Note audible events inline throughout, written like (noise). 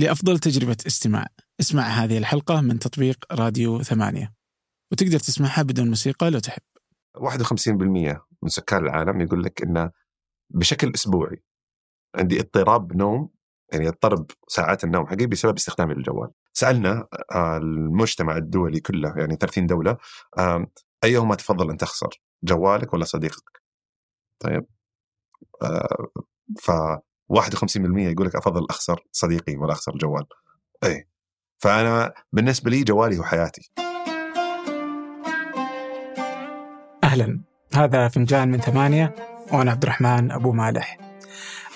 لأفضل تجربة استماع. اسمع هذه الحلقة من تطبيق راديو ثمانية. وتقدر تسمعها بدون موسيقى لو تحب. 51% من سكان العالم يقول لك إنه بشكل أسبوعي عندي اضطراب نوم يعني اضطرب ساعات النوم حقي بسبب استخدامي للجوال. سألنا آه، المجتمع الدولي كله يعني 30 دولة آه، أيهما تفضل أن تخسر؟ جوالك ولا صديقك؟ طيب. آه، ف 51% يقول لك أفضل أخسر صديقي ولا أخسر الجوال. اي فأنا بالنسبة لي جوالي هو حياتي. أهلا هذا فنجان من ثمانية وأنا عبد الرحمن أبو مالح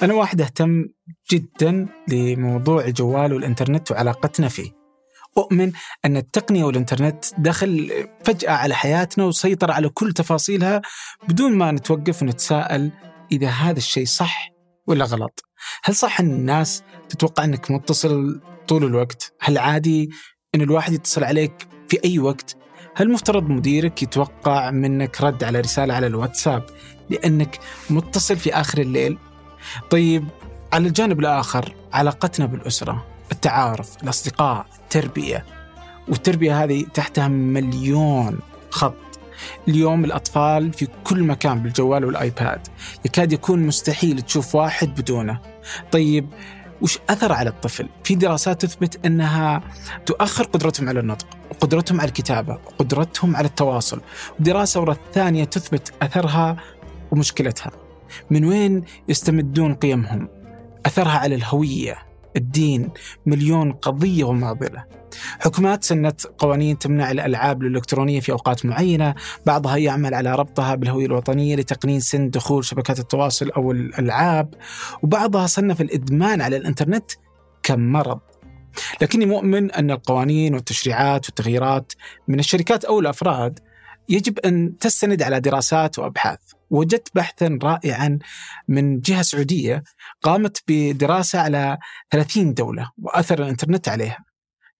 أنا واحد أهتم جدا لموضوع الجوال والإنترنت وعلاقتنا فيه أؤمن أن التقنية والإنترنت دخل فجأة على حياتنا وسيطر على كل تفاصيلها بدون ما نتوقف ونتساءل إذا هذا الشيء صح ولا غلط؟ هل صح أن الناس تتوقع أنك متصل طول الوقت؟ هل عادي أن الواحد يتصل عليك في أي وقت؟ هل مفترض مديرك يتوقع منك رد على رسالة على الواتساب لأنك متصل في آخر الليل؟ طيب على الجانب الآخر علاقتنا بالأسرة التعارف الأصدقاء التربية والتربية هذه تحتها مليون خط. اليوم الأطفال في كل مكان بالجوال والآيباد. يكاد يكون مستحيل تشوف واحد بدونه. طيب وش أثر على الطفل؟ في دراسات تثبت أنها تؤخر قدرتهم على النطق وقدرتهم على الكتابة وقدرتهم على التواصل. ودراسة ورا الثانية تثبت أثرها ومشكلتها. من وين يستمدون قيمهم؟ أثرها على الهوية. الدين مليون قضية ومعضلة حكومات سنت قوانين تمنع الألعاب الإلكترونية في أوقات معينة بعضها يعمل على ربطها بالهوية الوطنية لتقنين سن دخول شبكات التواصل أو الألعاب وبعضها صنف الإدمان على الإنترنت كمرض. لكني مؤمن أن القوانين والتشريعات والتغييرات من الشركات أو الأفراد يجب أن تستند على دراسات وأبحاث. وجدت بحثا رائعا من جهة سعودية قامت بدراسة على 30 دولة وأثر الإنترنت عليها.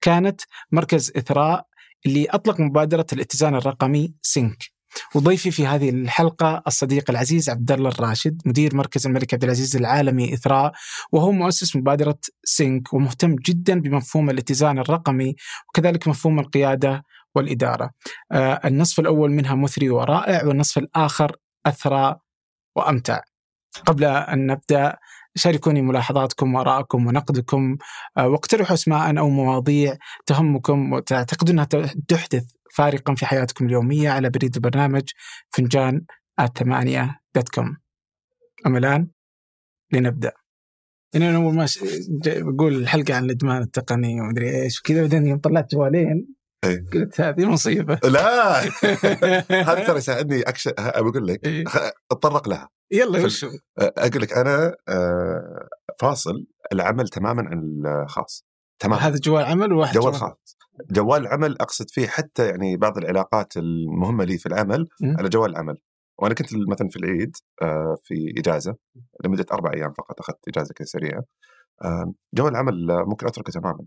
كانت مركز إثراء اللي أطلق مبادرة الاتزان الرقمي سينك. وضيفي في هذه الحلقة الصديق العزيز عبد الله الراشد مدير مركز الملك عبد العزيز العالمي إثراء وهو مؤسس مبادرة سينك ومهتم جدا بمفهوم الاتزان الرقمي وكذلك مفهوم القيادة والإدارة. آه النصف الأول منها مثري ورائع والنصف الآخر أثرى وأمتع. قبل أن نبدأ شاركوني ملاحظاتكم وآرائكم ونقدكم آه، واقترحوا أسماء أو مواضيع تهمكم وتعتقدون أنها تحدث فارقا في حياتكم اليومية على بريد البرنامج فنجان الثمانية دوت كوم أما الآن؟ لنبدأ. يعني أنا أول ما بقول الحلقة عن الإدمان التقني ومدري إيش وكذا بعدين يوم طلعت جوالين. إيه. قلت هذه مصيبة. لا. (laughs) هذا ترى يساعدني أكش... بقول لك إيه. أتطرق لها. يلا وش؟ أقول لك أنا آه، فاصل العمل تماما عن الخاص. تمام. هذا جوال عمل وواحد جوال خاص. جوال العمل أقصد فيه حتى يعني بعض العلاقات المهمة لي في العمل م. على جوال العمل. وأنا كنت مثلا في العيد آه، في إجازة لمدة أربع أيام فقط أخذت إجازة كذا سريعه آه، جوال العمل ممكن أتركه تماما.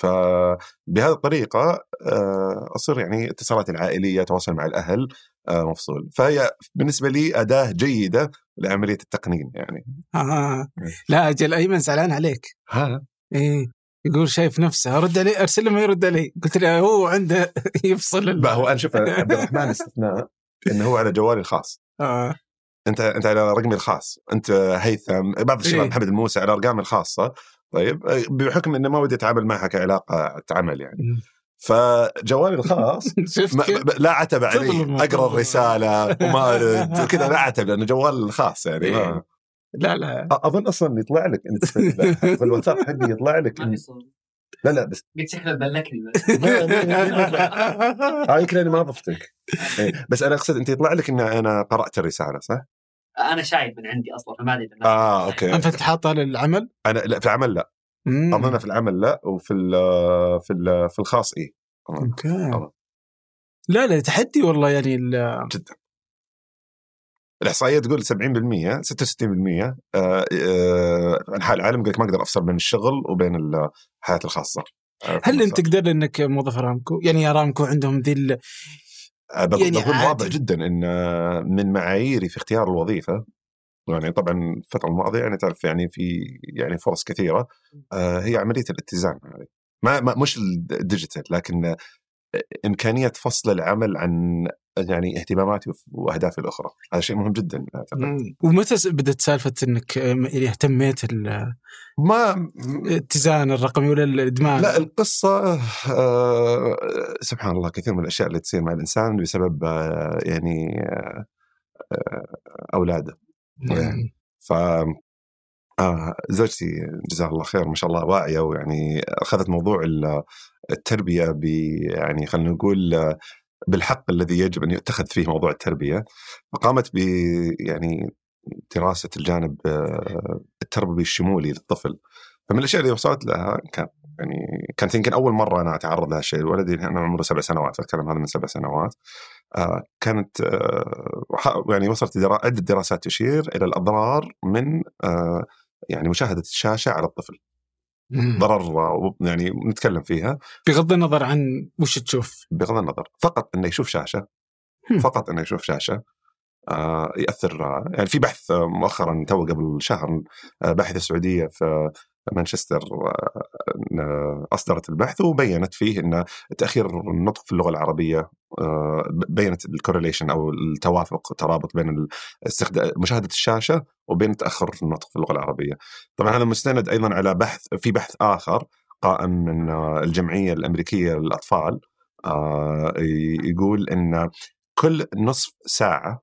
فبهذه الطريقة آه، أصير يعني اتصالاتي العائلية تواصل مع الأهل آه، مفصول. فهي بالنسبة لي أداة جيدة لعملية التقنين يعني. آه. لا أجل أيمن زعلان عليك. ها؟ إيه. يقول شايف نفسه. رد عليه أرسل له ما يرد علي قلت له هو عنده (laughs) يفصل ال... هو أنا شوف عبد الرحمن استثناء إنه هو على جوالي الخاص. آه. أنت أنت على رقمي الخاص. أنت هيثم بعض الشباب إيه. محمد الموسى على أرقامي الخاصة. طيب بحكم إنه ما ودي أتعامل معها كعلاقة عمل يعني فجوالي الخاص (laughs) شفت ما لا عتب علي. أقرأ. الرسالة وما ارد كذا لا عتب لأنه جوال خاص يعني إيه. ما. لا لا أظن أصلا يطلع لك انت في الواتساب حقي يطلع لك لا لا بس قلت شكله بلكني (laughs) لا، لا، لا، لا. آه، يمكن أنا ما ضفتك إيه. بس أنا أقصد أنت يطلع لك إن أنا قرأت الرسالة صح؟ أنا شايف من عندي أصلا فما أدري إذا- آه أوكي. أنت حاطها للعمل؟ أنا لا في العمل لا. مم. أظن في العمل لا وفي ال في ال في الخاص اي أوكي. طبعا. لا لا تحدي والله يعني ال- جدا. الاحصائيه تقول 70% 66% آه، آه، انحاء العالم يقول لك ما أقدر أفصل بين الشغل وبين الحياة الخاصة. آه، هل أنت تقدر إنك موظف ارامكو؟ يعني ارامكو عندهم ذي آه، بض- يعني. واضح جدا إن آه، من معاييري في اختيار الوظيفة يعني طبعا الفترة الماضية يعني تعرف يعني في يعني فرص كثيرة آه هي عملية الاتزان هذه ما, ما مش الديجيتال لكن إمكانية فصل العمل عن يعني اهتماماتي وأهدافي الأخرى. هذا شيء مهم جدا أعتقد. ومتى بدأت سالفة إنك يعني اهتميت ما الاتزان الرقمي ولا الإدمان؟ لا القصة آه سبحان الله كثير من الأشياء اللي تصير مع الإنسان بسبب آه يعني آه أولاده. يعني ف آه زوجتي جزاها الله خير ما شاء الله واعية ويعني أخذت موضوع التربية ب يعني خلينا نقول بالحق الذي يجب أن يتخذ فيه موضوع التربية فقامت ب يعني دراسة الجانب التربوي الشمولي للطفل. فمن الأشياء اللي وصلت لها كان يعني كانت يمكن أول مرة أنا أتعرض لهذا الشيء. ولدي أنا عمره سبع سنوات فاتكلم هذا من سبع سنوات. آه كانت آه يعني وصلت عدة دراسات تشير إلى الأضرار من آه يعني مشاهدة الشاشة على الطفل. ضرر يعني نتكلم فيها. بغض النظر عن وش تشوف. بغض النظر فقط إنه يشوف شاشة. فقط إنه يشوف شاشة. آه يأثر يعني في بحث مؤخرا تو قبل شهر آه باحثه سعوديه في مانشستر أصدرت البحث وبينت فيه إن تأخير النطق في اللغة العربية بينت ال correlation أو التوافق ترابط بين مشاهدة الشاشة وبين تأخر النطق في اللغة العربية. طبعا هذا مستند أيضا على بحث في بحث آخر قائم من الجمعية الأمريكية للأطفال يقول إن كل نصف ساعة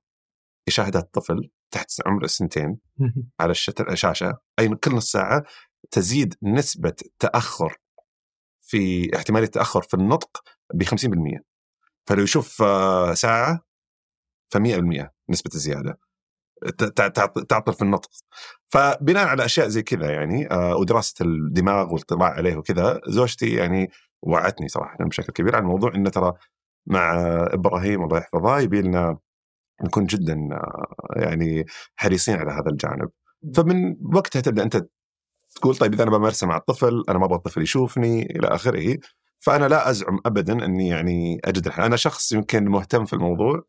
يشاهدها الطفل تحت عمر السنتين (laughs) على الشاشه أي كل نص ساعة تزيد نسبة تأخر في احتمالية التأخر في النطق ب 50% فلو يشوف آه، ساعة ف 100% نسبة الزيادة. تعطل في النطق. فبناء على أشياء زي كذا يعني آه، ودراسة الدماغ والاطلاع عليه وكذا زوجتي يعني وعتني صراحة بشكل كبير عن الموضوع انه ترى مع إبراهيم الله يحفظه يبي لنا نكون جدا آه، يعني حريصين على هذا الجانب. فمن وقتها تبدأ أنت تقول طيب إذا أنا بمارسه مع الطفل أنا ما أبغى الطفل يشوفني إلى آخره. فأنا لا أزعم ابدا إني يعني أجد الحل أنا شخص يمكن مهتم في الموضوع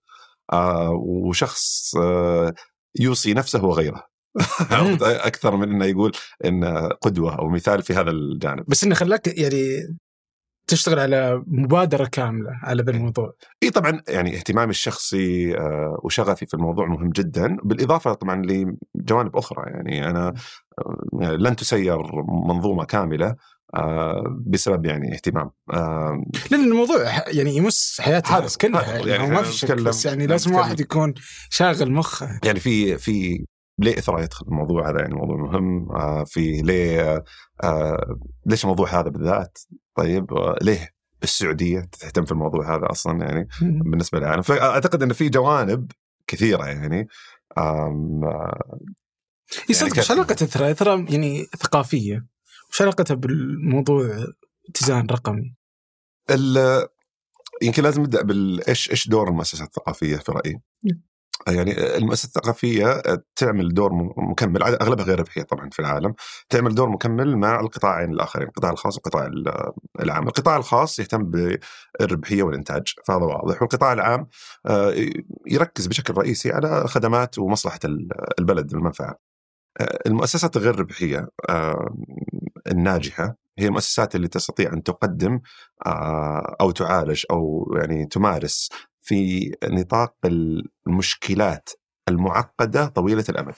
آه وشخص آه يوصي نفسه وغيره. (laughs) أكثر من إنه يقول إن قدوة أو مثال في هذا الجانب. بس إنه خلاك يعني تشتغل على مبادرة كاملة على ذا الموضوع. اي طبعا يعني اهتمامي الشخصي آه، وشغفي في الموضوع مهم جدا بالإضافة طبعا لجوانب أخرى. يعني أنا آه، لن تسير منظومة كاملة آه بسبب يعني اهتمام لأن الموضوع يعني يمس حياة الناس كلها يعني, يعني ما في شك بس يعني لازم واحد يكون شاغل مخه. يعني في في ليه اثرى يدخل الموضوع هذا؟ يعني موضوع مهم. آه في ليه آه ليش الموضوع هذا بالذات؟ طيب آه ليه السعودية تهتم في الموضوع هذا أصلا؟ يعني بالنسبة للعالم فأعتقد انه في جوانب كثيرة يعني آه صدق. يعني وش علاقة اثرى؟ اثرى يعني ثقافية. وش علاقتها بالموضوع اتزان رقمي؟ يمكن لازم نبدأ بالايش إيش دور المؤسسات الثقافية في رأيي؟ يعني المؤسسات الثقافية تعمل دور مكمل أغلبها غير ربحيه طبعا في العالم تعمل دور مكمل مع القطاعين الآخرين القطاع الخاص والقطاع العام. القطاع الخاص يهتم بالربحية والإنتاج فهذا واضح. والقطاع العام آه، يركز بشكل رئيسي على خدمات ومصلحة البلد المنفعه المؤسسات الغير ربحية آه، الناجحة هي المؤسسات اللي تستطيع أن تقدم آه، أو تعالج أو يعني تمارس في نطاق المشكلات المعقدة طويلة الامد.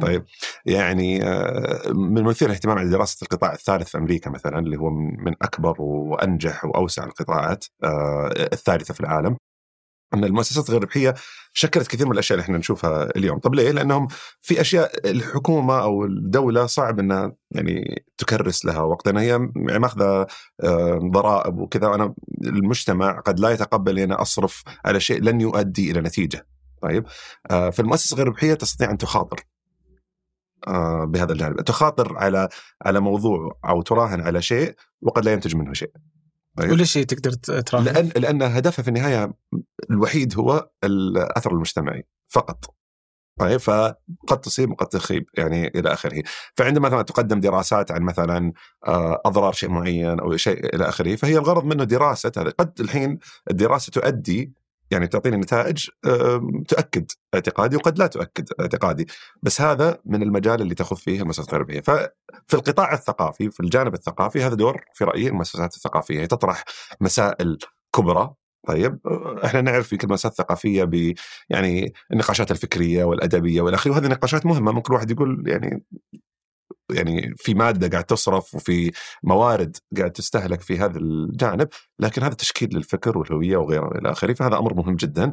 طيب يعني آه، من مثير الاهتمام على دراسة القطاع الثالث في أمريكا مثلا اللي هو من أكبر وأنجح وأوسع القطاعات الثالثة في العالم إن المؤسسات الغير ربحيه شكلت كثير من الأشياء اللي إحنا نشوفها اليوم، طب ليه؟ لأنهم في أشياء الحكومة أو الدولة صعب إنها يعني تكرس لها وقت هي يعني ماخذة ضرائب وكذا وأنا المجتمع قد لا يتقبل اني أصرف على شيء لن يؤدي إلى نتيجة. طيب آه، فالمؤسسة الغير ربحيه تستطيع أن تخاطر آه، بهذا الجانب، تخاطر على على موضوع أو تراهن على شيء وقد لا ينتج منه شيء. طيب. ولا شيء تقدر تراهن؟ لأن لأن هدفها في النهاية الوحيد هو الاثر المجتمعي فقط. طيب فقد تصيب وقد تخيب يعني إلى آخره. فعندما مثلا تقدم دراسات عن مثلا آه، أضرار شيء معين أو شيء إلى آخره فهي الغرض منه دراسة هذا قد الحين الدراسة تؤدي يعني تعطيني نتائج تؤكد. اعتقادي وقد لا تؤكد اعتقادي. بس هذا من المجال اللي تاخذ فيه المؤسسات غير الربحيه ففي القطاع الثقافي في الجانب الثقافي هذا دور في رأيي المؤسسات الثقافية. هي تطرح مسائل كبرى. طيب إحنا نعرف يمكن المؤسسات الثقافيه ب يعني النقاشات الفكرية والأدبية والى اخره وهذه نقاشات مهمة. ممكن الواحد يقول يعني يعني في مادة قاعد تصرف وفي موارد قاعد تستهلك في هذا الجانب لكن هذا تشكيل للفكر والهوية وغيره إلى آخره فهذا أمر مهم جدا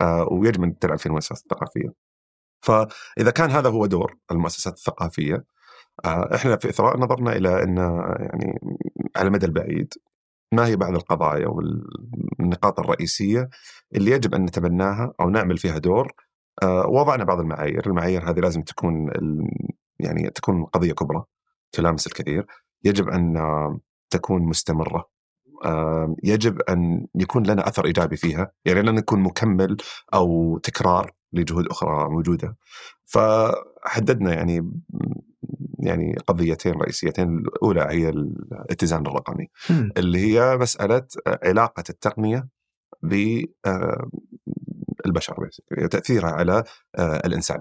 آه، ويجب أن تلعب فيه المؤسسات الثقافية. فإذا كان هذا هو دور المؤسسات الثقافية آه، إحنا في إثراء نظرنا إلى أن يعني على المدى البعيد ما هي بعض القضايا والنقاط الرئيسية اللي يجب أن نتبناها أو نعمل فيها دور آه، وضعنا بعض المعايير، المعايير هذه لازم تكون يعني تكون قضية كبرى تلامس الكثير، يجب أن تكون مستمرة يجب أن يكون لنا أثر إيجابي فيها، يعني لا نكون مكمل أو تكرار لجهود أخرى موجودة. فحددنا يعني يعني قضيتين رئيسيتين، الأولى هي الاتزان الرقمي. اللي هي مسألة علاقة التقنية بالبشر تأثيرها على آه، الإنسان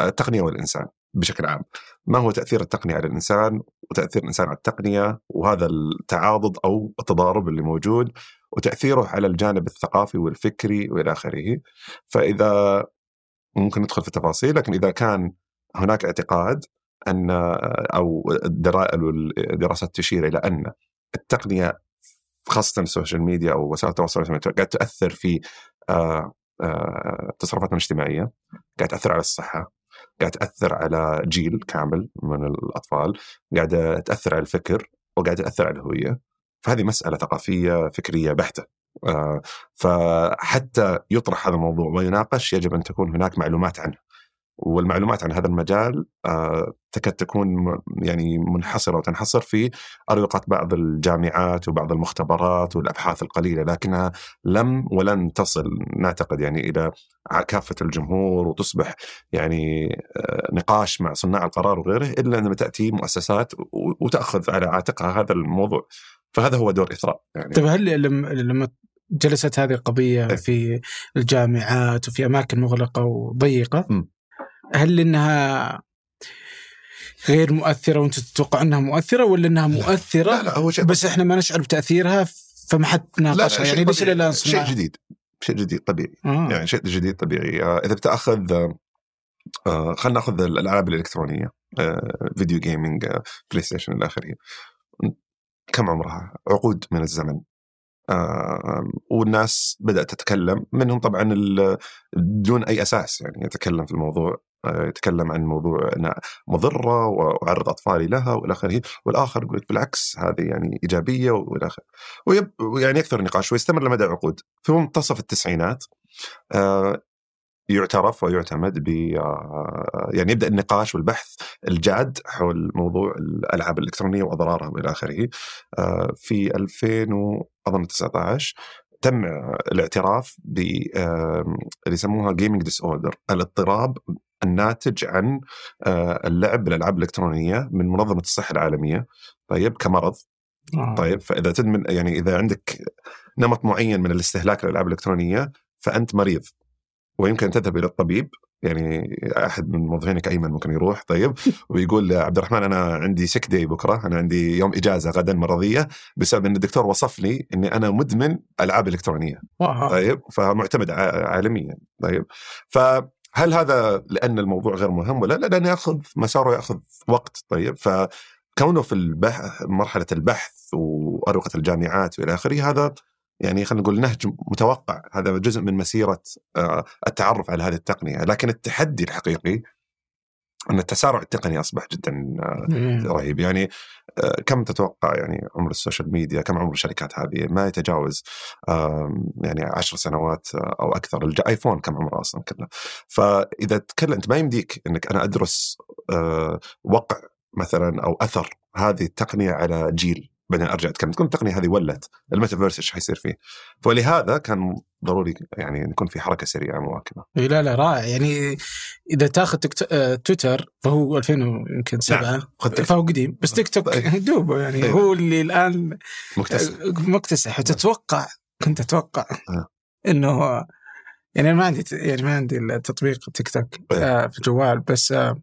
التقنية والإنسان بشكل عام. ما هو تأثير التقنية على الإنسان؟ وتأثير الإنسان على التقنية وهذا التعاضد أو التضارب اللي موجود وتأثيره على الجانب الثقافي والفكري وإلى آخره. فإذا ممكن ندخل في التفاصيل لكن إذا كان هناك اعتقاد أو الدرا- الدراسات تشير إلى أن التقنية خاصة ال social media أو وسائل التواصل الاجتماعي قاعد تاثر في آه، آه، تصرفاتنا الاجتماعية قاعد تأثر على الصحة. قاعد تأثر على جيل كامل من الأطفال قاعدة تأثر على الفكر وقاعده تأثر على الهوية. فهذه مسألة ثقافية فكرية بحتة. آه، فحتى يطرح هذا الموضوع ويناقش يجب أن تكون هناك معلومات عنه. والمعلومات عن هذا المجال آه، تكاد تكون يعني منحصرة وتنحصر في اروقه بعض الجامعات وبعض المختبرات والأبحاث القليلة لكنها لم ولن تصل نعتقد يعني إلى كافة الجمهور وتصبح يعني آه، نقاش مع صناع القرار وغيره إلا لما تأتي مؤسسات وتأخذ على عاتقها هذا الموضوع فهذا هو دور إثراء يعني طيب هل لما جلست هذه القضية إيه. في الجامعات وفي أماكن مغلقة وضيقة م. هل إنها غير مؤثرة وأنت تتوقع إنها مؤثرة ولا إنها مؤثرة؟ لا لا هو شيء بس إحنا ما نشعر بتأثيرها فما حد ناقشها. يعني ليش. إلى الآن شيء جديد. شيء جديد طبيعي. آه. يعني شيء جديد طبيعي. آه، إذا بتأخذ آه، آه، خلينا نأخذ الألعاب الإلكترونية آه، video gaming آه، بلاي ستيشن إلى آخره. كم عمرها؟ عقود من الزمن. آه، والناس بدأت تتكلم منهم طبعا بدون أي أساس يعني يتكلم في الموضوع. يتكلم عن موضوع انها مضرة وأعرض أطفالي لها وإلى آخره والآخر لك بالعكس هذه يعني إيجابية وإلى آخره. ويب يعني يكثر النقاش ويستمر لمدى عقود. في منتصف التسعينات آه، يعترف ويعتمد ب آه، يعني يبدأ النقاش والبحث الجاد حول موضوع الألعاب الإلكترونية وأضرارها وإلى آخره. آه، في 2000 و- أظن 19 تم الاعتراف ب آه، اللي يسموها gaming disorder الاضطراب الناتج عن آه، اللعب بالألعاب الإلكترونية من منظمة الصحة العالمية. طيب كمرض. آه. طيب فإذا تدمن يعني إذا عندك نمط معين من الاستهلاك للألعاب الإلكترونية فأنت مريض. ويمكن أن تذهب إلى الطبيب يعني أحد من موظفينك أيمن ممكن يروح. طيب ويقول عبد الرحمن أنا عندي سك داي بكرة أنا عندي يوم إجازة غدا مرضية بسبب إن الدكتور وصف لي إني أنا مدمن ألعاب إلكترونية. واو. طيب فمعتمد عالميا. طيب فهل هذا لأن الموضوع غير مهم ولا؟ لا لأنه يأخذ مساره يأخذ وقت. طيب فكونه في البحث مرحلة البحث وأروقة الجامعات وإلى آخره هذا يعني خلينا نقول نهج متوقع. هذا جزء من مسيرة آه، التعرف على هذه التقنية. لكن التحدي الحقيقي أن التسارع التقني أصبح جدا آه،. رهيب. يعني كم تتوقع يعني عمر ال social media كم عمر الشركات هذه؟ ما يتجاوز يعني عشر سنوات آه، أو أكثر. الج- آيفون كم عمره أصلا كله؟ فإذا تكلم انت ما يمديك إنك أنا أدرس آه، وقع مثلا أو أثر هذه التقنية على جيل. بعدين أرجع أتكلم. تكون التقنية هذه ولت. الميتافيرس إيش حيصير فيه؟ فلهذا كان ضروري يعني يكون في حركة سريعة مواكبة. لا لا رائع. يعني إذا تاخذ تكت... آه، تويتر فهو 2000 يمكن سبعة. خذ تك- فهو قديم. بس تيك توك أيوه. (laughs) دوبه يعني. أيوه. هو اللي الآن مكتسب مكتسح. وتتوقع كنت أتوقع إنه يعني أنا ما عندي يعني ما عندي التطبيق تيك توك آه في الجوال بس آه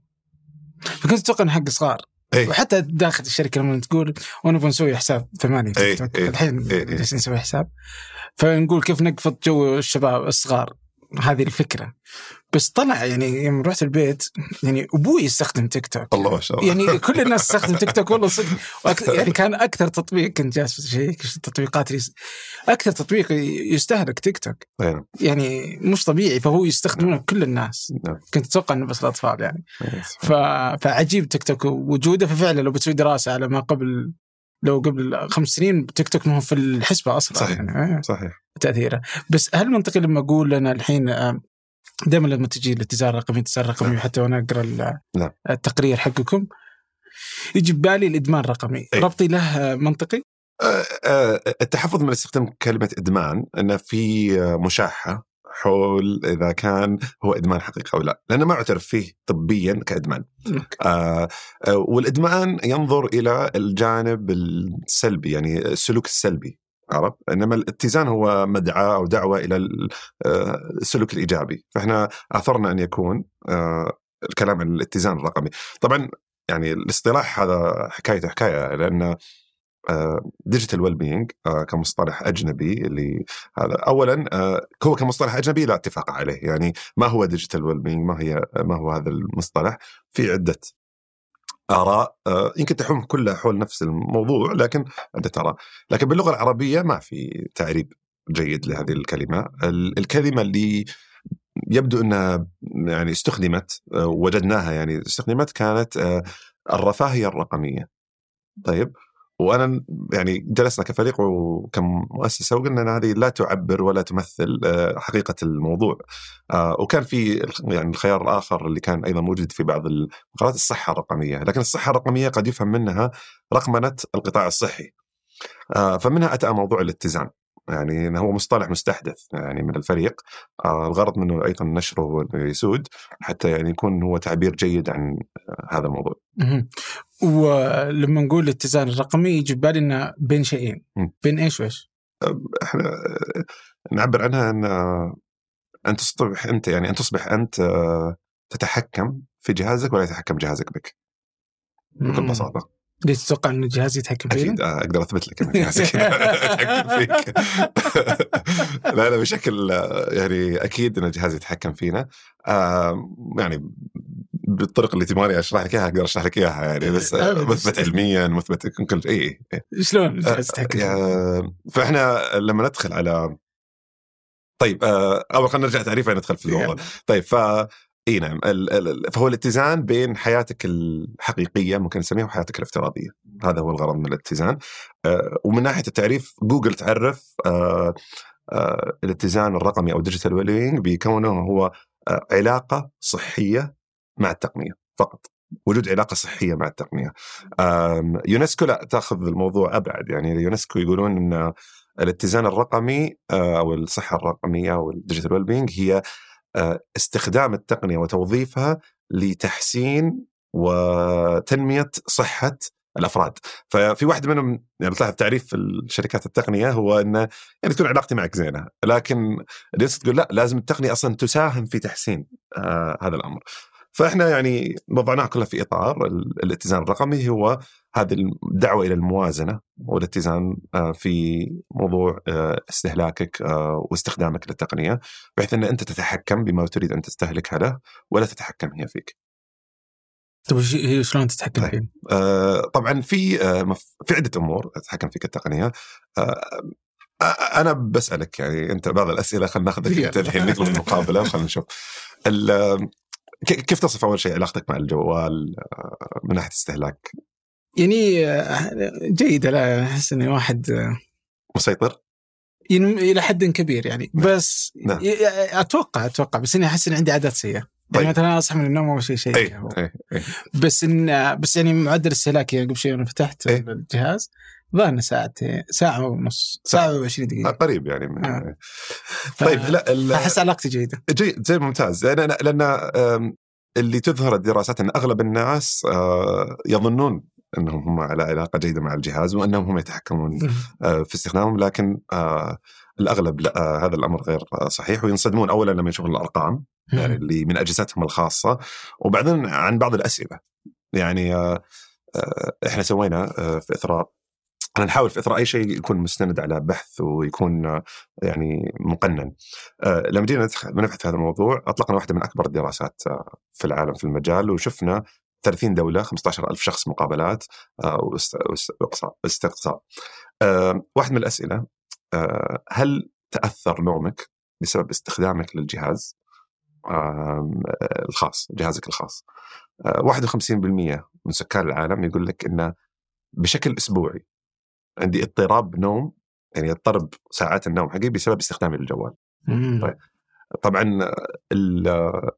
فكنت أتوقع إنه حق صغار. إيه. وحتى داخل الشركة لما تقول ونبغى نسوي حساب ثمانية. إيه، إيه، الحين إيه، نسوي حساب. فنقول كيف نقفض جو الشباب الصغار؟ هذه الفكرة. بس طلع يعني يوم رحت البيت يعني أبوي يستخدم تيك توك الله ما شاء الله. يعني كل الناس تستخدم تيك توك والله صدق. (laughs) يعني كان أكثر تطبيق كنت جالس اشيك التطبيقات أكثر تطبيق يستهلك تيك توك أيوة. يعني مش طبيعي فهو يستخدمونه كل الناس. نعم. كنت أتوقع إنه بس الأطفال يعني. ف... فعجيب تيك توك وجوده ففعلا لو بتسوي دراسة على ما قبل لو قبل خمس سنين تيك توك ما هو في الحسبة أصلا صحيح. يعني آه، صحيح تأثيره بس هل منطقي لما أقول أنا الحين دائما لما تجي الاتجار الرقمي الاتجار الرقمي نعم. وحتى وأنا أقرأ نعم. التقرير حقكم يجي ببالي الإدمان الرقمي أي. ربطي له منطقي آه، آه، التحفظ من استخدام كلمة إدمان أن في آه، مشاحة حول إذا كان هو إدمان حقيقي أو لا لأنه ما اعترف فيه طبيا كإدمان. آه آه، والإدمان ينظر إلى الجانب السلبي يعني السلوك السلبي عرفت؟ إنما الاتزان هو مدعاة أو دعوة إلى ال- آه، السلوك الإيجابي. فإحنا أثرنا أن يكون آه، الكلام عن الاتزان الرقمي. طبعا يعني الاصطلاح هذا حكايته حكاية لأن digital well-being كمصطلح أجنبي اللي هذا. اولا آه، هو كمصطلح أجنبي لا اتفاق عليه. يعني ما هو digital well-being ما هي ما هو هذا المصطلح؟ في عدة آراء آه، يمكن تحوم كلها حول نفس الموضوع لكن عدة آراء. لكن باللغة العربية ما في تعريب جيد لهذه الكلمة. ال- الكلمة اللي يبدو إنها يعني استخدمت آه، وجدناها يعني استخدمت كانت الرفاهية الرقمية. طيب؟ وأنا يعني جلسنا كفريق وكمؤسسه وقلنا إن هذه لا تعبر ولا تمثل آه، حقيقة الموضوع. آه، وكان في يعني الخيار الآخر اللي كان أيضا موجود في بعض المقالات الصحة الرقمية لكن الصحة الرقمية قد يفهم منها رقمنة القطاع الصحي. آه، فمنها أتى موضوع الاتزان. يعني هو مصطلح مستحدث يعني من الفريق آه، الغرض منه أيضا نشره ويسود حتى يعني يكون هو تعبير جيد عن آه، هذا الموضوع. ولما نقول الاتزان الرقمي يجي ببالي إنه بين شيئين. بين إيش وإيش؟ إحنا آه، نعبر عنها إن أن تصبح أنت يعني أن تصبح أنت تتحكم في جهازك ولا يتحكم جهازك بك بكل. بساطة ليش تتوقع إن الجهاز يتحكم فيه؟ أكيد آه، أقدر أثبت لك إن جهازك (laughs) يتحكم فيك (laughs) لا لا بشكل آه، يعني أكيد إن الجهاز يتحكم فينا آه، يعني بالطرق اللي تبغاني أشرح لك إياها أقدر أشرح لك إياها يعني بس (laughs) آه،. مثبت علميا مثبت كل شيء إيه. شلون الجهاز يتحكم؟ آه، فإحنا لما ندخل على طيب آه، أول خلينا نرجع تعريفا ندخل في الموضوع طيب ف إي نعم فهو الاتزان بين حياتك الحقيقية ممكن نسميها وحياتك الافتراضية. هذا هو الغرض من الاتزان. آه، ومن ناحية التعريف جوجل تعرف آه، آه، الاتزان الرقمي أو digital well-being بكونه هو علاقة صحية مع التقنية فقط. وجود علاقة صحية مع التقنية. يونسكو لا تأخذ الموضوع أبعد. يعني يونسكو يقولون إن الاتزان الرقمي أو الصحة الرقمية أو ال digital well هي استخدام التقنية وتوظيفها لتحسين وتنمية صحة الأفراد. ففي واحد منهم يعني تلاحظ تعريف الشركات التقنية هو إنه يعني تكون علاقتي معك زينة لكن الناس تقول لا لازم التقنية أصلا تساهم في تحسين آه هذا الأمر. فإحنا يعني وضعناها كلها في إطار ال- الاتزان الرقمي هو هذه الدعوه إلى الموازنة والاتزان آه، في موضوع آه، استهلاكك آه، واستخدامك للتقنية بحيث إن أنت تتحكم بما تريد أن تستهلكها له ولا تتحكم هي فيك. طيب هي شلون تتحكم طيب. فيه؟ طبعا في في عدة أمور تتحكم فيك التقنية أنا بسألك يعني أنت بعض الأسئلة خلينا ناخذك. أنت الحين في (laughs) المقابله وخلينا نشوف كيف تصف أول شيء علاقتك مع الجوال من ناحية استهلاك يعني آه، جيدة لا أحس اني واحد آه، مسيطر؟ يعني إلى حد كبير يعني بس نعم. أتوقع أتوقع بس إني أحس ان عندي عادات طيب. يعني مثلا أصحى من النوم أول شيء شيء قهوة. اي اي بس إن بس يعني معدل استهلاكي يعني قبل شوي أنا فتحت إيه. الجهاز ظهرنا ساعتين ساعة ونص ساعة و20 آه، دقيقة قريب يعني من آه. طيب لا أحس علاقتي جيدة جيد زي ممتاز لأن لأن اللي تظهر الدراسات إن أغلب الناس آه، يظنون إنهم هم على علاقة جيدة مع الجهاز وإنهم هم يتحكمون آه، في استخدامهم لكن آه، الأغلب لا آه، هذا الأمر غير صحيح وينصدمون اولا لما يشوفون الأرقام يعني اللي من اجهزتهم الخاصة وبعدين عن بعض الأسئلة يعني إحنا سوينا في إثراء إحنا نحاول في إثراء أي شيء يكون مستند على بحث ويكون يعني مقنن. لما جينا نبحث في هذا الموضوع أطلقنا واحدة من أكبر الدراسات في العالم في المجال وشفنا 30 دولة 15000 شخص مقابلات واستقصاء. واحد من الأسئلة هل تأثر نومك بسبب استخدامك للجهاز؟ الخاص جهازك الخاص. 51% من سكان العالم يقول لك إنه بشكل أسبوعي عندي اضطراب نوم يعني اضطرب ساعات النوم حقي بسبب استخدامي للجوال. طيب طبعا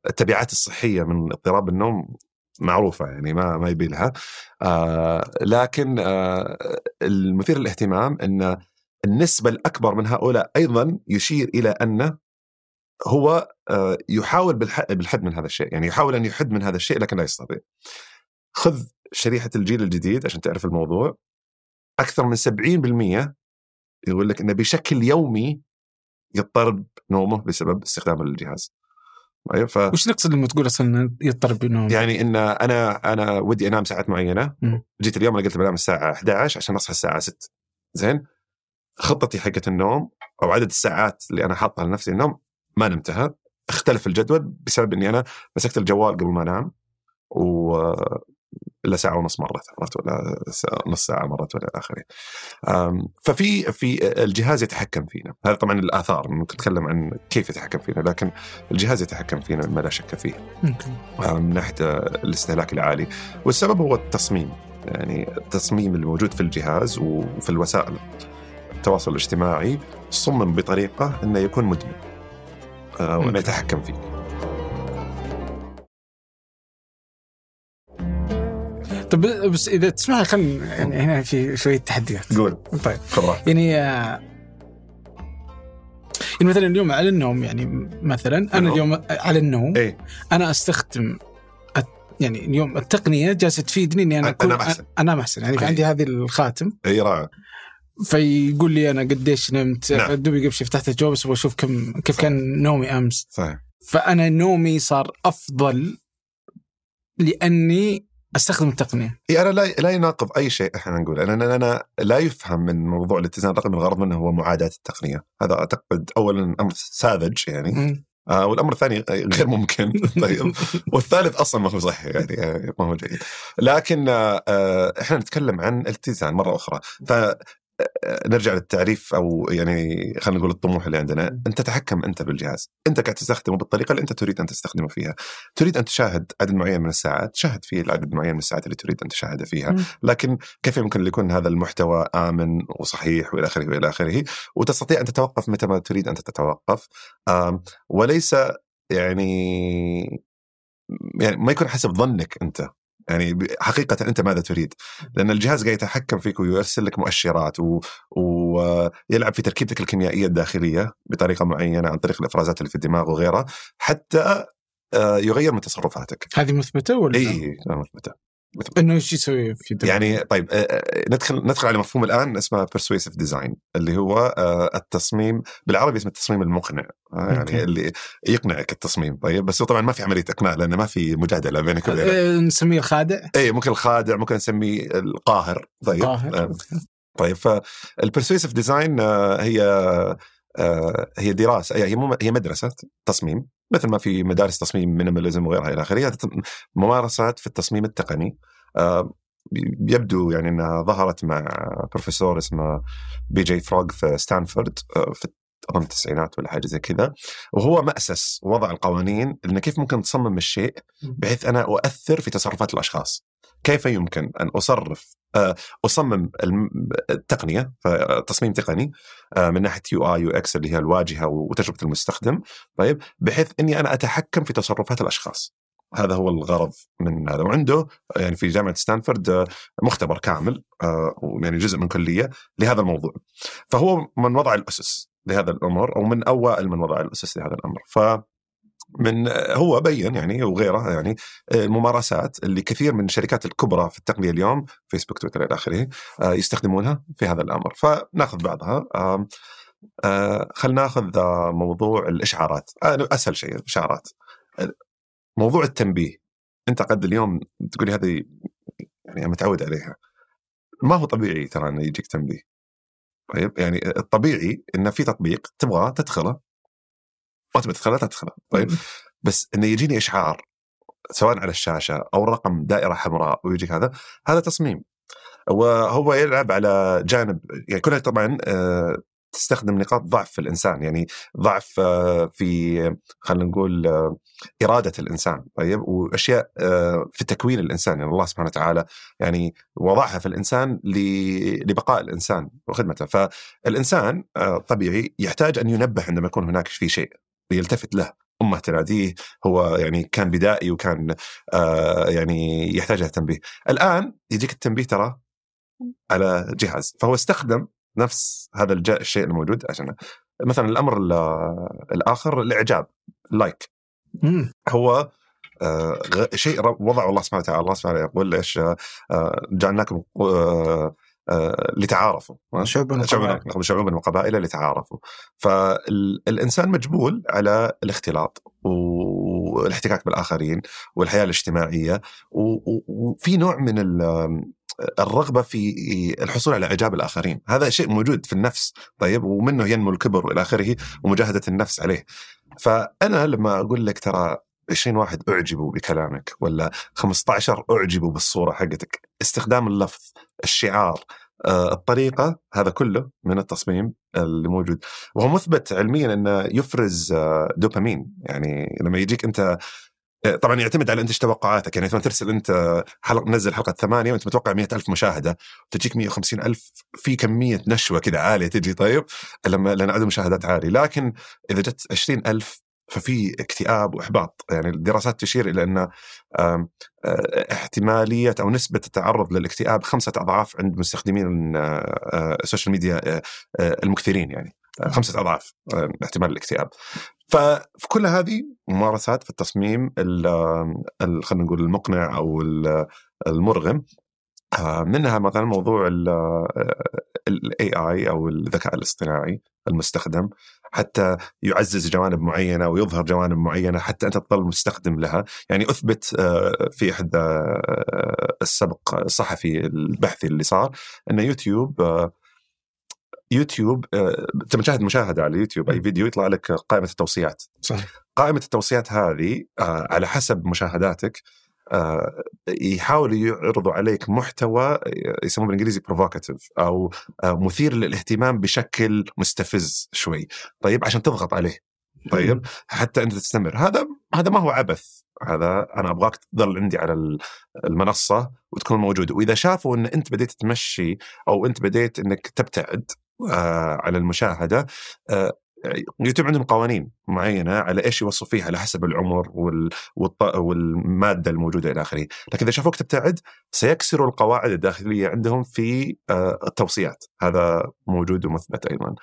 التبعات الصحية من اضطراب النوم معروفة يعني ما ما يبي لها. آه لكن آه المثير للاهتمام إن النسبة الأكبر من هؤلاء أيضا يشير إلى أن هو آه يحاول بالحد من هذا الشيء. يعني يحاول أن يحد من هذا الشيء لكن لا يستطيع. خذ شريحة الجيل الجديد عشان تعرف الموضوع. أكثر من 70% يقول لك انه بشكل يومي يضطرب نومه بسبب استخدامه للجهاز. طيب ف... وش تقصد لما تقول أصلا يضطرب بنومه؟ يعني إن أنا أنا ودي أنام ساعات معينة م. جيت اليوم أنا قلت بنام الساعة 11 عشان أصحى الساعة 6 زين خطتي حقت النوم أو عدد الساعات اللي أنا حاطها لنفسي النوم ما نمتها اختلف الجدول بسبب إني أنا مسكت الجوال قبل ما أنام و إلا ساعة ونص مرت عرفت؟ ولا نص ساعة مرت ولا آخره. ففي في الجهاز يتحكم فينا، هذا طبعا الآثار ممكن نتكلم عن كيف يتحكم فينا لكن الجهاز يتحكم فينا ما لا شك فيه. من ناحية الاستهلاك العالي، والسبب هو التصميم. يعني التصميم الموجود في الجهاز وفي الوسائل التواصل الاجتماعي صمم بطريقة إنه يكون مدمن. آه، وانه يتحكم فيك. طب بس إذا تسمح خلينا يعني هنا في شوية تحديات. قول. طيب. خبرة. يعني آه، يعني مثلا اليوم على النوم يعني مثلا أنا اليوم على النوم إيه؟ أنا أستخدم يعني اليوم التقنية جالسة تفيدني إني أنا أكون أنام أحسن. أنام أحسن. يعني عندي هذه الخاتم. اي رائع. فيقول لي أنا قديش نمت. نعم. دوبي قبل فتحت الجو بس أشوف كم كيف صحيح. كان نومي أمس. صحيح. فأنا نومي صار أفضل لأني أستخدم التقنية. إي أنا لا لا يناقض أي شيء إحنا نقول أنا أنا لا يفهم من موضوع الاتزان الرقمي الغرض منه هو معاداة التقنية. هذا أعتقد اولا أمر ساذج يعني. آه والأمر الثاني غير ممكن. (laughs) طيب. والثالث أصلا ما هو صحي يعني, يعني ما هو جيد. لكن آه إحنا نتكلم عن الاتزان مرة أخرى. ف نرجع للتعريف أو يعني خلينا نقول الطموح اللي عندنا، أنت تتحكم أنت بالجهاز، أنت قاعد تستخدمه بالطريقة اللي أنت تريد أن تستخدمه فيها، تريد أن تشاهد عدد معين من الساعات، شاهد فيه العدد معين من الساعات اللي تريد أن تشاهده فيها، لكن كيف يمكن يكون هذا المحتوى آمن وصحيح وإلى آخره وإلى آخره، وتستطيع أن تتوقف متى ما تريد أن تتوقف، وليس يعني يعني ما يكون حسب ظنك أنت. يعني حقيقة أنت ماذا تريد؟ لأن الجهاز قاعد يتحكم فيك ويرسل لك مؤشرات و... ويلعب في تركيبتك الكيميائية الداخلية بطريقة معينة عن طريق الإفرازات اللي في الدماغ وغيرها حتى آه، يغير من تصرفاتك. هذه مثبتة ولا؟ اي مثبتة. إنه إيش يسوي في دماغ. يعني طيب آه، آه، ندخل ندخل على مفهوم الآن اسمه persuasive design اللي هو التصميم بالعربي اسمه التصميم المقنع يعني okay. اللي يقنعك التصميم طيب بس هو طبعا ما في عملية إقناع لأنه ما في مجادلة بينك وبينه نسميه الخادع اي ممكن الخادع ممكن نسميه القاهر طيب قاهر. طيب فال persuasive design هي هي دراسة هي هي مدرسة تصميم مثل ما في مدارس تصميم minimalism وغيرها إلى آخره ممارسات في التصميم التقني. آه، يبدو يعني أنها ظهرت مع بروفيسور اسمه بي جي فوغ في ستانفورد آه، في أظن التسعينات ولا حاجة زي كذا. وهو مأسس وضع القوانين انه كيف ممكن تصمم الشيء بحيث أنا أؤثر في تصرفات الأشخاص. كيف يمكن أن أصرف آه، أصمم التقنية تصميم تقني آه، من ناحية UI UX اللي هي الواجهة وتجربة المستخدم. طيب بحيث إني أنا أتحكم في تصرفات الأشخاص. هذا هو الغرض من هذا. وعنده يعني في جامعة ستانفورد آه، مختبر كامل يعني جزء من كلية لهذا الموضوع. فهو من وضع الأسس لهذا الأمر أو من أوائل من وضع الأسس لهذا الأمر. ف من هو بين يعني وغيره يعني الممارسات اللي كثير من الشركات الكبرى في التقنية اليوم فيسبوك تويتر إلى آخره آه، يستخدمونها في هذا الأمر. فنأخذ بعضها آه، خلينا نأخذ آه، موضوع الإشعارات. آه، أسهل شيء الإشعارات. موضوع التنبيه. أنت قد اليوم تقولي هذه يعني متعود عليها. ما هو طبيعي ترى انه يجيك تنبيه؟ طيب يعني الطبيعي انه في تطبيق تبغى تدخله ما تبغى تدخله لا تدخله طيب. بس إنه يجيني إشعار سواء على الشاشة أو رقم دائرة حمراء ويجيك هذا هذا تصميم. وهو يلعب على جانب يعني كلها طبعا آه، تستخدم نقاط ضعف في الإنسان. يعني ضعف آه، في خلينا نقول آه، إرادة الإنسان. طيب. وأشياء في تكوين الإنسان. يعني الله سبحانه وتعالى يعني وضعها في الإنسان لبقاء الإنسان وخدمته. فالإنسان طبيعي يحتاج أن ينبه عندما يكون هناك في شيء. ليلتفت له أمه تناديه هو يعني كان بدائي وكان آه، يعني يحتاج إلى تنبيه الآن يجيك التنبيه ترى على جهاز فهو استخدم نفس هذا الشيء الموجود عشان مثلا الأمر ال- الآخر الإعجاب لايك. هو آه، شيء وضعه الله سبحانه وتعالى الله سبحانه يقول إيش آه، جعلناكم آه، لتعارفوا شعوبا شعوبا وقبائل. شعوبا وقبائل لتعارفوا فالانسان مجبول على الاختلاط والاحتكاك بالآخرين والحياة الاجتماعية وفي نوع من ال- الرغبة في الحصول على إعجاب الآخرين، هذا شيء موجود في النفس طيب ومنه ينمو الكبر والى آخره ومجاهدة النفس عليه. فأنا لما أقول لك ترى 20 واحد أعجبوا بكلامك ولا 15 أعجبوا بالصورة حقتك، استخدام اللفظ، الشعار، آه، الطريقة هذا كله من التصميم اللي موجود. وهو مثبت علميا إنه يفرز آه، دوبامين. يعني لما يجيك أنت آه، طبعا يعتمد على أنت إيش توقعاتك. يعني لما ترسل أنت حلقه منزل حلقة ثمانية وأنت متوقع مئة ألف مشاهدة. وتجيك 150 ألف في كمية نشوة كذا عالية تجي طيب لما لأن عدد المشاهدات عالي. لكن إذا جت 20 ألف ففي اكتئاب وإحباط. يعني الدراسات تشير إلى أن آه، احتمالية أو نسبة التعرض للاكتئاب خمسة أضعاف عند مستخدمين ال social media آه، آه، المكثرين يعني. آه، خمسة أضعاف احتمال الاكتئاب. ففي كل هذه ممارسات في التصميم ال- ال- خلينا نقول المقنع أو ال- المرغم منها مثلا موضوع ال AI أو الذكاء الاصطناعي. المستخدم حتى يعزز جوانب معينة ويظهر جوانب معينة حتى أنت تظل مستخدم لها، يعني أثبت آه، في احد آه، السبق الصحفي البحثي اللي صار أن يوتيوب آه، يوتيوب انت مشاهد مشاهدة على يوتيوب أي فيديو يطلع لك قائمة التوصيات. صحيح. قائمة التوصيات هذه على حسب مشاهداتك يحاولوا يعرضوا عليك محتوى يسموه بالإنجليزي provocative أو آه، مثير للاهتمام بشكل مستفز شوي. طيب عشان تضغط عليه. طيب حتى أنت تستمر. هذا هذا ما هو عبث. هذا أنا أبغاك تظل عندي على ال- المنصة وتكون موجود. وإذا شافوا إن أنت بديت تمشي أو أنت بديت إنك تبتعد آه، على المشاهدة آه، يوتيوب عندهم قوانين معينة على إيش يوصوا فيها على حسب العمر. والمادة الموجودة إلى آخره، لكن إذا شافوك تبتعد سيكسروا القواعد الداخلية عندهم في آه، التوصيات، هذا موجود ومثبت أيضا.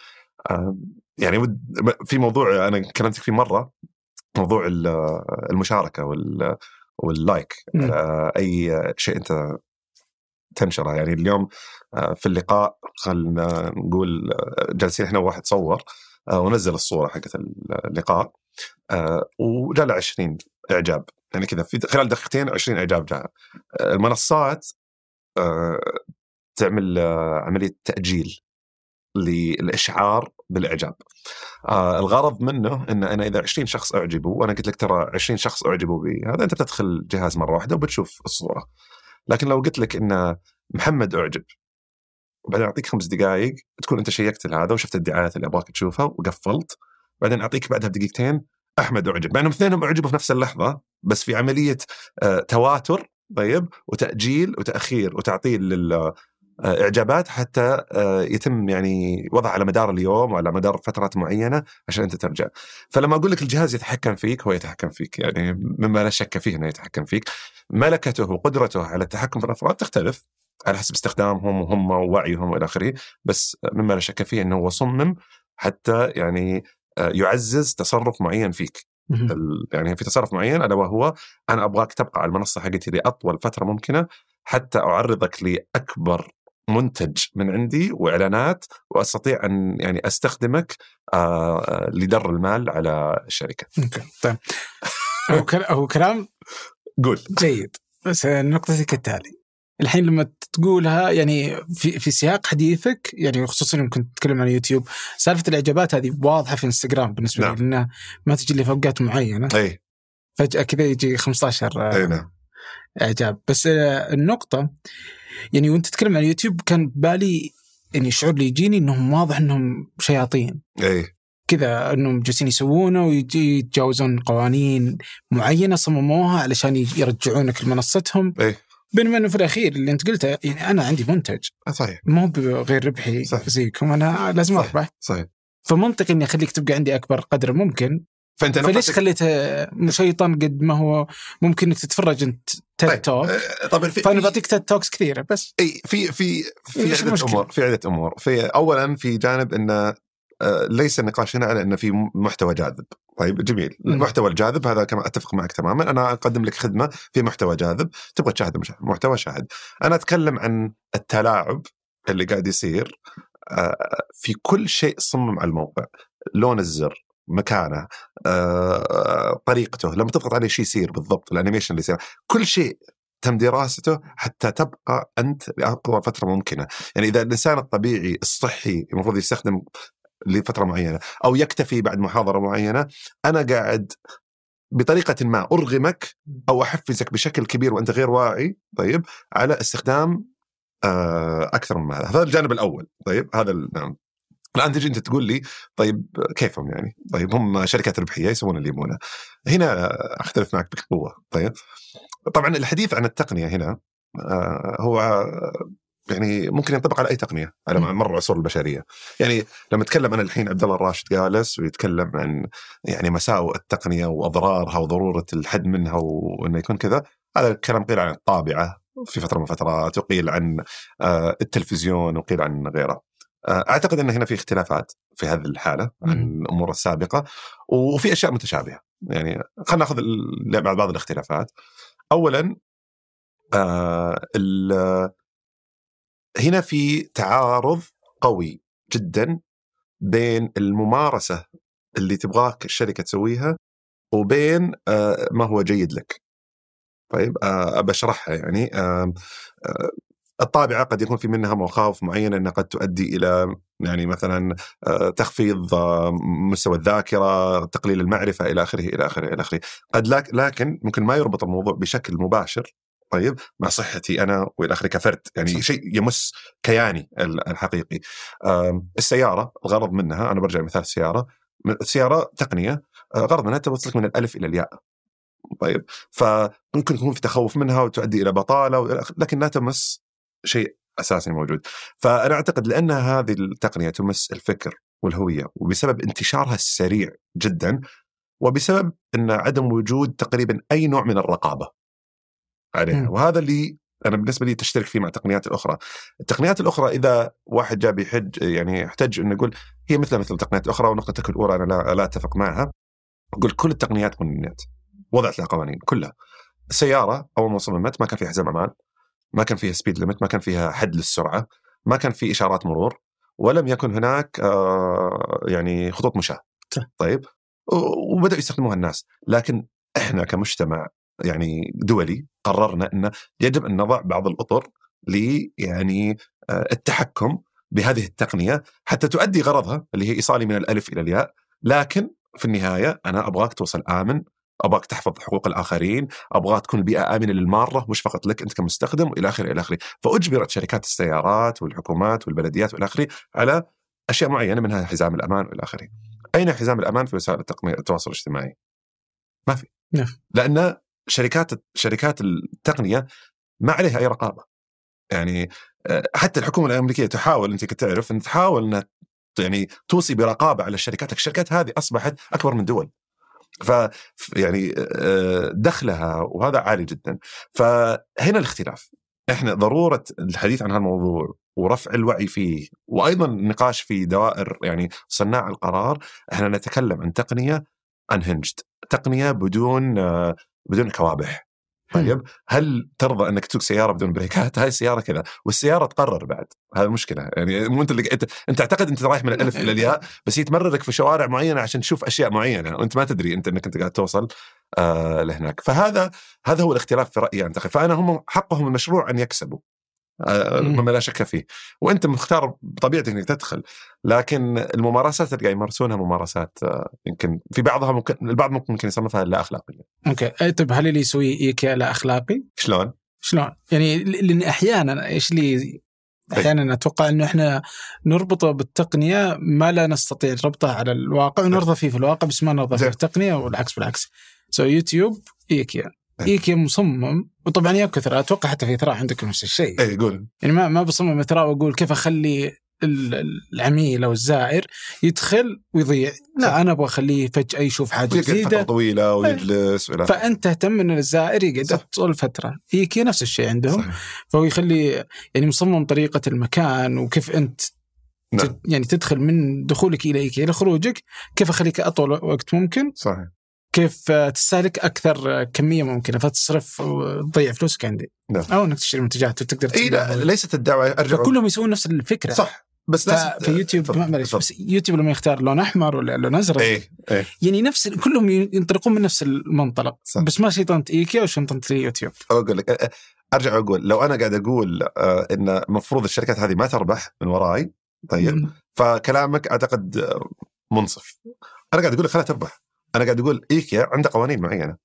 آه، يعني. في موضوع أنا كلمتك فيه مرة موضوع ال- المشاركة وال... واللايك. على أي شيء أنت تنشره يعني اليوم آه، في اللقاء خلينا نقول آه، جالسين إحنا وواحد صور آه، ونزل الصورة حقت اللقاء آه، وجاء له 20 إعجاب يعني كذا في خلال دقيقتين 20 إعجاب جاء آه، المنصات آه، تعمل آه، عملية تأجيل للإشعار بالإعجاب. آه الغرض منه إن أنا إذا 20 شخص أعجبوا وأنا قلت لك ترى 20 شخص أعجبوا بي هذا أنت بتدخل الجهاز مرة واحدة وبتشوف الصورة. لكن لو قلت لك إن محمد أعجب بعدين أعطيك خمس دقائق تكون أنت شيكت هذا وشفت الدعايات اللي أبغاك تشوفها وقفلت بعدين أعطيك بعدها بدقيقتين أحمد أعجب مع إنهم اثنينهم أعجبوا في نفس اللحظة بس في عملية آه تواتر طيب وتأجيل وتأخير وتعطيل لل إعجابات حتى آه، يتم يعني وضع على مدار اليوم وعلى مدار فترات معينة عشان أنت ترجع. فلما أقول لك الجهاز يتحكم فيك هو يتحكم فيك يعني مما لا شك فيه إنه يتحكم فيك. ملكته وقدرته على التحكم في الأفراد تختلف على حسب استخدامهم وهم ووعيهم وإلى آخره، بس مما لا شك فيه إنه هو صمم حتى يعني آه، يعزز تصرف معين فيك. يعني في تصرف معين ألا وهو أنا أبغاك تبقى على المنصة حقتي لأطول فترة ممكنة حتى أعرضك لأكبر منتج من عندي وإعلانات وأستطيع أن يعني أستخدمك آه لدر المال على الشركة. طيب. هو كلام قول. جيد. بس نقطتي كالتالي الحين لما تقولها يعني في في سياق حديثك يعني خصوصا يوم كنت تتكلم عن يوتيوب سالفة الإعجابات هذه واضحة في انستغرام بالنسبة نعم. لي لأنها ما تجي لي في أوقات معينة. أي. فجأة كذا يجي 15 أي نعم. إعجاب. بس آه، النقطة يعني وأنت تتكلم عن يوتيوب كان بالي يعني الشعور اللي يجيني إنهم واضح إنهم شياطين. أي. كذا إنهم جالسين يسوونه ويجي يتجاوزون قوانين معينة صمموها علشان يرجعونك لمنصتهم. أي. بينما إنه في الأخير اللي أنت قلته يعني أنا عندي منتج. آه، صحيح. مو بغير ربحي صحيح. زيكم أنا لازم صح. أربح. صحيح. فمنطقي إني أخليك تبقى عندي أكبر قدر ممكن. فأنت فليش خليته شيطان قد ما هو ممكن إنك تتفرج أنت TED طيب، Talk آه، طبعا في فأنا بعطيك TED Talks كثيرة بس. إي في في في عدة المشكلة؟ أمور في عدة أمور. في اولا في جانب إنه آه، ليس النقاش هنا على إنه في محتوى جاذب. طيب جميل. المحتوى الجاذب هذا كما أتفق معك تماما. أنا أقدم لك خدمة في محتوى جاذب. تبغى تشاهد محتوى شاهد. أنا أتكلم عن التلاعب اللي قاعد يصير آه، في كل شيء صمم على الموقع. لون الزر مكانه آه، طريقته. لما تضغط عليه شيء يصير بالضبط الأنيميشن اللي يصير. كل شيء تم دراسته حتى تبقى أنت لاطول فترة ممكنة، يعني إذا الإنسان الطبيعي الصحي المفروض يستخدم لفترة معينة أو يكتفي بعد محاضرة معينة، أنا قاعد بطريقة ما أرغمك أو أحفزك بشكل كبير وأنت غير واعي طيب على استخدام أكثر من هذا، هذا الجانب الأول طيب هذا نعم. الآن تجي أنت تقول لي طيب كيفهم يعني؟ طيب هم شركات ربحية يسوون اللي يبونه. هنا أختلف معك بقوة طيب. طبعا الحديث عن التقنية هنا هو يعني ممكن ينطبق على أي تقنية على. مر العصور البشرية. يعني لما اتكلم أنا الحين عبد الله الراشد جالس ويتكلم عن يعني مساوئ التقنية وأضرارها وضرورة الحد منها وإنه يكون كذا، هذا الكلام قيل عن الطابعة في فترة من الفترات وقيل عن آه، التلفزيون وقيل عن غيره. آه، أعتقد إن هنا في اختلافات في هذه الحالة عن. الأمور السابقة وفي أشياء متشابهة يعني خلينا ناخذ بعض الاختلافات اولا آه هنا في تعارض قوي جدا بين الممارسة اللي تبغاك الشركة تسويها وبين آه ما هو جيد لك. طيب آه بشرحها يعني. آه الطابعة قد يكون في منها مخاوف معينه إنها قد تؤدي إلى يعني مثلا تخفيض مستوى الذاكرة، تقليل المعرفة إلى آخره إلى آخره إلى آخره، قد لك لكن ممكن ما يربط الموضوع بشكل مباشر. طيب مع صحتي أنا وإلى آخره كفرد، يعني صح. شيء يمس كياني ال- الحقيقي. السيارة الغرض منها أنا برجع مثال السيارة، السيارة تقنية آه، غرض منها توصلك من الألف إلى الياء. طيب فممكن يكون في تخوف منها وتؤدي إلى بطالة لكن لا تمس شيء أساسي موجود. فأنا أعتقد لأن هذه التقنية تمس الفكر والهوية وبسبب انتشارها السريع جدا وبسبب إن عدم وجود تقريبا أي نوع من الرقابة عليها مم. وهذا اللي أنا بالنسبة لي تشترك فيه مع التقنيات الأخرى. التقنيات الأخرى إذا واحد جاء بيحج يعني يحتج إنه يقول هي مثل مثل التقنيات الأخرى ونقطتك الاولى أنا لا, لا أتفق معها. أقول كل التقنيات قنيت وضعت لها قوانين كلها. السياره اول ما صممت ما كان فيها حزام أمان ما كان فيها سبيد ليمت ما كان فيها حد للسرعة ما كان في إشارات مرور ولم يكن هناك آه يعني خطوط مشاة صح. طيب وبدأوا يستخدموها الناس لكن إحنا كمجتمع يعني دولي قررنا إن يجب أن نضع بعض الأطر ل يعني آه، التحكم بهذه التقنية حتى تؤدي غرضها اللي هي إيصالي من الألف إلى الياء. لكن في النهاية أنا أبغاك توصل آمن أبغاك تحفظ حقوق الآخرين أبغاك تكون البيئه آمنة للمارة مش فقط لك أنت كمستخدم والى آخره إلى آخره. فأجبرت شركات السيارات والحكومات والبلديات والى آخره على أشياء معينة منها حزام الأمان والى آخره. أين حزام الأمان في وسائل التقنية التواصل الاجتماعي؟ ما في. نعم. لأن شركات شركات التقنية ما عليها أي رقابة يعني آه، حتى الحكومة الأمريكية تحاول أنت تعرف أن تحاول أنها يعني توصي برقابة على الشركات، الشركات هذه أصبحت أكبر من دول. ف يعني آه، دخلها وهذا عالي جدا. فهنا الاختلاف. إحنا ضرورة الحديث عن هذا الموضوع ورفع الوعي فيه وأيضا النقاش في دوائر يعني صناع القرار، إحنا نتكلم عن تقنية انهنجد تقنية بدون آه، بدون كوابح. طيب هل ترضى إنك تسوق سيارة بدون بريكات؟ هاي السيارة كذا والسيارة تقرر بعد. هذا المشكلة يعني مو أنت اللي أنت أنت تعتقد أنت رايح من الألف إلى الياء بس هي تمررك في شوارع معينة عشان تشوف أشياء معينة وأنت ما تدري أنت إنك أنت قاعد توصل آه لهناك. فهذا هذا هو الاختلاف في رأيي أعتقد. فأنا هم حقهم المشروع أن يكسبوا. مما لا شك فيه وأنت مختار بطبيعتك إنك تدخل لكن الممارسات اللي قاعد يمارسونها ممارسات آه، يمكن في بعضها ممكن البعض ممكن يصنفها لا أخلاقية okay طيب هل اللي يسوي ايكيا لا أخلاقي؟ شلون؟ شلون؟ يعني لأن أحيانا إيش اللي أحيانا أتوقع إنه إحنا نربطه بالتقنية ما لا نستطيع ربطه على الواقع ونرضى فيه في الواقع بس ما نرضى فيه. في التقنيه والعكس بالعكس. so يوتيوب ايكيا إيه. ايكيا مصمم. وطبعا يا كثر أتوقع حتى في إثراء عندكم نفس الشيء. اي قول. يعني ما ما بصمم إثراء وأقول كيف أخلي ال- العميل أو الزائر يدخل ويضيع. لا. أنا أبغى أخليه فجأة يشوف حاجة ويقعد فترة جديده طويله ويجلس ولا فأنت تهتم إن الزائر يقعد. طول فترة. ايكيا نفس الشيء عندهم. صحيح. فهو يخلي يعني مصمم طريقة المكان وكيف أنت نعم. يعني تدخل من دخولك إلى ايكيا إلى خروجك كيف أخليك أطول وقت ممكن. صحيح. كيف تستهلك أكثر كمية ممكنة فتصرف وتضيع فلوسك عندي نعم. أو إنك تشتري منتجات وتقدر إي لا. ليست الدعوة ارجع فكلهم يسوون نفس الفكرة صح بس لازم في يوتيوب معلش. بس يوتيوب لما يختار لون أحمر ولا لون أزرق إيه إيه يعني نفس كلهم ينطلقون من نفس المنطلق صح. بس ما شيطنا إيكيا وشيطنا اليوتيوب أقول لك أرجع واقول لو أنا قاعد أقول آه، إن المفروض الشركات هذه ما تربح من وراي طيب. فكلامك أعتقد آه، منصف أنا قاعد أقول لك خليها تربح أنا قاعد أقول إيكيا عنده قوانين معينة.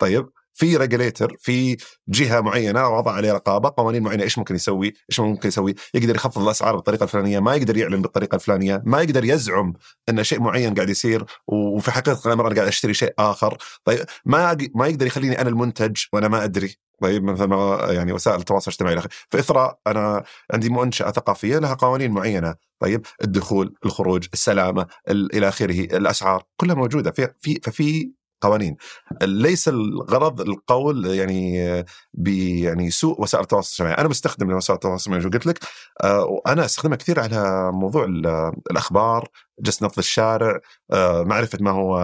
طيب في ريجليتر في جهة معينة وضع عليه رقابة قوانين معينة إيش ممكن يسوي؟ إيش ممكن يسوي؟ يقدر يخفض الأسعار بالطريقة الفلانية ما يقدر يعلن بالطريقة الفلانية ما يقدر يزعم إن شيء معين قاعد يصير وفي حقيقة الأمر أنا قاعد أشتري شيء آخر. طيب ما ما يقدر يخليني أنا المنتج وأنا ما أدري. طيب مثل ما يعني وسائل التواصل الاجتماعي في إثراء أنا عندي منشأة ثقافية لها قوانين معينة. طيب الدخول الخروج السلامة ال- إلى آخره الأسعار كلها موجودة. في في ففي قوانين. ليس الغرض القول يعني ب يعني سوء وسائل التواصل الاجتماعي. أنا بستخدم وسائل التواصل الاجتماعي قلت لك. آه، وأنا أستخدمها كثير على موضوع ال- الأخبار جلس نبض الشارع آه، معرفة ما هو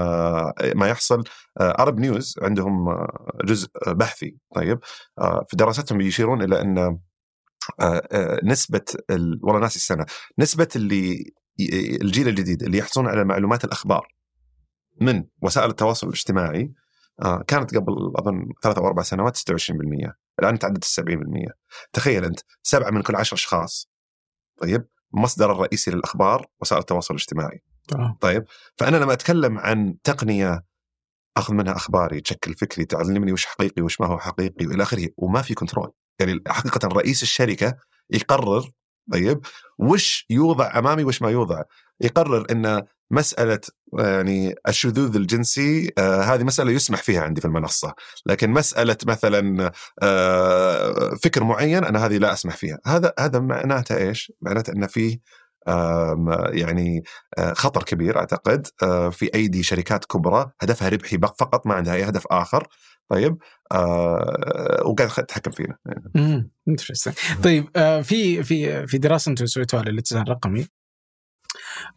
ما يحصل. ارب نيوز عندهم آه، جزء بحثي طيب. آه، في دراستهم يشيرون إلى أن آه، آه، نسبة ال... والله ناسي السنة. نسبة اللي الجيل الجديد اللي يحصلون على معلومات الأخبار من وسائل التواصل الاجتماعي آه، كانت قبل أظن ثلاث أو أربع سنوات 26% الآن تعدت ال 70% تخيل أنت سبعة من كل عشر أشخاص طيب المصدر الرئيسي للأخبار وسائل التواصل الاجتماعي. آه. طيب فأنا لما أتكلم عن تقنية أخذ منها أخباري تشكل فكري تعلمني وش حقيقي وش ما هو حقيقي وإلى آخره وما في كنترول. يعني حقيقة رئيس الشركة يقرر طيب وش يوضع أمامي وش ما يوضع؟ يقرر إن مسألة يعني الشذوذ الجنسي آه هذه مسألة يسمح فيها عندي في المنصة. لكن مسألة مثلا آه فكر معين أنا هذه لا أسمح فيها. هذا هذا معناته إيش؟ معناته إن فيه يعني آه، خطر كبير أعتقد آه، في أيدي شركات كبرى هدفها ربحي فقط ما عندها أي هدف آخر. طيب آه، وقاعد تتحكم فينا امم. طيب آه، في في في دراسة أنتم سويتوها للاتزان الرقمي.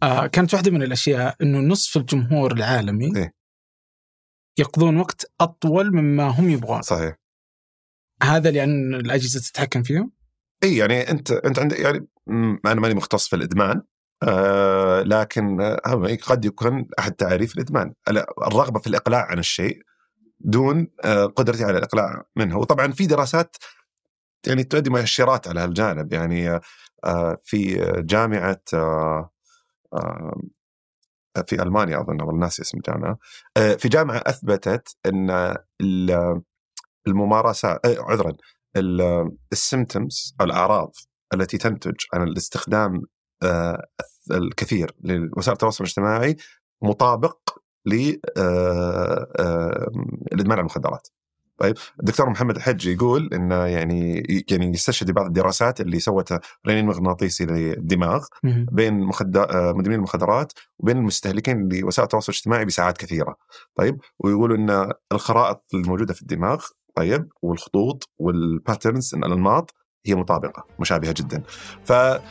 آه، كانت واحدة من الأشياء إنه نصف الجمهور العالمي إيه. يقضون وقت أطول مما هم يبغون. صحيح. هذا لأن الأجهزة تتحكم فيهم؟ اي يعني أنت أنت عندك يعني أنا ماني مختص في الإدمان آه لكن آه قد يكون أحد تعريف الإدمان. ال- الرغبة في الإقلاع عن الشيء دون آه قدرتي على الإقلاع منه وطبعا في دراسات يعني تؤدي مؤشرات على هالجانب. يعني آه في جامعة آه في ألمانيا أظن والله ناسي اسم الجامعة. في جامعة أثبتت إن ال- الممارسات عذرا السيمتومز الأعراض التي تنتج عن الاستخدام الكثير لوسائل التواصل الاجتماعي مطابق للادمان على المخدرات. طيب الدكتور محمد الحج يقول انه يعني يعني يستشهد ببعض الدراسات اللي سوتها رنين مغناطيسي للدماغ. بين مخد... آه، مدمنين المخدرات وبين المستهلكين لوسائل التواصل الاجتماعي بساعات كثيرة. طيب ويقولوا إن الخرائط الموجودة في الدماغ طيب والخطوط وال patterns الأنماط هي مطابقة مشابهة جدا. ف آه،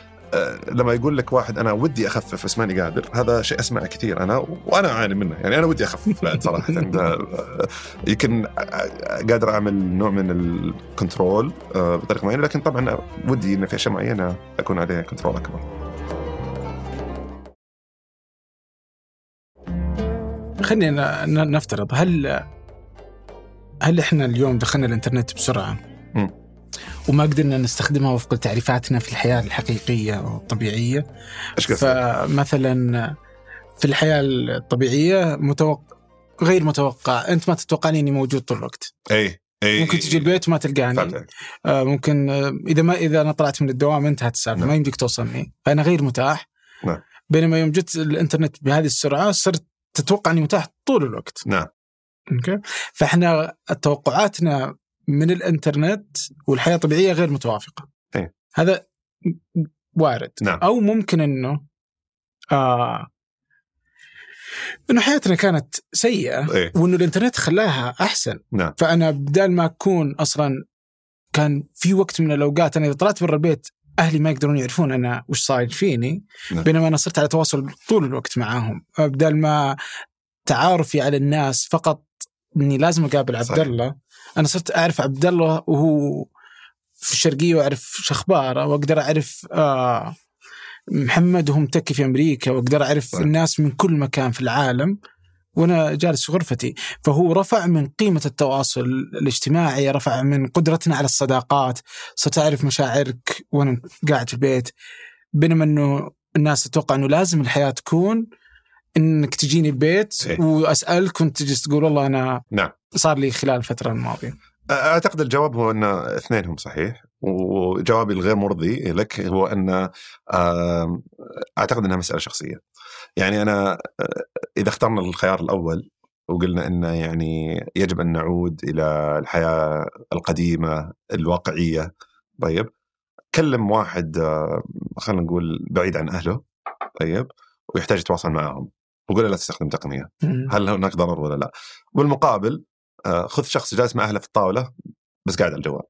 لما يقول لك واحد أنا ودي أخفف بس ماني قادر. هذا شيء أسمعه كثير أنا وأنا أعاني منه. يعني أنا ودي أخفف (laughs) بعد صراحة. (laughs) آه، يمكن آه، قادر أعمل نوع من ال control آه، بطريقة معينة لكن طبعا ودي إن في أشياء معينة أكون عليها كنترول أكبر. خلينا نفترض هل هل إحنا اليوم دخلنا الإنترنت بسرعة. وما قدرنا نستخدمها وفق تعريفاتنا في الحياة الحقيقية والطبيعية. إيش قصدك؟ فمثلا في الحياة الطبيعية متوقع غير متوقع. أنت ما تتوقعني إني موجود طول الوقت. أي أي. ممكن تجي البيت وما تلقاني. فهمت آه، ممكن آه، إذا ما إذا أنا طلعت من الدوام انتهت السالفه نعم. ما يمديك توصلني. فأنا غير متاح. نعم. بينما يوم جت الإنترنت بهذه السرعة صرت تتوقع إني متاح طول الوقت. نعم. أوكي؟ فإحنا توقعاتنا من الإنترنت والحياة الطبيعية غير متوافقة إيه. هذا وارد نعم. أو ممكن إنه آه إنه حياتنا كانت سيئة إيه وإنه الإنترنت خلاها أحسن نعم. فأنا بدال ما أكون أصلا كان في وقت من الأوقات أنا إذا طلعت برا البيت أهلي ما يقدرون يعرفون أنا وش صاير فيني نعم. بينما أنا صرت على تواصل طول الوقت معاهم بدال ما تعارفي على الناس فقط إني لازم أقابل عبد. الله أنا صرت أعرف عبد الله وهو في الشرقية وأعرف شخباره وأقدر أعرف آه محمد وهو متكي في أمريكا وأقدر أعرف صحيح. الناس من كل مكان في العالم وأنا جالس في غرفتي فهو رفع من قيمة التواصل الاجتماعي رفع من قدرتنا على الصداقات صرت أعرف مشاعرك وأنا قاعد في البيت بينما إنه الناس تتوقع إنه لازم الحياة تكون إنك تجيني البيت إيه. وأسألك وأنت تجلس تقول والله أنا نعم. صار لي خلال الفترة الماضية أعتقد الجواب هو إن اثنينهم صحيح وجوابي الغير مرضي لك هو إن أعتقد إنها مسألة شخصية. يعني أنا آه، إذا اخترنا الخيار الأول وقلنا انه يعني يجب أن نعود إلى الحياة القديمة الواقعية طيب كلم واحد خلينا نقول بعيد عن أهله طيب ويحتاج يتواصل معهم وقول له لا تستخدم تقنية هل هناك ضرر ولا لا؟ بالمقابل آه، خذ شخص جالس مع أهله في الطاولة بس قاعد على الجوال.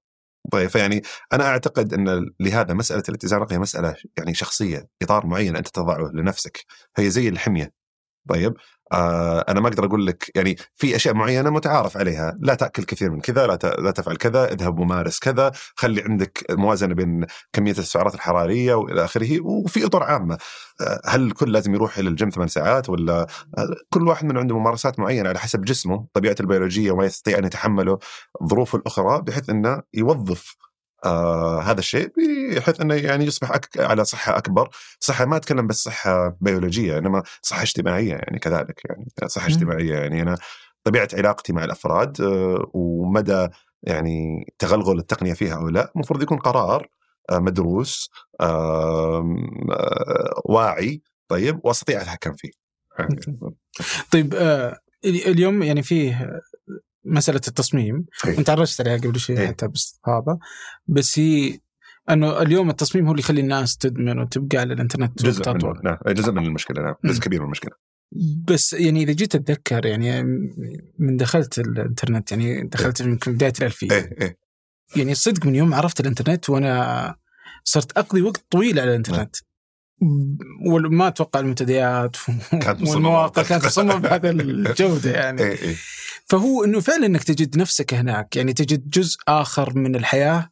طيب فيعني أنا أعتقد أن لهذا مسألة الاتزان الرقمي مسألة يعني شخصية إطار معين أنت تضعه لنفسك هي زي الحمية. طيب آه أنا ما أقدر أقول لك يعني في أشياء معينة متعارف عليها لا تأكل كثير من كذا لا, لا تفعل كذا اذهب ومارس كذا خلي عندك موازنة بين كمية السعرات الحرارية وإلى آخره وفي أطر عامة. آه هل الكل لازم يروح إلى الجيم ثمان ساعات ولا؟ كل واحد من عنده ممارسات معينة على حسب جسمه طبيعته البيولوجية وما يستطيع أن يتحمله ظروفه الأخرى بحيث إنه يوظف آه هذا الشيء بحيث إنه يعني يصبح أك... على صحة أكبر، صحة ما أتكلم بس صحة بيولوجية إنما صحة اجتماعية يعني كذلك يعني. صحة. اجتماعية يعني أنا طبيعة علاقتي مع الأفراد آه ومدى يعني تغلغل التقنية فيها أو لا. المفروض يكون قرار آه مدروس آه واعي طيب وأستطيع أتحكم فيه. طيب ال- اليوم يعني فيه مسألة التصميم. إيه. أنت عرجت عليها قبل شوي إيه. حتى باستفاضه بس هي أنه اليوم التصميم هو اللي يخلي الناس تدمن وتبقى على الإنترنت جزء من نعم. جزء من المشكلة. نعم. جزء. كبير من المشكلة. بس يعني إذا جيت أتذكر يعني من دخلت الإنترنت يعني دخلت يمكن بداية الألفية. إيه إيه. يعني صدق من يوم عرفت الإنترنت وأنا صرت أقضي وقت طويل على الإنترنت. وما أتوقع المنتديات. والمواقع كانت مصممة بهذا (laughs) الجودة يعني. إيه إيه. فهو إنه فعلا إنك تجد نفسك هناك يعني تجد جزء آخر من الحياة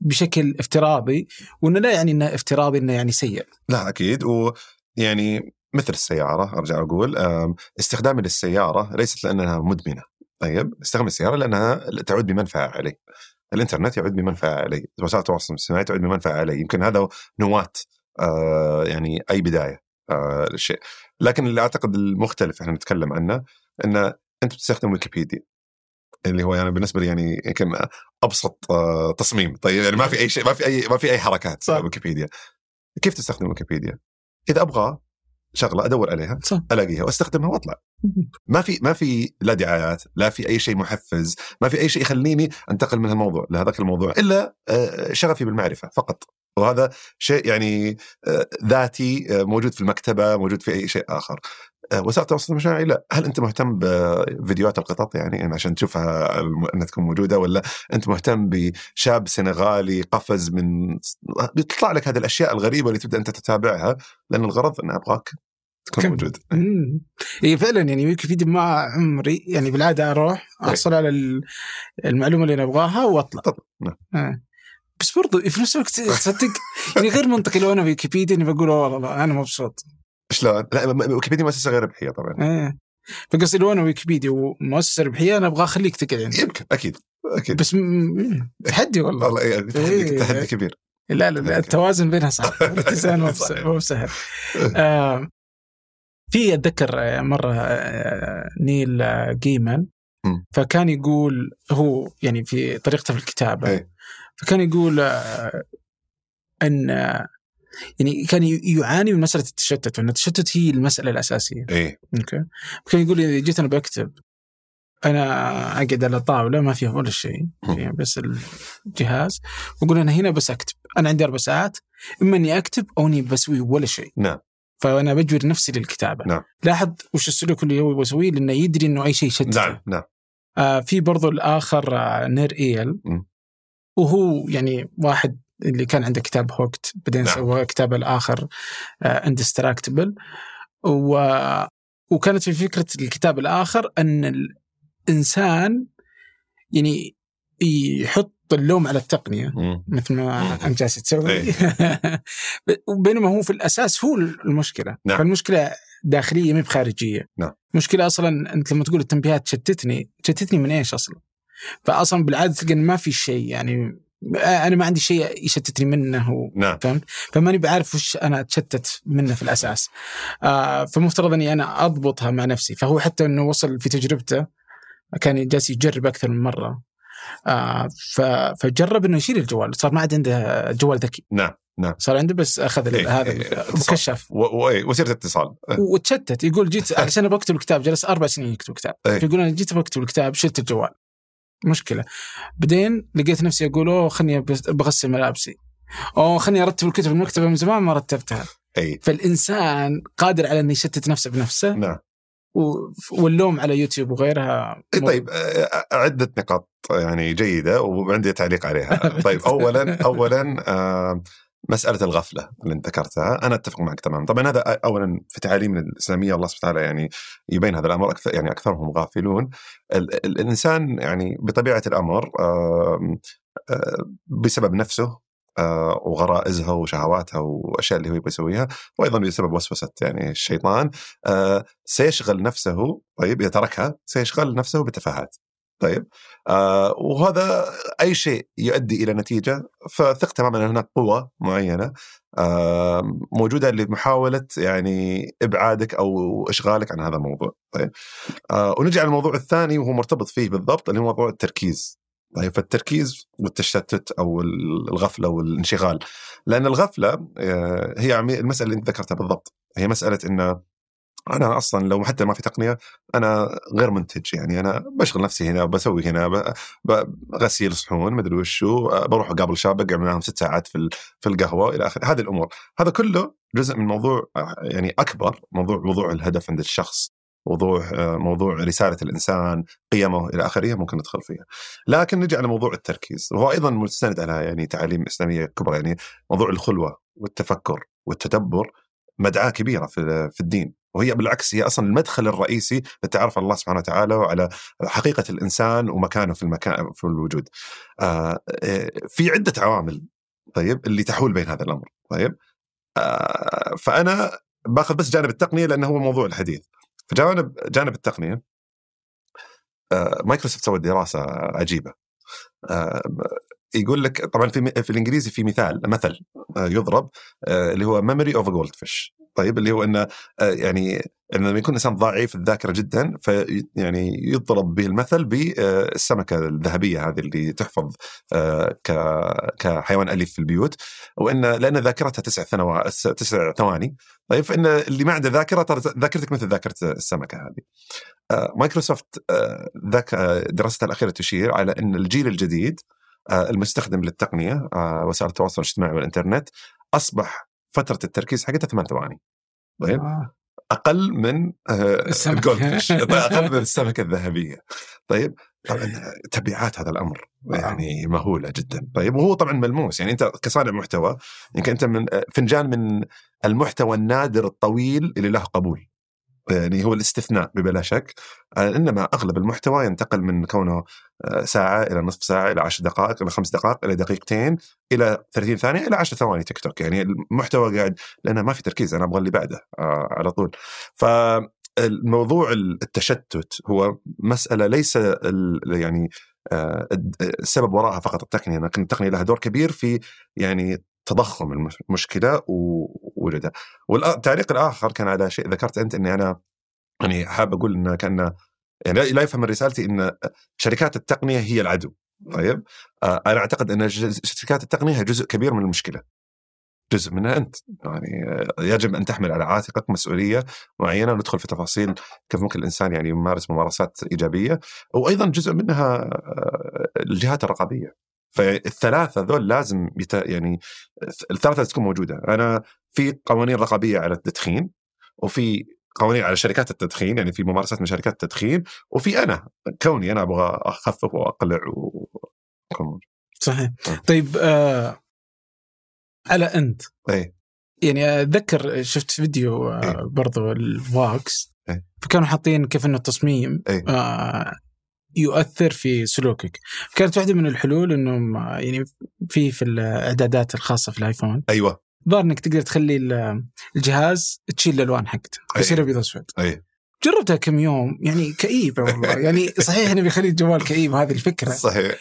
بشكل افتراضي وإنه لا يعني إنه افتراضي إنه يعني سيء. لا أكيد. ويعني مثل السيارة أرجع أقول استخدامي للسيارة ليست لأنها مدمنة. طيب استخدام السيارة لأنها تعود بمنفعة علي. الإنترنت يعود بمنفعة علي. وسائل التواصل الاجتماعي تعود بمنفعة علي. يمكن هذا نواة آه يعني أي بداية آه للشيء لكن اللي أعتقد المختلف إحنا نتكلم عنه ان أنت بتستخدم ويكيبيديا اللي هو يعني بالنسبة لي يعني يمكن أبسط آه تصميم. طيب يعني ما في أي شيء ما في أي ما في أي حركات صح. ويكيبيديا. كيف تستخدم ويكيبيديا؟ إذا أبغى شغلة أدور عليها صح. ألاقيها وأستخدمها وأطلع. ما في ما في لا دعايات لا في أي شيء محفز ما في أي شيء يخليني أنتقل من الموضوع لهذاك الموضوع إلا آه، شغفي بالمعرفة فقط. وهذا شيء يعني آه، ذاتي موجود في المكتبة موجود في أي شيء آخر. وسائل التواصل الاجتماعي لا هل أنت مهتم بفيديوهات القطط يعني يعني عشان تشوفها أنها تكون موجودة ولا أنت مهتم بشاب سنغالي قفز من بيطلع لك هذه الأشياء الغريبة اللي تبدأ أنت تتابعها لأن الغرض اني أبغاك تكون كم- موجود. اي فعلا يعني ويكيبيديا ما عمري يعني بالعادة أروح إيه. أحصل على ال- المعلومة اللي أنا أبغاها وأطلع طب نعم. آه. بس برضو في نفس الوقت تصدق يعني غير منطقي لو أنا في ويكيبيديا اني بقول والله أنا مبسوط شلون؟ لا ويكيبيديا مؤسسه غير ربحيه طبعا. إيه. فقصدي لو أنا ويكيبيديا ومؤسسه ربحيه أنا أبغى أخليك تقعد عندي يمكن أكيد أكيد. بس م- تحدي والله. والله إيه، تحدي إيه. تحدي كبير. لا لا, لا التوازن بينها صعب. (laughs) الاتزان مو بس- مو بسهل. آه، في أتذكر آه، مرة آه، نيل جيمان. فكان يقول هو يعني في طريقته في الكتابة إيه. فكان يقول إن يعني كان يعاني من مسألة التشتت وإن التشتت هي المسألة الأساسية. إيه. أوكي؟ كان يقول اذا جيت أنا بكتب أنا أقعد على طاولة ما فيها ولا شيء فيها بس الجهاز وأقول أنا هنا بس أكتب. أنا عندي أربع ساعات إما إني أكتب أو إني بسوي ولا شيء. نعم. فأنا بجبر نفسي للكتابة. نعم. لاحظ وش السلوك اللي هو يسويه؟ لأنه يدري إنه أي شيء يشتته نعم نعم. آه في برضو الآخر آه نير إيل. مم. وهو يعني واحد اللي كان عنده كتاب Hooked بعدين نعم. سوى كتابه الآخر Indistractable و... وكانت في فكرة الكتاب الآخر أن الإنسان يعني يحط اللوم على التقنية مم. مثل ما انت جالس تسوي إيه. (laughs) بينما هو في الأساس هو المشكلة نعم. فالمشكلة داخلية ما بخارجية نعم. مشكلة أصلا أنت لما تقول التنبيهات تشتتني تشتتني من إيش أصلا فاصلا بالعادة تلقى ما في شيء يعني أنا ما عندي شيء يشتتني منه و... نعم. فماني بعرف وش أنا أتشتت منه في الأساس. آه فمفترض إني أنا أضبطها مع نفسي. فهو حتى إنه وصل في تجربته كان جالس يجرب أكثر من مرة. آه ف... فجرب إنه يشيل الجوال. صار ما عاد عنده جوال ذكي. نعم نعم. صار عنده بس أخذ ال- إيه، هذا إيه، و- إيه، وسيلة اتصال. وتشتت. يقول جيت (laughs) عشان أبغى أكتب الكتاب جلس أربع سنين يكتب كتاب إيه. فيقول أنا جيت أبغى أكتب الكتاب شلت الجوال. مشكلة. بعدين لقيت نفسي أقول أوه خلني بغسل ملابسي. أوه خلني أرتب الكتب المكتبة من زمان ما رتبتها. أي. فالإنسان قادر على إنه يشتت نفسه بنفسه نعم. و- واللوم على يوتيوب وغيرها إيه، طيب عدة نقاط يعني جيدة وعندي تعليق عليها. (laughs) طيب اولا اولا مسألة الغفلة اللي أنت ذكرتها أنا أتفق معك تماما. طبعا هذا اولا في تعاليمنا الإسلامية الله سبحانه وتعالى يعني يبين هذا الأمر أكثر يعني أكثرهم غافلون. ال- ال- الإنسان يعني بطبيعة الأمر آم، آه، بسبب نفسه وغرائزها وشهواتها وأشياء اللي هو يبغى يسويها وأيضا بسبب وسوسة يعني الشيطان سيشغل نفسه طيب إذا تركها سيشغل نفسه بتفاهات. طيب. آه وهذا أي شيء يؤدي إلى نتيجة فثق تماما أن هناك قوة معينة آه موجودة لمحاولة يعني إبعادك أو إشغالك عن هذا الموضوع. طيب. آه ونجي على الموضوع الثاني وهو مرتبط فيه بالضبط اللي هو موضوع التركيز. طيب فالتركيز والتشتت أو الغفلة والانشغال. لأن الغفلة آه هي المسألة اللي أنت ذكرتها بالضبط. هي مسألة انه أنا أصلا لو حتى ما في تقنية أنا غير منتج يعني. أنا بشغل نفسي هنا بسوي هنا ب- ب- غسيل صحون مدري وشو بروح أقابل شاب بقعد معاهم ست ساعات في في القهوة إلى آخره. هذه الأمور. هذا كله جزء من موضوع يعني أكبر موضوع موضوع الهدف عند الشخص موضوع موضوع رسالة الإنسان قيمه إلى آخره ممكن ندخل فيها. لكن نجي على موضوع التركيز. وهو أيضا مستند على يعني تعاليم إسلامية كبرى يعني موضوع الخلوة والتفكر والتدبر مدعاة كبيرة في الدين. وهي بالعكس هي أصلا المدخل الرئيسي للتعرف على الله سبحانه وتعالى وعلى حقيقة الإنسان ومكانه في المكان في الوجود. آه آه، في عدة عوامل طيب اللي تحول بين هذا الأمر طيب آه فأنا باخذ بس جانب التقنية لأنه هو موضوع الحديث. فجانب جانب التقنية آه مايكروسوفت سوت دراسة عجيبة. آه يقول لك طبعا في في الإنجليزي في مثال مثل آه، يضرب آه، اللي هو memory of goldfish طيب اللي هو إنه آه، يعني إنه لما يكون إنسان ضعيف الذاكرة جدا في يعني يضرب به المثل بالسمكه الذهبية هذه اللي تحفظ آه، كحيوان أليف في البيوت وإن لأن ذاكرتها تسع تسع ثواني طيب فإن اللي ما عنده ذاكرة ترى ذاكرتك مثل ذاكرة السمكة هذه. آه، مايكروسوفت آه، ذاك آه، دراستها الأخيرة تشير على إن الجيل الجديد آه، المستخدم للتقنية آه، وسائل التواصل الاجتماعي والإنترنت أصبح فترة التركيز حقتها ثمان ثواني. طيب؟ آه. أقل من آه، السمك. الجولد فيش أقل من السمكة الذهبية. طيب طبعا تبعات هذا الأمر يعني مهولة جدا. طيب وهو طبعا ملموس. يعني أنت كصانع محتوى يمكن انت من آه، فنجان من المحتوى النادر الطويل اللي له قبول. يعني هو الاستثناء بلا شك. آه، إنما أغلب المحتوى ينتقل من كونه آه، ساعة إلى نصف ساعة إلى عشر دقائق إلى خمس دقائق إلى دقيقتين إلى 30 ثانية إلى 10 ثواني تيك توك. يعني المحتوى قاعد لأنه ما في تركيز أنا أبغى اللي بعده آه، على طول. فالموضوع التشتت هو مسألة ليس يعني السبب وراءها فقط التقنية. لكن التقنية لها دور كبير في يعني تضخم المش- المشكلة ووجودها والتعليق الآخر كان على شيء ذكرت أنت إني أنا يعني حاب أقول إنه كأن يعني لا يفهم رسالتي إن شركات التقنية هي العدو. طيب؟ آه، أنا أعتقد إن شركات التقنية هي جزء كبير من المشكلة. جزء منها أنت. يعني يجب أن تحمل على عاتقك مسؤولية معينة وندخل في تفاصيل كيف ممكن الإنسان يعني يمارس ممارسات إيجابية. وأيضا جزء منها آه، الجهات الرقابية. فالثلاثة ذول لازم يت... يعني الثلاثة تكون موجودة أنا في قوانين رقابية على التدخين وفي قوانين على شركات التدخين يعني في ممارسات من شركات التدخين وفي أنا كوني أنا أبغى أخفف وأقلع و... صحيح آه. طيب آه على أنت إيه يعني اتذكر شفت فيديو إيه. آه برضو الفوكس إيه. فكانوا حاطين كيف إنه التصميم إيه. آه يؤثر في سلوكك. كانت واحدة من الحلول إنهم آه، يعني في في الإعدادات الخاصة في الآيفون. أيوه. ظهر إنك تقدر تخلي ال- الجهاز تشيل الألوان حقته. يصير أبيض اسود جربتها كم يوم يعني كئيبة (laughs) والله. يعني صحيح انه بيخلي الجوال كئيب هذه الفكرة. صحيح.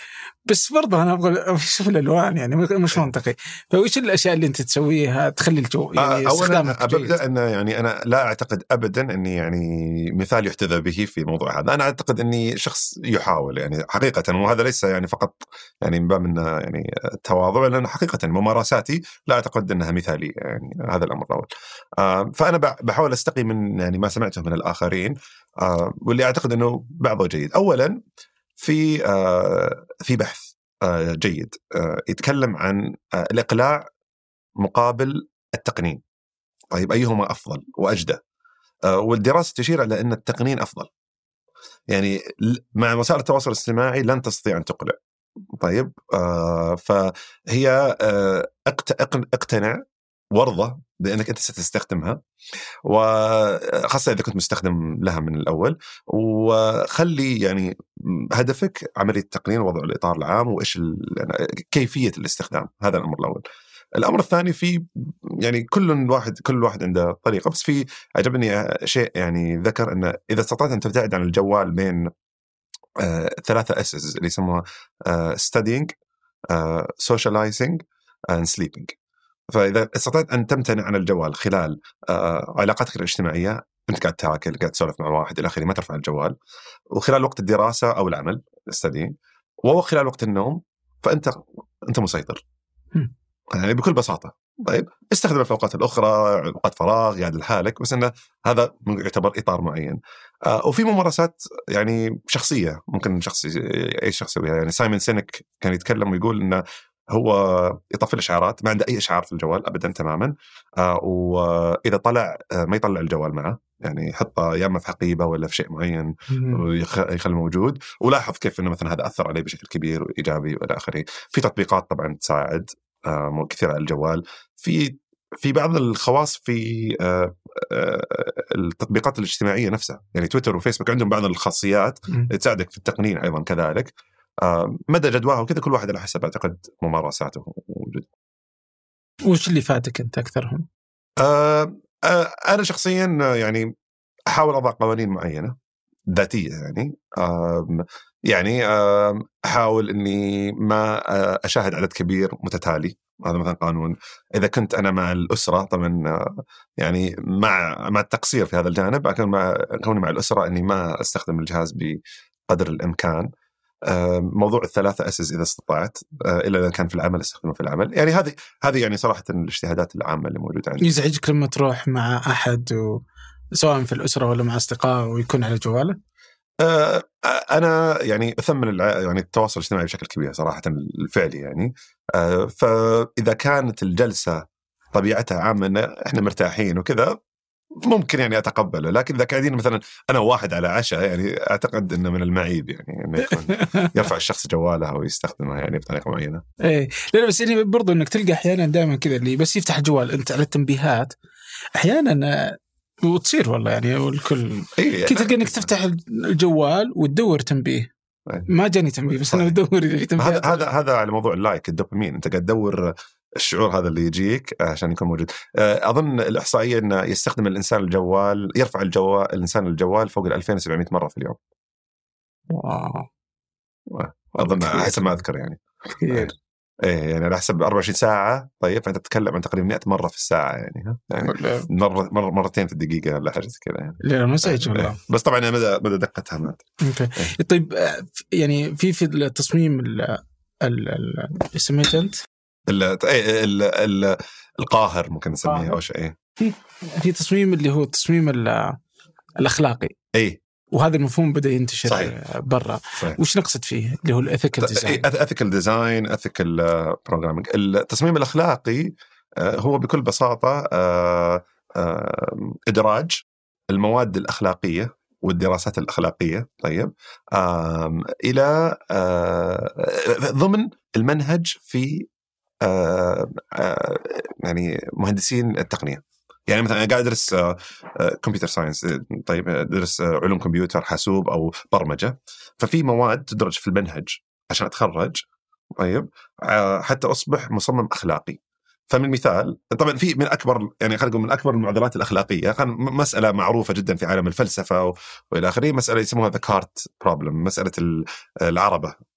بس برضه أنا أبغى أشوف الألوان يعني مش منطقي. فوش الأشياء اللي أنت تسويها تخلي الجو يعني آه، اولا استخدامك جيد أبدأ ان يعني أنا لا أعتقد ابدا إني يعني مثال يحتذى به في الموضوع هذا، أنا أعتقد إني شخص يحاول يعني حقيقة وهذا ليس يعني فقط يعني من باب إنه يعني التواضع لأن حقيقة ممارساتي لا أعتقد إنها مثالية يعني هذا الأمر الأول. آه، فأنا بح- بحاول أستقي من يعني ما سمعته من الاخرين آه، واللي أعتقد إنه بعضه جيد. اولا في آه، في بحث آه، جيد يتكلم عن الإقلاع مقابل التقنين. طيب أيهما أفضل وأجدى؟ آه، والدراسة تشير على أن التقنين أفضل. يعني مع وسائل التواصل الاجتماعي لن تستطيع أن تقلع. طيب فهي أقتنع وارضى بإنك أنت ستستخدمها وخاصة إذا كنت مستخدم لها من الأول وخلي يعني هدفك عملية التقنين ووضع الإطار العام وإيش ال- كيفية الاستخدام هذا الأمر الأول. الأمر الثاني في يعني كل واحد كل واحد عنده طريقة بس في عجبني شيء يعني ذكر إنه إذا استطعت أن تبتعد عن الجوال بين آه ثلاثة اسس اللي يسموها آه socializing and sleeping فإذا استطعت أن تمتنع عن الجوال خلال علاقاتك الاجتماعية أنت قاعد تاكل قاعد تسولف مع واحد إلى آخره ما ترفع الجوال. وخلال وقت الدراسة أو العمل studying وخلال وقت النوم فأنت أنت مسيطر. يعني بكل بساطة. طيب استخدم في الاوقات الأخرى أوقات فراغ قاعد لحالك بس إنه هذا يعتبر إطار معين. آه وفي ممارسات يعني شخصية ممكن شخص أي شخص يسويها. يعني سايمون سينك كان يتكلم ويقول إنه هو يطفي الإشعارات ما عنده أي إشعار في الجوال ابدا تماما آه وإذا طلع آه ما يطلع الجوال معه يعني يحطه يا إما في حقيبة ولا في شيء معين ويخلي موجود. ولاحظ كيف إنه مثلا هذا أثر عليه بشكل كبير وإيجابي وإلى آخره. في تطبيقات طبعا تساعد آه كثير على الجوال. في في بعض الخواص في آه آه التطبيقات الاجتماعية نفسها. يعني تويتر وفيسبوك عندهم بعض الخاصيات تساعدك في التقنين أيضا كذلك. مدى جدواها وكذا كل واحد على حسب أعتقد ممارساته ووجوده وش اللي فاتك أنت أكثرهم؟ آه آه أنا شخصيا آه، يعني أحاول أضع قوانين معينة ذاتية يعني آم، يعني أحاول إني ما آه، أشاهد عدد كبير متتالي. هذا مثلا قانون. إذا كنت أنا مع الأسرة طبعا آه، يعني مع مع التقصير في هذا الجانب لكن مع كوني مع الأسرة إني ما أستخدم الجهاز بقدر الإمكان. آه، موضوع الثلاثة أسس إذا استطعت آه، إلا إذا كان في العمل استخدمه في العمل. يعني هذه هذه يعني صراحة الاجتهادات العامة اللي موجودة عندي. يزعجك لما تروح مع أحد و... سواء في الأسرة ولا مع أصدقاء ويكون على جواله؟ آه، أنا يعني أثمن الع- يعني التواصل الاجتماعي بشكل كبير صراحة الفعلي يعني. آه، فإذا كانت الجلسة طبيعتها عامة إن إحنا مرتاحين وكذا ممكن يعني أتقبله لكن إذا قاعدين مثلا أنا واحد على عشاء يعني أعتقد إنه من المعيب يعني إنه يكون (laughs) يرفع الشخص جواله ويستخدمه يعني بطريقة معينة. إيه لا لا، بس يعني برضو إنك تلقى أحيانا دائما كذا اللي بس يفتح الجوال أنت على التنبيهات أحيانا آه، وتصير والله يعني والكل إيه كنت تلقى إنك تفتح الجوال وتدور تنبيه أيه. ما جاني تنبيه بس أنا. بدور إذا في هذا تنبيهات هذا هذا على موضوع ال like الدوبامين أنت قاعد تدور الشعور هذا اللي يجيك عشان يكون موجود. آه، أظن الإحصائية إنه يستخدم الإنسان الجوال يرفع الجوال الإنسان الجوال فوق ال 2700 مرة في اليوم. wow. أظن. حسب ما أذكر يعني. كثير. إيه. يعني على حسب 24 ساعة طيب فأنت تتكلم عن تقريبا 100 مرة في الساعة يعني ها؟ يعني لا مرة مر مرتين في الدقيقة ولا حاجة زي كذا يعني. لا مزعج إيه. والله. بس طبعا مدى مدى دقتها ما. أوكي. طيب آه، يعني في في التصميم ال ال ال إيش سميت أنت؟ ال- ال- ال- القاهر ممكن نسميه قاهر. أو شيء إيه. في تصميم اللي هو التصميم ال- الأخلاقي. إي. وهذا المفهوم بدأ ينتشر صحيح. برا. صحيح. وش نقصد فيه؟ اللي هو ال ethical design ethical design ethical programming التصميم الأخلاقي آه، هو بكل بساطة آه، آه، إدراج المواد الأخلاقية والدراسات الأخلاقية طيب إلى ضمن المنهج في يعني مهندسين التقنية. يعني مثلا أنا قاعد أدرس computer science طيب أدرس آه، علوم كمبيوتر حاسوب أو برمجة. ففي مواد تدرج في المنهج عشان أتخرج طيب آه، حتى أصبح مصمم أخلاقي. فمن مثال طبعا في من أكبر يعني خلينا نقول من أكبر المعضلات الأخلاقية مسألة معروفة جدا في عالم الفلسفة وإلى آخره مسألة يسموها the cart problem مسألة ال- العربة. آه، ال-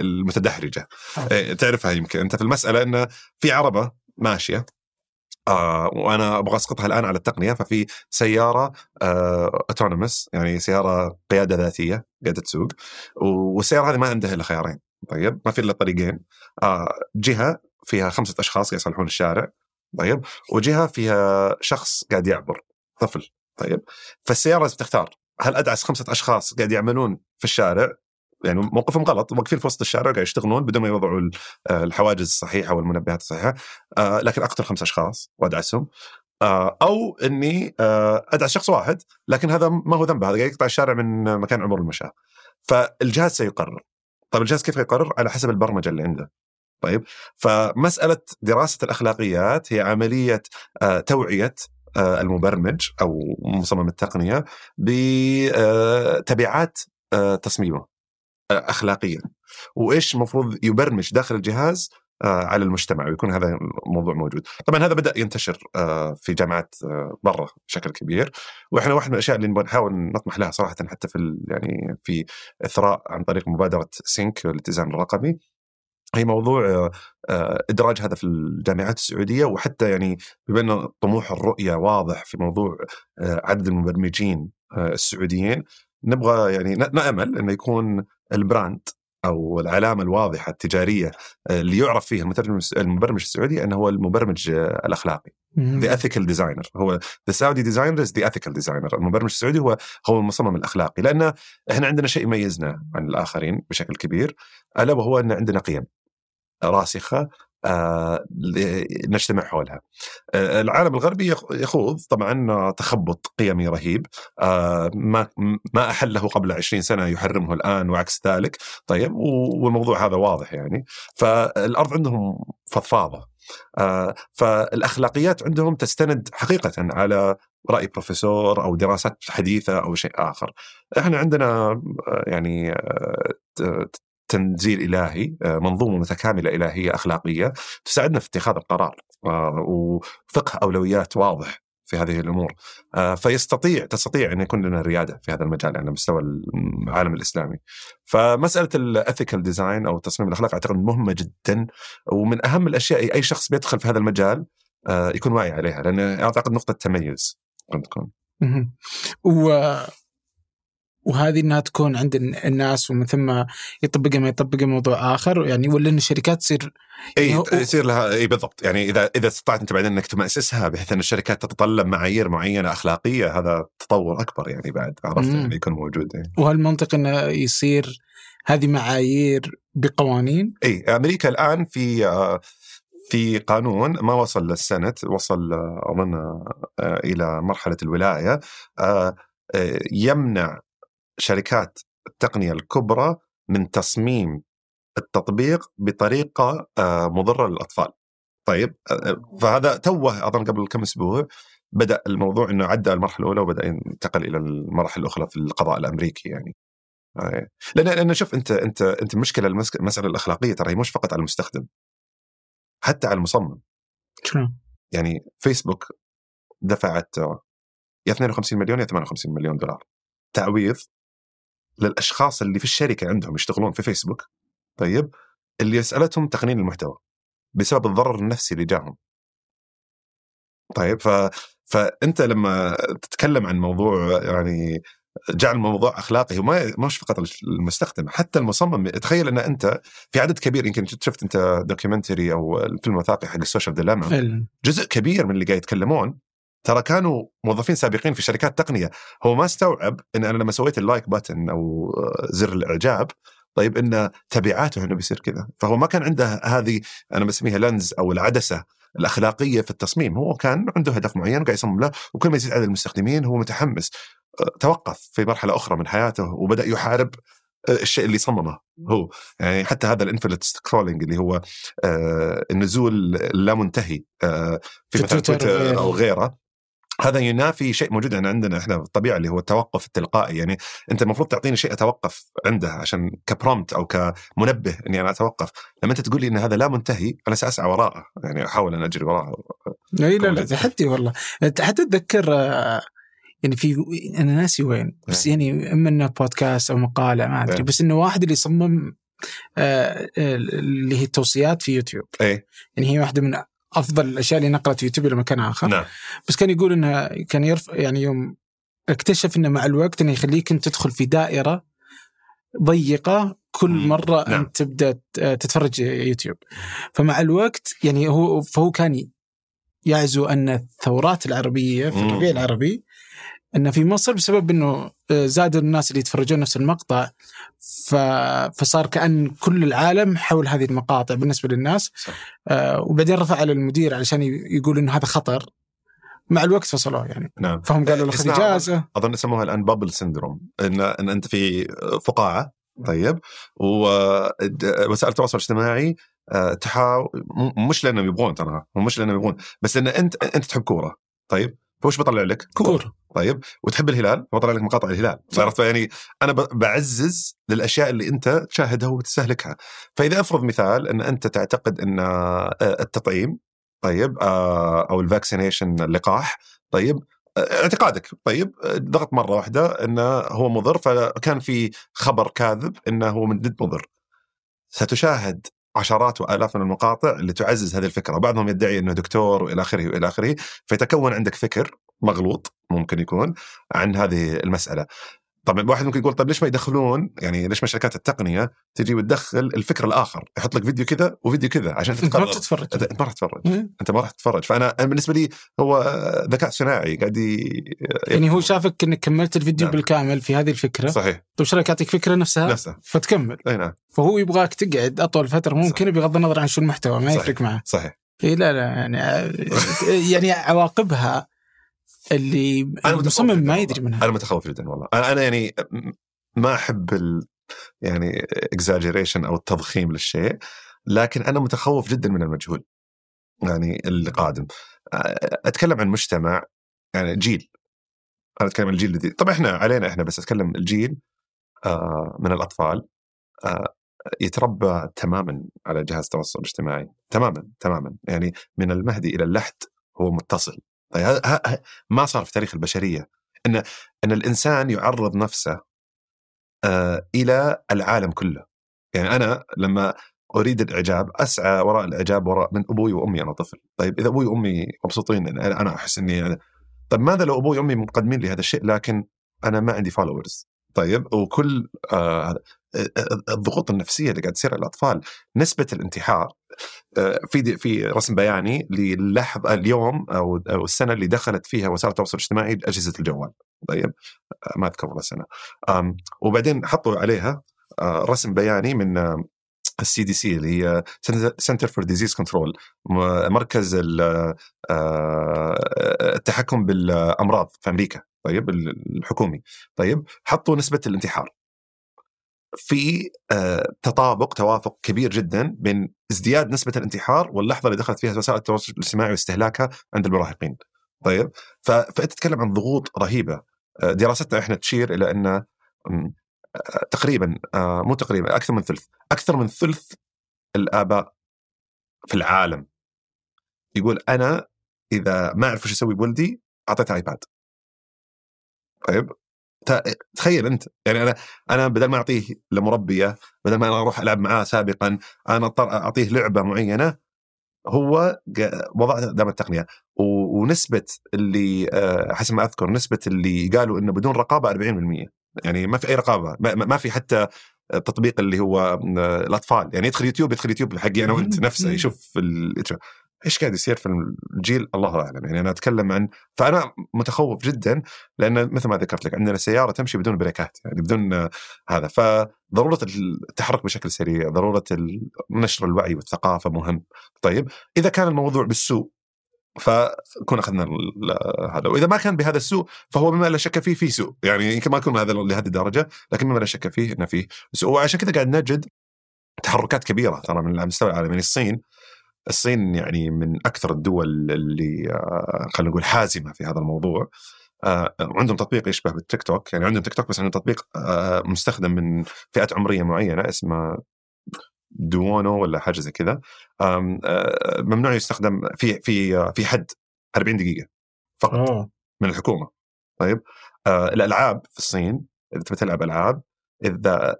المتدحرجه إيه، تعرفها يمكن. أنت في المسألة انه في عربة ماشية آه وأنا أبغى أسقطها الآن على التقنية ففي سيارة اوتونومس يعني سيارة قيادة ذاتية قاعدة تسوق والسيارة هذه ما عندها إلا خيارين. طيب ما في إلا طريقين. آه جهة فيها خمسة أشخاص قاعد يصلحون الشارع. طيب وجهة فيها شخص قاعد يعبر طفل. طيب فالسيارة لازم تختار. هل أدعس خمسة أشخاص قاعد يعملون في الشارع؟ يعني موقفهم غلط واقفين في وسط الشارع قاعد يشتغلون بدون ما يوضعوا آه، الحواجز الصحيحة والمنبهات الصحيحة. آه، لكن أقتل خمسة أشخاص وأدعسهم. آه، أو إني أدعس شخص واحد لكن هذا ما هو ذنبه هذا قاعد يقطع الشارع من مكان عمر المشاة. فالجهاز سيقرر. طيب الجهاز كيف يقرر؟ على حسب البرمجة اللي عنده. طيب فمسألة دراسة الأخلاقيات هي عملية توعية المبرمج أو مصمم التقنية بتبعات تصميمه. اخلاقيا وإيش المفروض يبرمج داخل الجهاز آه، على المجتمع ويكون هذا الموضوع موجود. طبعا هذا بدأ ينتشر آه، في جامعات آه، برا بشكل كبير. وإحنا واحد من الأشياء اللي نحاول نطمح لها صراحة حتى في يعني في إثراء عن طريق مبادرة سينك الاتزان الرقمي. هي موضوع إدراج هذا في الجامعات السعودية وحتى يعني بما ان طموح الرؤية واضح في موضوع عدد المبرمجين السعوديين. نبغى يعني نأمل إنه يكون البراند أو العلامة الواضحة التجارية آه، اللي يعرف فيها المترجم المبرمج السعودي إنه هو المبرمج آه، الأخلاقي. the ethical designer هو the Saudi designer is the ethical designer المبرمج السعودي هو هو المصمم الأخلاقي. لأن إحنا عندنا شيء يميزنا عن الآخرين بشكل كبير ألا وهو إن عندنا قيم راسخة نجتمع حولها. آه، العالم الغربي يخ- يخوض طبعا تخبط قيمي رهيب آه، ما ما أحله قبل 20 سنة يحرمه الآن وعكس ذلك طيب والموضوع هذا واضح يعني فالأرض عندهم فضفاضة آه، فالأخلاقيات عندهم تستند حقيقة على رأي بروفيسور أو دراسات حديثة أو شيء آخر. إحنا عندنا آه، يعني آه، تنزيل إلهي آه، منظومة متكاملة إلهية أخلاقية تساعدنا في اتخاذ القرار آه، وفقه أولويات واضح في هذه الأمور آه، فيستطيع تستطيع أن يكون لنا ريادة في هذا المجال على مستوى العالم الإسلامي. فمسألة ال ethical design أو التصميم الاخلاقي أعتقد مهمة جدا ومن أهم الأشياء أي شخص بيدخل في هذا المجال يكون واعي عليها لأن أعتقد نقطة تميز قد تكون. وهذه إنها تكون عند الناس ومن ثم يطبقها ما يطبقها موضوع آخر يعني ولا إن الشركات تصير إي يعني يصير لها إي بالضبط يعني إذا إذا استطعت أنت بعدين إنك تمأسسها بحيث إن الشركات تتطلب معايير معينة أخلاقية هذا تطور أكبر يعني بعد عرفت. يعني يكون موجود يعني. وهل منطق إنه يصير هذه معايير بقوانين؟ إي أمريكا الآن في آه، في قانون ما وصل للسنت وصل آه، أظن آه، إلى مرحلة الولاية يمنع شركات التقنية الكبرى من تصميم التطبيق بطريقة آه، مضرة للأطفال. طيب آه، فهذا توه أظن قبل كم أسبوع بدأ الموضوع إنه عدى المرحلة الأولى وبدأ ينتقل إلى المراحل الأخرى في القضاء الأمريكي يعني. آه، لأن لأن شوف أنت أنت أنت المشكلة المسألة الأخلاقية ترى هي مش فقط على المستخدم حتى على المصمم؟ يعني فيسبوك دفعت آه، يا 52 مليون يا 58 مليون دولار تعويض للأشخاص اللي في الشركة عندهم يشتغلون في فيسبوك طيب اللي يسالتهم تقنين المحتوى بسبب الضرر النفسي اللي جاهم. طيب ف فأنت لما تتكلم عن موضوع يعني جعل الموضوع أخلاقي هو ما مش فقط المستخدم حتى المصمم تخيل أن أنت في عدد كبير يمكن شفت أنت documentary أو الفيلم الوثائقي حق ال social dilemma جزء كبير من اللي قاعد يتكلمون ترى كانوا موظفين سابقين في شركات تقنية. هو ما استوعب إن أنا لما سويت ال like button أو زر الإعجاب طيب إن تبعاته إنه بيصير كذا. فهو ما كان عنده هذه أنا بسميها lens أو العدسة الأخلاقية في التصميم. هو كان عنده هدف معين وقاعد يصمم له وكل ما يزيد عدد المستخدمين هو متحمس. أه، توقف في مرحلة أخرى من حياته وبدأ يحارب أه، الشيء اللي صممه هو. يعني حتى هذا ال infinite scrolling اللي هو آه النزول اللامنتهي آه في في مثلا تويتر. أو غيره. هذا ينافي شيء موجود عندنا إحنا في الطبيعه اللي هو التوقف التلقائي. يعني أنت المفروض تعطيني شيء أتوقف عنده عشان كبرومت أو كمنبه إني أنا أتوقف. لما أنت تقول لي إن هذا لا منتهي أنا سأسعى وراءه. يعني أحاول أن أجري وراءه. إي لا لا. تحدي والله. حتى اتذكر آه، يعني في أنا ناسي وين بس يعني إما إنه بودكاست أو مقالة ما أدري. إيه. بس إنه واحد اللي يصمم آه، آه، اللي هي التوصيات في يوتيوب. إيه. يعني هي واحدة من أفضل الأشياء اللي نقلت يوتيوب إلى مكان آخر نعم بس كان يقول انها كان يرفع يعني يوم اكتشف إنه مع الوقت إنه يخليك أنت تدخل في دائرة ضيقة كل. مرة نعم. انت تبدا تتفرج يوتيوب فمع الوقت يعني هو فهو كان يعزو أن الثورات العربية في. الربيع العربي إن في مصر بسبب إنه آه، زاد الناس اللي يتفرجون نفس المقطع ف... فصار كأن كل العالم حول هذه المقاطع بالنسبة للناس. صح. آه وبعدين رفع على المدير علشان يقول إنه هذا خطر. مع الوقت فصلوه يعني. نعم. فهم قالوا له خذ إجازة. أظن يسموها الآن بابل سندروم ان إن أنت في فقاعة. طيب. ووسائل التواصل الاجتماعي آه، تحاول مش لأنهم يبغون ترى مش لأنهم يبغون بس لأن أنت أنت تحب كورة. طيب. فوش بطلع لك؟ كورة. طيب. وتحب الهلال؟ فبطلع لك مقاطع الهلال. عرفت يعني أنا بعزز للأشياء اللي أنت تشاهدها وتستهلكها. فإذا أفرض مثال أن أنت تعتقد أن آه، التطعيم طيب آه، أو الفاكسينيشن اللقاح طيب آه، اعتقادك طيب ضغط مرة واحدة انه هو مضر فكان في خبر كاذب أنه هو من جد مضر. ستشاهد عشرات وآلاف من المقاطع اللي تعزز هذه الفكرة، بعضهم يدعي إنه دكتور وإلى آخره وإلى آخره، فيتكون عندك فكر مغلوط ممكن يكون عن هذه المسألة. طبعا واحد ممكن يقول طيب ليش ما يدخلون؟ يعني ليش ما شركات التقنية تجي وتدخل الفكر الآخر، يحط لك فيديو كذا وفيديو كذا عشان أنت ما تقرر تتفرج أنت ما راح تتفرج. إيه. أنت ما راح تتفرج. فأنا بالنسبة لي هو ذكاء صناعي قاعد ي... يعني هو شافك إنك كملت الفيديو نعم. بالكامل في هذه الفكرة. صحيح. طيب إيش رأيك يعطيك فكرة نفسها؟ نفسه فتكمل. أي نعم. فهو يبغاك تقعد أطول فترة ممكن بغض النظر عن شو المحتوى ما. يفرق معه. صحيح. اي لا لا يعني يعني عواقبها اللي أنا متخوف المصمم ما. يدري منها. أنا متخوف جدا والله. أنا أنا يعني ما أحب ال يعني اكزاجيريشن أو التضخيم للشيء لكن أنا متخوف جدا من المجهول يعني اللي قادم أتكلم عن مجتمع يعني جيل. أنا أتكلم عن الجيل الذي طبعا إحنا علينا إحنا بس أتكلم الجيل آه، من الأطفال. آه، يتربى تماما على جهاز التواصل الاجتماعي. تماما تماما. يعني من المهدي إلى اللحد هو متصل. طيب ه- ه- ه- ما صار في تاريخ البشرية إن إن الإنسان يعرض نفسه آه، إلى العالم كله. يعني أنا لما أريد الإعجاب أسعى وراء الإعجاب وراء من أبوي وأمي أنا طفل. طيب إذا أبوي وأمي مبسوطين أنا أحس إني طيب ماذا لو أبوي وأمي مقدمين لي هذا الشيء لكن أنا ما عندي فولورز طيب وكل آه هذا- آه، الضغوط النفسية اللي قاعد تصير على الأطفال نسبة الانتحار آه، في في رسم بياني للحظة اليوم أو السنة اللي دخلت فيها وسائل التواصل الاجتماعي اجهزه الجوال. طيب؟ آه، ما أذكر والله آم، وبعدين حطوا عليها آه، رسم بياني من آه، ال CDC اللي هي Center for Disease Control مركز ال- آه، التحكم بالأمراض في أمريكا طيب؟ الحكومي. طيب؟ حطوا نسبة الانتحار. في آه، تطابق توافق كبير جدا بين ازدياد نسبة الانتحار واللحظة اللي دخلت فيها وسائل التواصل الاجتماعي واستهلاكها عند المراهقين. طيب فأنت تتكلم عن ضغوط رهيبة. آه، دراستنا إحنا تشير إلى أن آه، تقريبا مو تقريبا أكثر من ثلث أكثر من ثلث الآباء في العالم يقول أنا إذا ما أعرف إيش أسوي بولدي اعطيته ايباد طيب؟ تخيل انت يعني أنا أنا بدل ما أعطيه لمربيه بدل ما أنا أروح ألعب معاه سابقا أنا أضطر أعطيه لعبة معينة هو وضع دام التقنية ونسبة اللي آه، حسب ما أذكر نسبة اللي قالوا إنه بدون رقابة 40% يعني ما في أي رقابة ما, في حتى التطبيق اللي هو آه، الأطفال يعني يدخل يوتيوب يدخل يوتيوب حقي أنا وأنت. نفسه. يشوف. إيش قاعد يصير في الجيل؟ الله أعلم. يعني أنا أتكلم عن فأنا متخوف جدا لأن مثل ما ذكرت لك عندنا سيارة تمشي بدون بريكات يعني بدون هذا. فضرورة التحرك بشكل سريع ضرورة نشر الوعي والثقافة مهم. طيب إذا كان الموضوع بالسوء فكون أخذنا هذا. وإذا ما كان بهذا السوء فهو بما لا شك فيه في سوء. يعني يمكن ما يكون هذا لهذه الدرجة لكن بما لا شك فيه انه فيه سوء. وعشان كذا قاعد نجد تحركات كبيرة ترى من على مستوى العالم يعني الصين الصين يعني من أكثر الدول اللي آه، خلينا نقول حازمة في هذا الموضوع. آه، عندهم تطبيق يشبه بالتيك توك. يعني عندهم تيك توك بس عندهم تطبيق آه، مستخدم من فئات عمرية معينة اسمه دوونو ولا حاجة زي كذا. ممنوع يستخدم في في في حد 40 دقيقة فقط اوه من الحكومة. طيب؟ الألعاب في الصين إذا تبي تلعب ألعاب إذا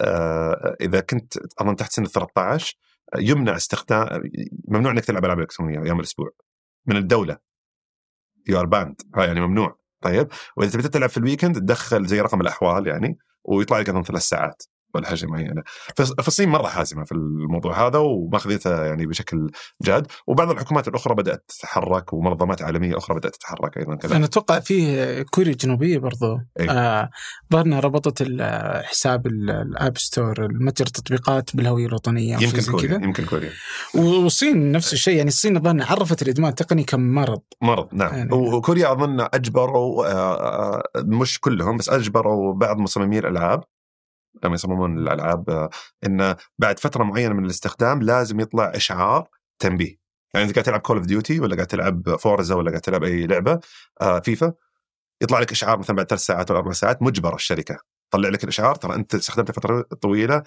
إذا كنت أظن تحت سن ال 13 آه، يمنع استخدام ممنوع إنك تلعب ألعاب إلكترونية أيام الأسبوع. من الدولة. you are banned يعني ممنوع. طيب؟ وإذا تبي تلعب في ال weekend تدخل زي رقم الأحوال يعني ويطلع لك اظن ثلاث ساعات. ولا حاجة معينه فالص- فالصين مرة حازمه في الموضوع هذا وماخذتها يعني بشكل جاد. وبعض الحكومات الأخرى بدأت تتحرك ومنظمات عالمية أخرى بدأت تتحرك أيضا كذا. أنا أتوقع فيه كوريا الجنوبية برضو. إيه. آه ربطت حساب ال- الاب ستور متجر التطبيقات بالهوية الوطنية يمكن كوريا كذا. يمكن كوريا. والصين نفس الشيء يعني الصين ظهرنا عرفت الإدمان التقني كمرض. مرض نعم. يعني- وكوريا أظن أجبروا آه، آه، مش كلهم بس أجبروا بعض مصممي الألعاب لما يصممون الألعاب آه، إنه بعد فترة معينة من الاستخدام لازم يطلع إشعار تنبيه يعني انت قاعد تلعب Call of Duty ولا قاعد تلعب Forza ولا قاعد تلعب أي لعبة آه، فيفا يطلع لك إشعار مثلا بعد ثلاث ساعات ولا أربع ساعات مجبر الشركة تطلع لك الإشعار ترى أنت استخدمته فترة طويلة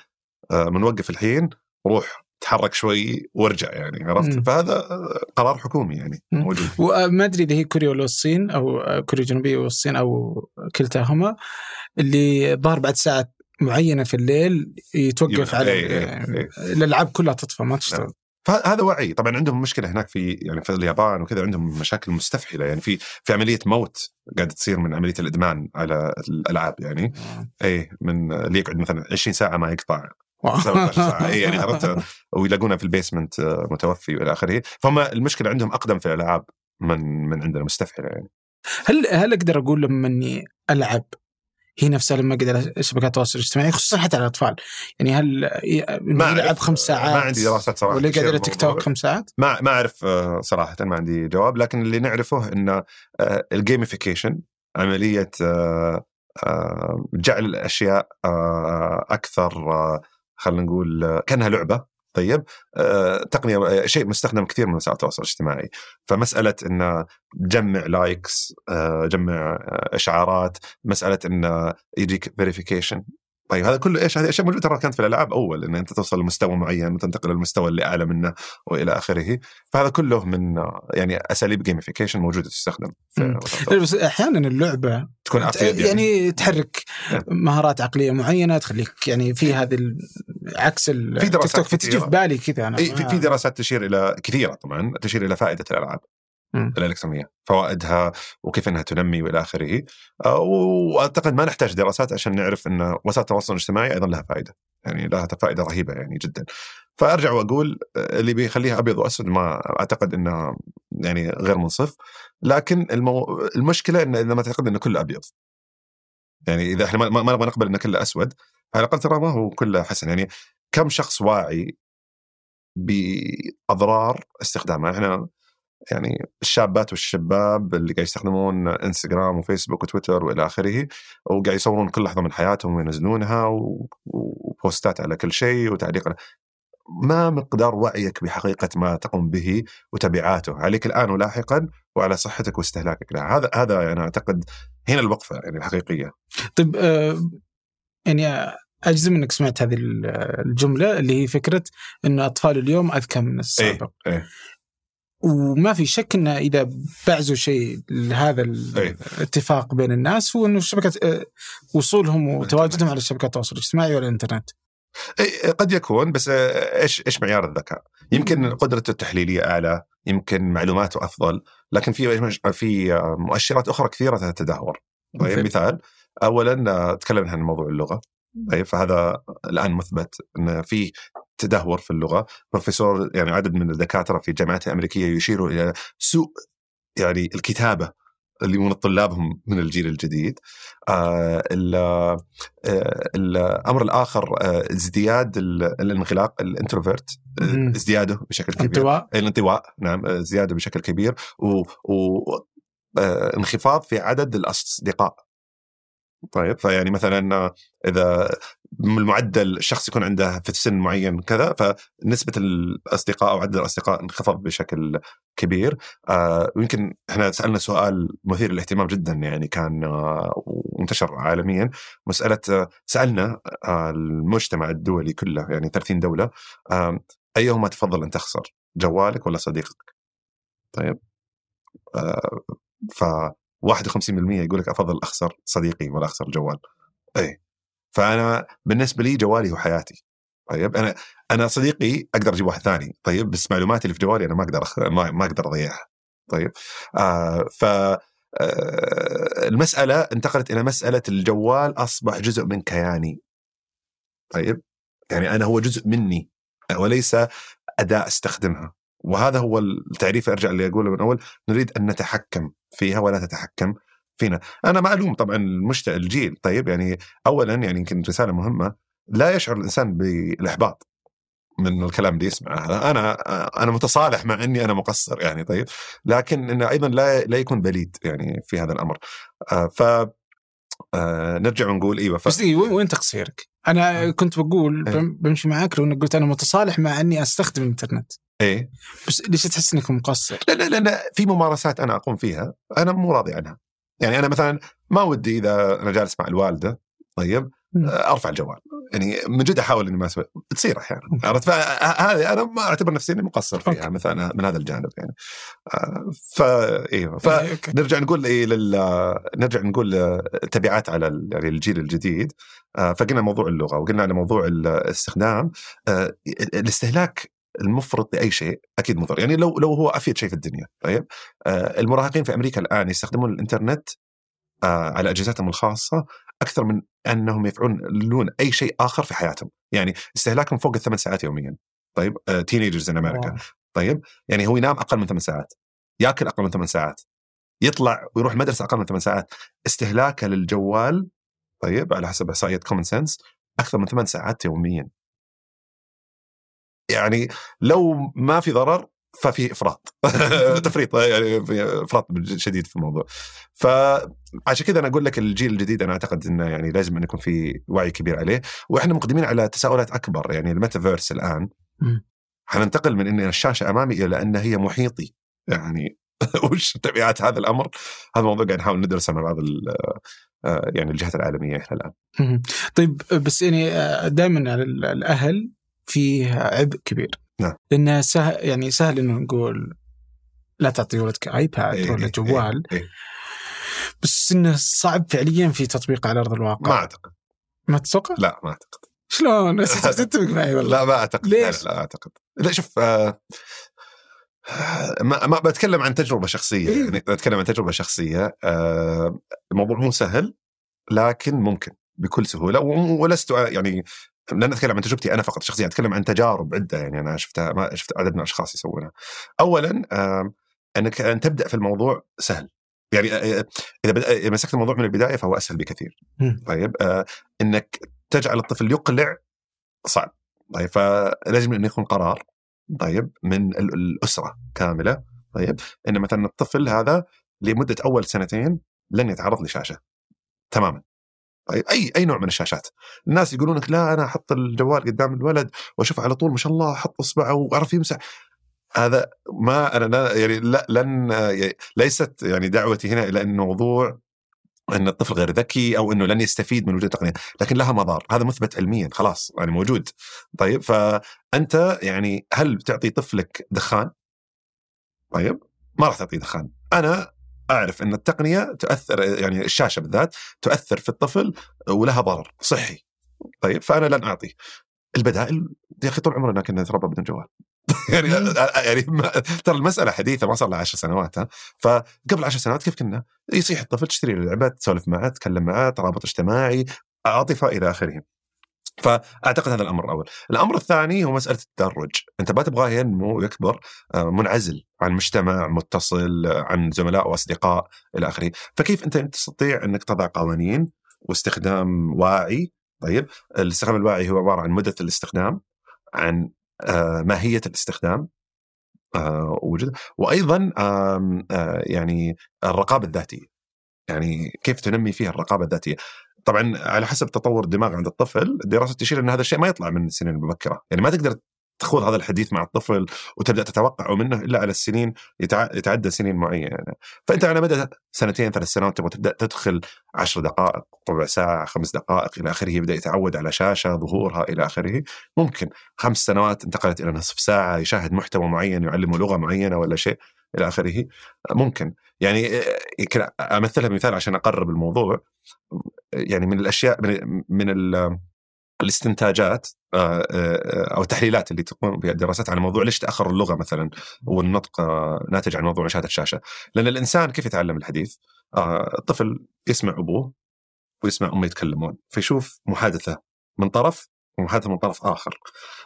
آه، بنوقف الحين روح تحرك شوي وارجع يعني عرفت مم. فهذا آه، قرار حكومي يعني مم. موجود وما أدري إذا هي كوريا ولا الصين أو كوريا الجنوبية والصين أو كلتاهما اللي ظهر بعد ساعة معينة في الليل يتوقف على إيه، إيه، إيه. الألعاب كلها تطفى ما تشتغل. نعم. فهذا وعي. طبعا عندهم مشكلة هناك في يعني في اليابان وكذا عندهم مشاكل مستفحلة. يعني في في عملية موت قاعدة تصير من عملية الإدمان على الألعاب يعني. اي من اللي يقعد مثلا 20 ساعة ما يقطع. 17 ساعة. اي يعني عرفت؟ ويلاقونه في البيسمنت آه، متوفي والى آخره. فهم المشكلة عندهم أقدم في الألعاب من من عندنا مستفحلة يعني. هل هل أقدر أقول لما إني ألعب هي نفسها لما اقعد على شبكات التواصل الاجتماعي خصوصا حتى على الأطفال يعني هل ما يلعب. خمس ساعات ما عندي دراسات صراحة ولا يقعد على تيك. توك خمس ساعات؟ ما ما أعرف آه، صراحة ما عندي جواب لكن اللي نعرفه إن ال gamification عملية آه، آه، جعل الأشياء آه، أكثر آه، خلينا نقول آه، كأنها لعبة طيب آه، تقنية آه، شيء مستخدم كثير من وسائل التواصل الاجتماعي. فمسألة انه جمع likes آه، جمع آه، إشعارات مسألة انه يجيك verification طيب هذا كله إيش هذه أشياء موجودة ترى كانت في الألعاب أول إن أنت توصل لمستوى معين وتنتقل للمستوى اللي أعلى منه وإلى آخره فهذا كله من آه، يعني أساليب gamification موجودة تستخدم في. بس أحيانا اللعبة تكون يعني, يعني تحرك نعم. مهارات عقلية معينة تخليك يعني في هذه ال- عكس ال- في دراسات فتجي. في بالي كذا أنا في ما- دراسات تشير إلى كثيرة طبعا تشير إلى فائدة الألعاب. الالكترونيه فوائدها وكيف إنها تنمي وإلى آخره. آه، وأعتقد ما نحتاج دراسات عشان نعرف إن وسائل التواصل الاجتماعي أيضا لها فائدة. يعني لها فائدة رهيبة يعني جدا. فأرجع وأقول آه، اللي بيخليها أبيض وأسود ما أعتقد انها يعني غير منصف. لكن المو... المشكلة إن لما تعتقد إنه كله أبيض. يعني إذا إحنا ما ما- نبغى نقبل إنه كله أسود على الأقل ترى ما هو كله حسن. يعني كم شخص واعي بأضرار استخدامها إحنا يعني الشابات والشباب اللي قاعد يستخدمون انستغرام وفيسبوك وتويتر وإلى آخره وقاعد يصورون كل لحظة من حياتهم وينزلونها وبوستات على كل شيء وتعليق على- ما مقدار وعيك بحقيقة ما تقوم به وتبعاته. عليك الآن ولاحقا وعلى صحتك واستهلاكك. لها هذا هذا أنا أعتقد هنا الوقفة يعني الحقيقية. طيب آه، يعني أجزم إنك سمعت هذه الجملة اللي هي فكرة إن أطفال اليوم أذكى من السابق. إيه. وما في شك ان إذا بعزوا شيء لهذا. الاتفاق بين الناس هو إنه الشبكة آه، وصولهم وتواجدهم على شبكات التواصل الاجتماعي والإنترنت قد يكون بس آه، إيش إيش معيار الذكاء؟ يمكن قدرته التحليلية أعلى، يمكن معلوماته أفضل، لكن في في آه، مؤشرات أخرى كثيرة تتدهور. طيب؟ مثال اولا تكلمنا عن موضوع اللغة طيب فهذا الآن مثبت إن في تدهور في اللغة، بروفيسور يعني عدد من الدكاترة في الجامعات الأمريكية يشيروا إلى سوء يعني الكتابة اللي من طلابهم من الجيل الجديد. آه آه، الأمر الآخر آه، ازدياد ال- الانغلاق الإنتروفيرت. ازدياده بشكل كبير انطواء الانطواء نعم زياده بشكل كبير و, و آه، انخفاض في عدد الأصدقاء طيب فيعني مثلا إذا المعدل الشخص يكون عنده في سن معين كذا فنسبة الأصدقاء أو عدد الأصدقاء انخفض بشكل كبير. آه، ويمكن إحنا سألنا سؤال مثير للاهتمام جدا يعني كان آه، وانتشر عالميا. مسألة آه، سألنا آه، المجتمع الدولي كله يعني 30 دولة آه، أيهما تفضل أن تخسر؟ جوالك ولا صديقك؟ طيب آه، ف 51% يقول لك أفضل أخسر صديقي ولا أخسر الجوال. اي فأنا بالنسبة لي جوالي هو حياتي. طيب أنا أنا صديقي أقدر أجيب واحد ثاني طيب بس معلوماتي اللي في جوالي أنا ما أقدر أخ... ما, ما أقدر أضيعها. طيب آه ف آه، المسألة انتقلت إلى مسألة الجوال أصبح جزء من كياني. طيب يعني أنا هو جزء مني وليس أداة أستخدمها. وهذا هو التعريف أرجع اللي أقوله من أول نريد أن نتحكم فيها ولا تتحكم فينا. أنا ما ألوم طبعا المجت... الجيل. طيب يعني اولا يعني يمكن رسالة مهمة لا يشعر الإنسان بالإحباط من الكلام اللي يسمعه. أنا أنا متصالح مع إني أنا مقصر يعني طيب. لكن إنه أيضا لا لا يكون بليد يعني في هذا الأمر. آه، ف آه، نرجع ونقول إيوه ف... بس وين تقصيرك؟ أنا كنت بقول إيه. بم- بمشي معاك لو أنك قلت أنا متصالح مع إني أستخدم الإنترنت. إيه. بس ليش تحس انك مقصر؟ لا لا لا, لا في ممارسات أنا أقوم فيها. أنا مو راضي عنها. يعني أنا مثلا ما ودي إذا أنا جالس مع الوالدة طيب. آه، أرفع الجوال. يعني من جد أحاول إني ما أسوي. تصير أحيانا. عرفت؟ فهذه أنا ما أعتبر نفسي إني مقصر فيها. مثلا من هذا الجانب يعني. آه، ف أيوه ف إيه، نقول إيه لل... نرجع نقول آه، تبعات على يعني الجيل الجديد. آه، فقلنا موضوع اللغة وقلنا على موضوع الاستخدام. آه، الاستهلاك المفرط لأي شيء أكيد مضر. يعني لو لو هو أفيد شيء في الدنيا طيب؟ آه، المراهقين في أمريكا الآن يستخدمون الإنترنت آه، على أجهزتهم الخاصة أكثر من أنهم يفعلون أي شيء آخر في حياتهم. يعني استهلاكهم فوق الثمان ساعات يوميا طيب؟ teenagers in أمريكا. طيب؟ يعني هو ينام أقل من ثمان ساعات يأكل أقل من ثمان ساعات يطلع ويروح المدرسة أقل من ثمان ساعات. استهلاكه للجوال طيب؟ على حسب احصائيه Common Sense أكثر من ثمان ساعات يوميا. يعني لو ما في ضرر ففي إفراط. (laughs) (laughs) تفريط يعني في إفراط شديد في الموضوع. فعشان كذا أنا أقول لك الجيل الجديد أنا أعتقد إنه يعني لازم أن يكون في وعي كبير عليه. وإحنا مقدمين على تساؤلات أكبر يعني الميتافيرس الآن. حننتقل من إن الشاشة أمامي إلى أن هي محيطي. يعني (laughs) وش تبعات هذا الأمر؟ هذا الموضوع قاعد نحاول ندرسه مع بعض ال- آه، يعني الجهات العالمية إحنا الآن. طيب بس يعني دائما على ال- الأهل فيه عبء كبير نعم. لأنه سهل يعني سهل إنه نقول لا تعطي ولدك iPad إيه، ولا إيه، جوال إيه، إيه. بس إنه صعب فعليا في تطبيقه على أرض الواقع ما أعتقد ما تتوقع؟ لا ما أعتقد شلون؟ (laughs) تتفق معي والله لا ما أعتقد ليش؟ لا, لا, لا أعتقد لا شوف آه ما, ما بتكلم عن تجربة شخصية إيه. يعني بتكلم عن تجربة شخصية آه الموضوع مو سهل لكن ممكن بكل سهولة ولست يعني لن أتكلم عن تجربتي أنا فقط شخصيا أتكلم عن تجارب عدة يعني أنا شفتها ما شفت عدد من الأشخاص يسوونها. اولا آه أنك أن تبدأ في الموضوع سهل. يعني آه، إذا بدأ- إذا مسكت الموضوع من البداية فهو أسهل بكثير. طيب آه إنك تجعل الطفل يقلع صعب. طيب فلازم انه يكون قرار طيب من ال- الأسرة كاملة طيب إن مثلا الطفل هذا لمدة أول سنتين لن يتعرض لشاشة تماما طيب اي أي نوع من الشاشات الناس يقولون لك لا أنا أحط الجوال قدام الولد وأشوف على طول ما شاء الله أحط إصبعه وأعرف يمسح هذا ما أنا لا يعني لا لن يعني ليست يعني دعوتي هنا إلى أن موضوع أن الطفل غير ذكي أو أنه لن يستفيد من وجود التقنيه، لكن لها مضار، هذا مثبت علميا خلاص يعني موجود. طيب فأنت يعني هل بتعطي طفلك دخان؟ طيب ما راح تعطيه دخان، أنا أعرف إن التقنية تؤثر يعني الشاشة بالذات تؤثر في الطفل ولها ضرر صحي. طيب فأنا لن اعطيه. البدائل يا أخي طول عمرنا كنا نتربى بدون جوال. (laughs) يعني يعني ترى المسألة حديثة ما صار لها 10 سنوات ها فقبل 10 سنوات كيف كنا؟ يصيح الطفل تشتري له لعبة تسولف معه تتكلم معه ترابط اجتماعي عاطفه إلى اخره. فأعتقد هذا الأمر الأول، الأمر الثاني هو مسألة التدرج، أنت ما تبغاه ينمو ويكبر آه، منعزل عن مجتمع متصل آه، عن زملاء وأصدقاء إلى آخره، فكيف أنت تستطيع أنك تضع قوانين واستخدام واعي؟ طيب الاستخدام الواعي هو عبارة عن مدة الاستخدام عن آه، ماهية الاستخدام وجود وأيضا يعني الرقابة الذاتية. يعني كيف تنمي فيها الرقابة الذاتية؟ طبعا على حسب تطور الدماغ عند الطفل الدراسة تشير إن هذا الشيء ما يطلع من السنين المبكرة. يعني ما تقدر تخوض هذا الحديث مع الطفل وتبدأ تتوقع منه إلا على السنين يتع- يتعدى سنين معينة. فأنت على مدى سنتين ثلاث سنوات تبغى تبدأ تدخل عشر دقائق ربع ساعة خمس دقائق إلى آخره يبدأ يتعود على شاشة ظهورها إلى آخره. ممكن خمس سنوات انتقلت إلى نصف ساعة يشاهد محتوى معين يعلمه لغة معينة ولا شيء إلى آخره. ممكن. يعني آه، يمكن أمثلها بمثال عشان أقرب الموضوع. يعني من الأشياء من, من ال- الاستنتاجات آه، آه، أو التحليلات اللي تقوم بها الدراسات على موضوع ليش تأخر اللغة مثلا والنطق آه، ناتج عن موضوع مشاهده الشاشة. لأن الإنسان كيف يتعلم الحديث؟ آه، الطفل يسمع أبوه ويسمع أمه يتكلمون فيشوف محادثة من طرف ومحادثة من طرف آخر.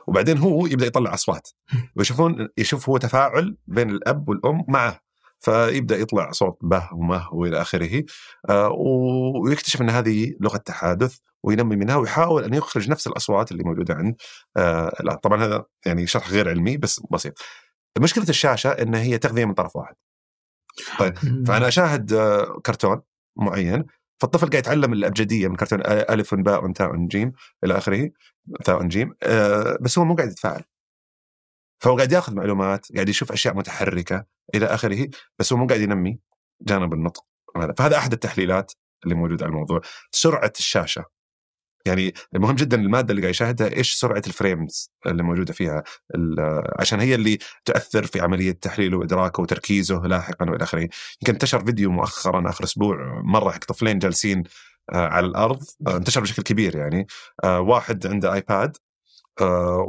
وبعدين هو يبدأ يطلع أصوات. (laughs) ويشوفون يشوف هو تفاعل بين الأب والأم معه. فيبدأ يطلع صوت به ومه وإلى آخره آه، ويكتشف أن هذه لغة تحادث وينمي منها ويحاول أن يخرج نفس الأصوات اللي موجودة عند آه، الاب طبعا هذا يعني شرح غير علمي بس بسيط. مشكلة الشاشة إن هي تغذية من طرف واحد. فأنا أشاهد آه، كرتون معين فالطفل قاعد يتعلم الأبجدية من كرتون ألف باء تاء جيم إلى آخره تاء جيم بس هو مو قاعد يتفاعل. فهو قاعد ياخذ معلومات قاعد يشوف أشياء متحركة إلى آخره بس هو مو قاعد ينمي جانب النطق. هذا فهذا أحد التحليلات اللي موجود على الموضوع. سرعة الشاشة. يعني المهم جدا المادة اللي قاعد يشاهدها إيش سرعة ال frames اللي موجودة فيها؟ عشان هي اللي تؤثر في عملية تحليله وإدراكه وتركيزه لاحقا وإلى آخره. يمكن انتشر فيديو مؤخرا آخر أسبوع مرة حق طفلين جالسين آه، على الأرض آه، انتشر بشكل كبير يعني. آه، واحد عنده iPad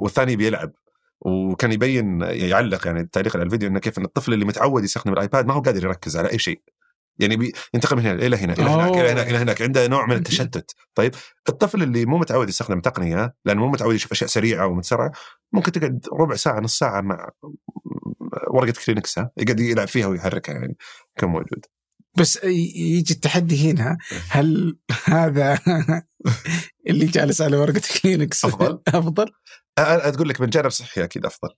والثاني بيلعب. وكان يبين يعلق يعني التعليق على الفيديو إنه كيف إن الطفل اللي متعود يستخدم ال iPad ما هو قادر يركز على أي شيء. يعني بي- ينتقل من هنا إلى هنا إلى هناك إلى هناك إلى هناك عنده نوع من التشتت. طيب الطفل اللي مو متعود يستخدم تقنيه لأنه مو متعود يشوف أشياء سريعة ومتسرعة ممكن تقعد ربع ساعة نص ساعة مع ورقة كلينكس يقعد يلعب فيها ويحركها يعني كان موجود. بس يجي التحدي هنا هل هذا (laughs) اللي جالس على ورقة كلينكس أفضل؟ (laughs) أفضل؟ أنا تقول لك من جانب صحي أكيد أفضل.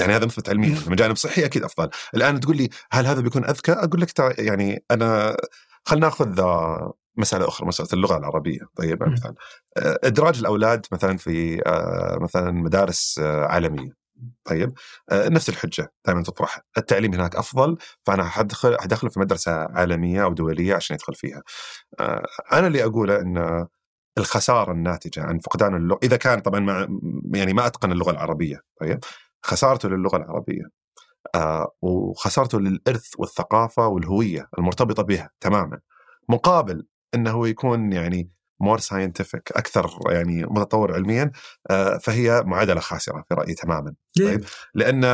يعني هذا مثبت علميا من جانب صحي أكيد أفضل. الآن تقول لي هل هذا بيكون أذكى؟ أقول لك يعني أنا خلينا ناخذ مسألة أخرى مسألة اللغة العربية. طيب. مثلا إدراج الأولاد مثلا في مثلا مدارس عالمية. طيب نفس الحجة دائما تطرح التعليم هناك أفضل فأنا حدخل حدخله في مدرسة عالمية أو دولية عشان يدخل فيها. أنا اللي أقوله إن الخسارة الناتجة عن فقدان اللغة إذا كان طبعا مع يعني ما أتقن اللغة العربية طيب؟ خسارته للغة العربية آه وخسارته للإرث والثقافة والهوية المرتبطة بها تماما مقابل إنه يكون يعني مور ساينتفك أكثر يعني متطور علميا آه فهي معادلة خاسرة في رأيي تماما طيب؟ لأن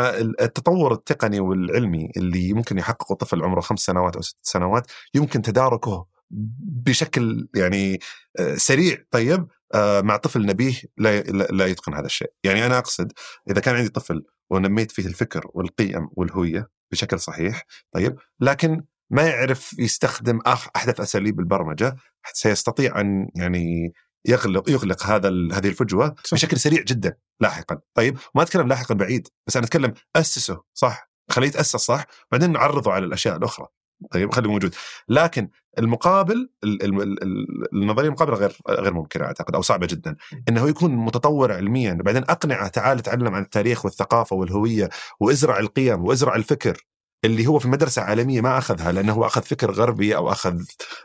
التطور التقني والعلمي اللي ممكن يحققه طفل عمره خمس سنوات أو ست سنوات يمكن تداركه بشكل يعني آه، سريع. طيب آه، مع طفل نبيه لا لا يتقن هذا الشيء. يعني أنا أقصد إذا كان عندي طفل ونميت فيه الفكر والقيم والهوية بشكل صحيح طيب لكن ما يعرف يستخدم أحدث أساليب البرمجة سيستطيع أن يعني يغلق يغلق هذا هذه الفجوة صح. بشكل سريع جدا لاحقا. طيب ما أتكلم لاحقا بعيد بس أنا أتكلم أسسه صح خليه يتأسس صح بعدين نعرضه على الأشياء الأخرى. طيب خليه موجود. لكن المقابل ال- ال- ال- ال- النظرية المقابله غير غير ممكنة أعتقد أو صعبة جدا. إنه يكون متطور علميا بعدين أقنعه تعال تعلم عن التاريخ والثقافة والهوية وإزرع القيم وإزرع الفكر اللي هو في مدرسة عالمية ما أخذها لأنه هو أخذ فكر غربي أو أخذ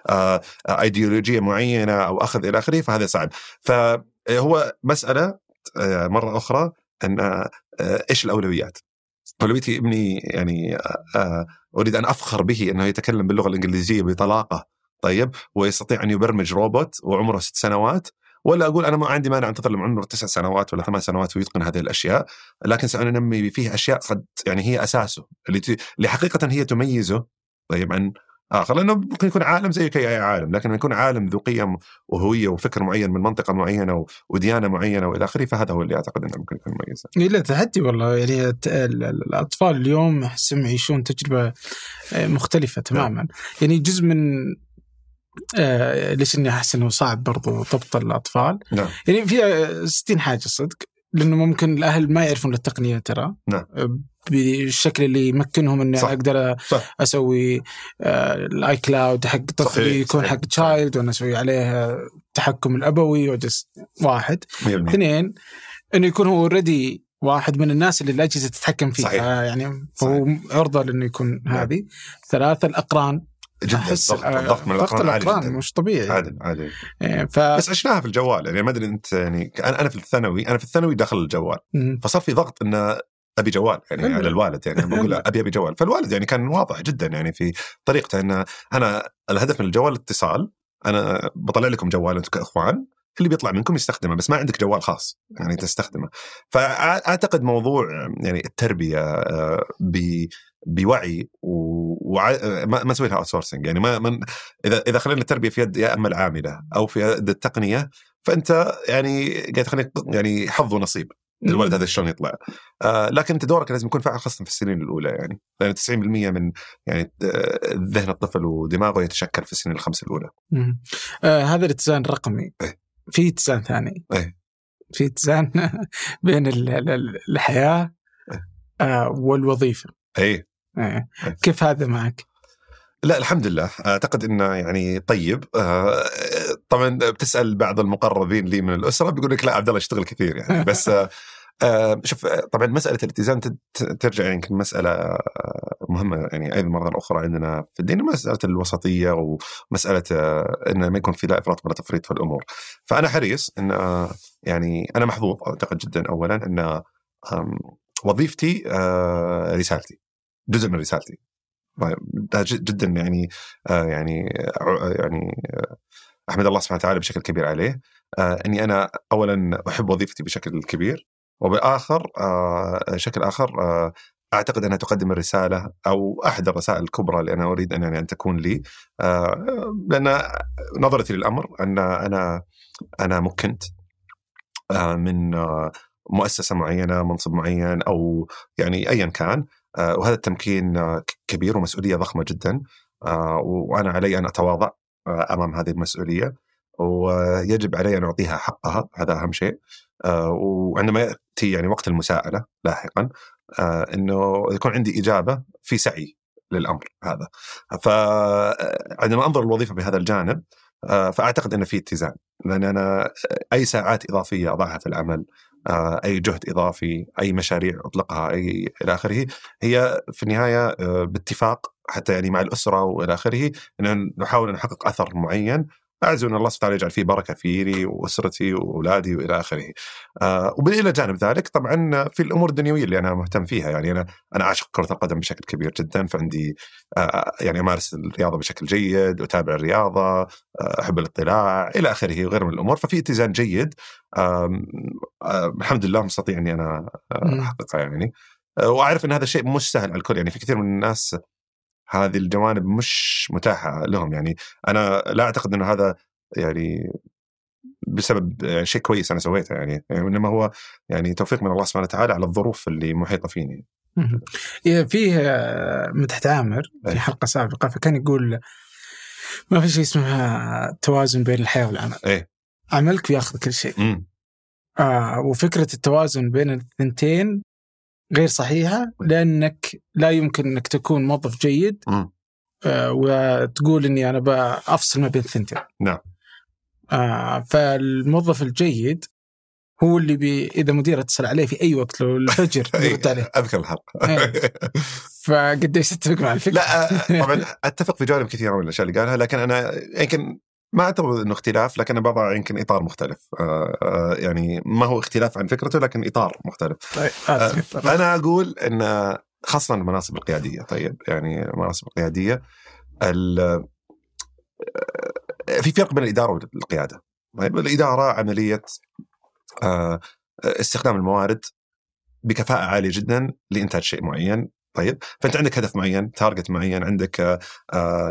آه، آه، أيديولوجية معينة أو أخذ إلى آخره فهذا صعب. فهو مسألة آه، مرة أخرى أن آه، إيش الأولويات؟ أولويتي ابني يعني آه، آه، أريد أن أفخر به أنه يتكلم باللغة الإنجليزية بطلاقة طيب ويستطيع أن يبرمج روبوت وعمره ست سنوات ولا أقول أنا ما عندي مانع أنتظر لما عمره تسع سنوات ولا ثمان سنوات ويتقن هذه الأشياء لكن سننمي فيه أشياء قد يعني هي أساسه اللي, حقيقة هي تميزه طيب عن آخر لأنه ممكن يكون عالم زي أي عالم لكن لما يكون عالم ذو قيم وهوية وفكر معين من منطقة معينة و... وديانة معينة وإلى آخره فهذا هو اللي أعتقد أنه ممكن يكون مميز إيه، لا تحدي والله. يعني الأطفال اليوم أحسهم يعيشون تجربة آه، مختلفة تماما. يعني جزء من آه ليش إني أحس إنه صعب برضو ضبط الأطفال؟ نعم. يعني فيها 60 حاجة صدق لأنه ممكن الأهل ما يعرفون التقنية ترى. نعم. آه، بالشكل اللي يمكنهم إني صح. أقدر صح. أسوي آه، ال iCloud حق طفلي يكون حق. child وأنا أسوي عليه التحكم الأبوي وجس واحد. 100% اثنين إنه يكون هو already واحد من الناس اللي الأجهزة تتحكم فيه. صحيح. آه يعني هو عرضة لإنه يكون نعم. هذه. ثلاثة الأقران. جدا. أحس، الضغط آه، من الأقران الأقران جدا. مش طبيعي. عادي عادي. آه، ف بس عشناها في الجوال. يعني ما أدري أنت يعني أنا في الثانوي أنا في الثانوي داخل الجوال. فصار في ضغط إنه أبي جوال يعني. على الوالد يعني له (laughs) أبي أبي جوال. فالوالد يعني كان واضح جدا يعني في طريقته إنه أنا الهدف من الجوال الاتصال أنا بطلع لكم جوال أنتم كإخوان اللي بيطلع منكم يستخدمه بس ما عندك جوال خاص يعني تستخدمه. فأعتقد موضوع يعني التربية آه، ب بوعي وما لها اوت يعني ما من إذا إذا خلينا التربيه في يد يا اما العاملة أو في يد التقنية فأنت يعني قاعد تخليك يعني حظ ونصيب. الولد هذا شلون يطلع آه لكن أنت دورك لازم يكون فاعل خاصه في السنين الأولى يعني لأن 90% من يعني آه، ذهن الطفل ودماغه يتشكل في السنين الخمس الأولى. آه هذا الاتزان الرقمي إيه. في اتزان ثاني إيه. في اتزان (laughs) بين ال- ال- ال- الحياة إيه. آه والوظيفة اي إيه. إيه. كيف هذا معك؟ لا الحمد لله. أعتقد إنه يعني طيب. آه، طبعا بتسأل بعض المقربين لي من الأسرة بيقول لك لا عبد الله اشتغل كثير يعني. (laughs) بس آه، شوف طبعا مسألة الاتزان ترجع يمكن مسألة آه، مهمة يعني أيضا مرة أخرى عندنا في الدين مساله الوسطية ومسألة انه ما يكون في لا افراط ولا تفريط في الأمور. فأنا حريص إن يعني أنا محظوظ أعتقد جدا اولا إن وظيفتي رسالتي جزء من رسالتي. ج- جدا يعني آه يعني آه يعني آه أحمد الله سبحانه وتعالى بشكل كبير عليه. إني أنا اولا أحب وظيفتي بشكل كبير وبآخر آه شكل آخر أعتقد أنها تقدم الرسالة أو أحد الرسائل الكبرى اللي أنا أريد ان يعني أن تكون لي. لأن نظرتي للأمر أن أنا أنا مكنت من مؤسسة معينة منصب معين أو يعني ايا كان. وهذا التمكين آه، كبير ومسؤولية ضخمة جدا. آه، وأنا علي أن أتواضع آه، أمام هذه المسؤولية. ويجب علي أن أعطيها حقها هذا أهم شيء. آه، وعندما يأتي يعني وقت المساءلة لاحقا آه، إنه يكون عندي إجابة في سعي للأمر هذا. فعندما أنظر الوظيفة بهذا الجانب آه، فأعتقد إن في اتزان. لأن أنا أي ساعات إضافية أضعها في العمل آه، أي جهد إضافي أي مشاريع أطلقها أي إلى آخره. هي في النهاية آه، باتفاق حتى يعني مع الأسرة وإلى آخره ان نحاول نحقق أثر معين. اعزو ان الله سبحانه وتعالى يجعل فيه بركة فيني وأسرتي وأولادي وإلى آخره. آه والى جانب ذلك طبعا في الأمور الدنيوية اللي أنا مهتم فيها يعني أنا أنا اعشق كرة القدم بشكل كبير جدا فعندي آه يعني أمارس الرياضة بشكل جيد اتابع الرياضة آه أحب الاطلاع إلى آخره وغيره من الأمور ففي اتزان جيد آم، آه الحمد لله مستطيع إني أنا آه،. احققها يعني آه، وأعرف إن هذا الشيء مش سهل على الكل يعني في كثير من الناس هذه الجوانب مش متاحة لهم يعني أنا لا أعتقد إنه هذا يعني بسبب يعني شيء كويس أنا سويته يعني, يعني إنما هو يعني توفيق من الله سبحانه وتعالى على الظروف اللي محيطة فيني. إيه، فيه آه، مدحت عامر في إيه. حلقة سابقة فكان يقول ما في شيء اسمه توازن بين الحياة والعمل إيه عملك بياخذ كل شيء. آه وفكرة التوازن بين الثنتين غير صحيحة لأنك لا يمكن أنك تكون موظف جيد. آه وتقول إني أنا بافصل ما بين الثنتين نعم. آه فالموظف الجيد هو اللي بي إذا مدير اتصل عليه في أي وقت لو الفجر (laughs) يرد عليه أذكر الحلقة إيه. (laughs) فقديش تتفق مع الفكرة لا آه، طبعا (laughs) أتفق في جوانب كثيرة من الأشياء اللي قالها لكن أنا يمكن ما اعتبر إنه اختلاف لكن بضع يمكن إطار مختلف. آه، آه، يعني ما هو اختلاف عن فكرته لكن إطار مختلف. طيب آه أنا أقول إن خاصة المناصب القيادية طيب يعني المناصب القيادية ال- في فرق بين الإدارة والقيادة. طيب الإدارة عملية استخدام الموارد بكفاءة عالية جدا لإنتاج شيء معين. طيب فأنت عندك هدف معين target معين عندك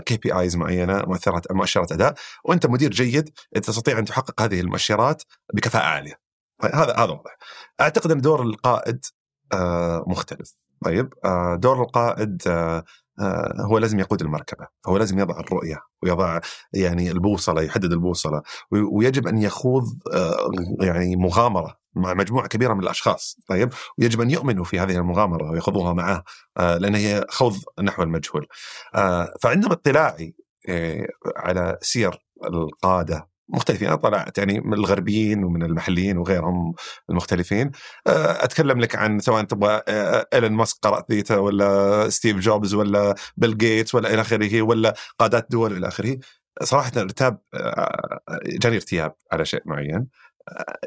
KPIs معينة مؤثرات مؤشرات أداء وأنت مدير جيد تستطيع أن تحقق هذه المؤشرات بكفاءة عالية. طيب هذا هذا واضح. أعتقد أن دور القائد آه، مختلف. طيب آه، دور القائد آه، هو لازم يقود المركبة هو لازم يضع الرؤية ويضع يعني البوصلة يحدد البوصلة وي- ويجب أن يخوض آه، يعني مغامرة مع مجموعة كبيرة من الأشخاص طيب؟ ويجب أن يؤمنوا في هذه المغامرة ويخوضوها معه آه، لأن هي خوض نحو المجهول. آه، فعندما اطلاعي آه، على سير القادة مختلفين أنا طلعت يعني من الغربيين ومن المحليين وغيرهم المختلفين. آه، أتكلم لك عن سواء تبغى آه، إيلون ماسك قرأت ذيته ولا ستيف جوبز ولا بيل جيتس ولا إلى آخره ولا قادات دول إلى آخره. صراحة الارتاب آه، جاني ارتياب على شيء معين.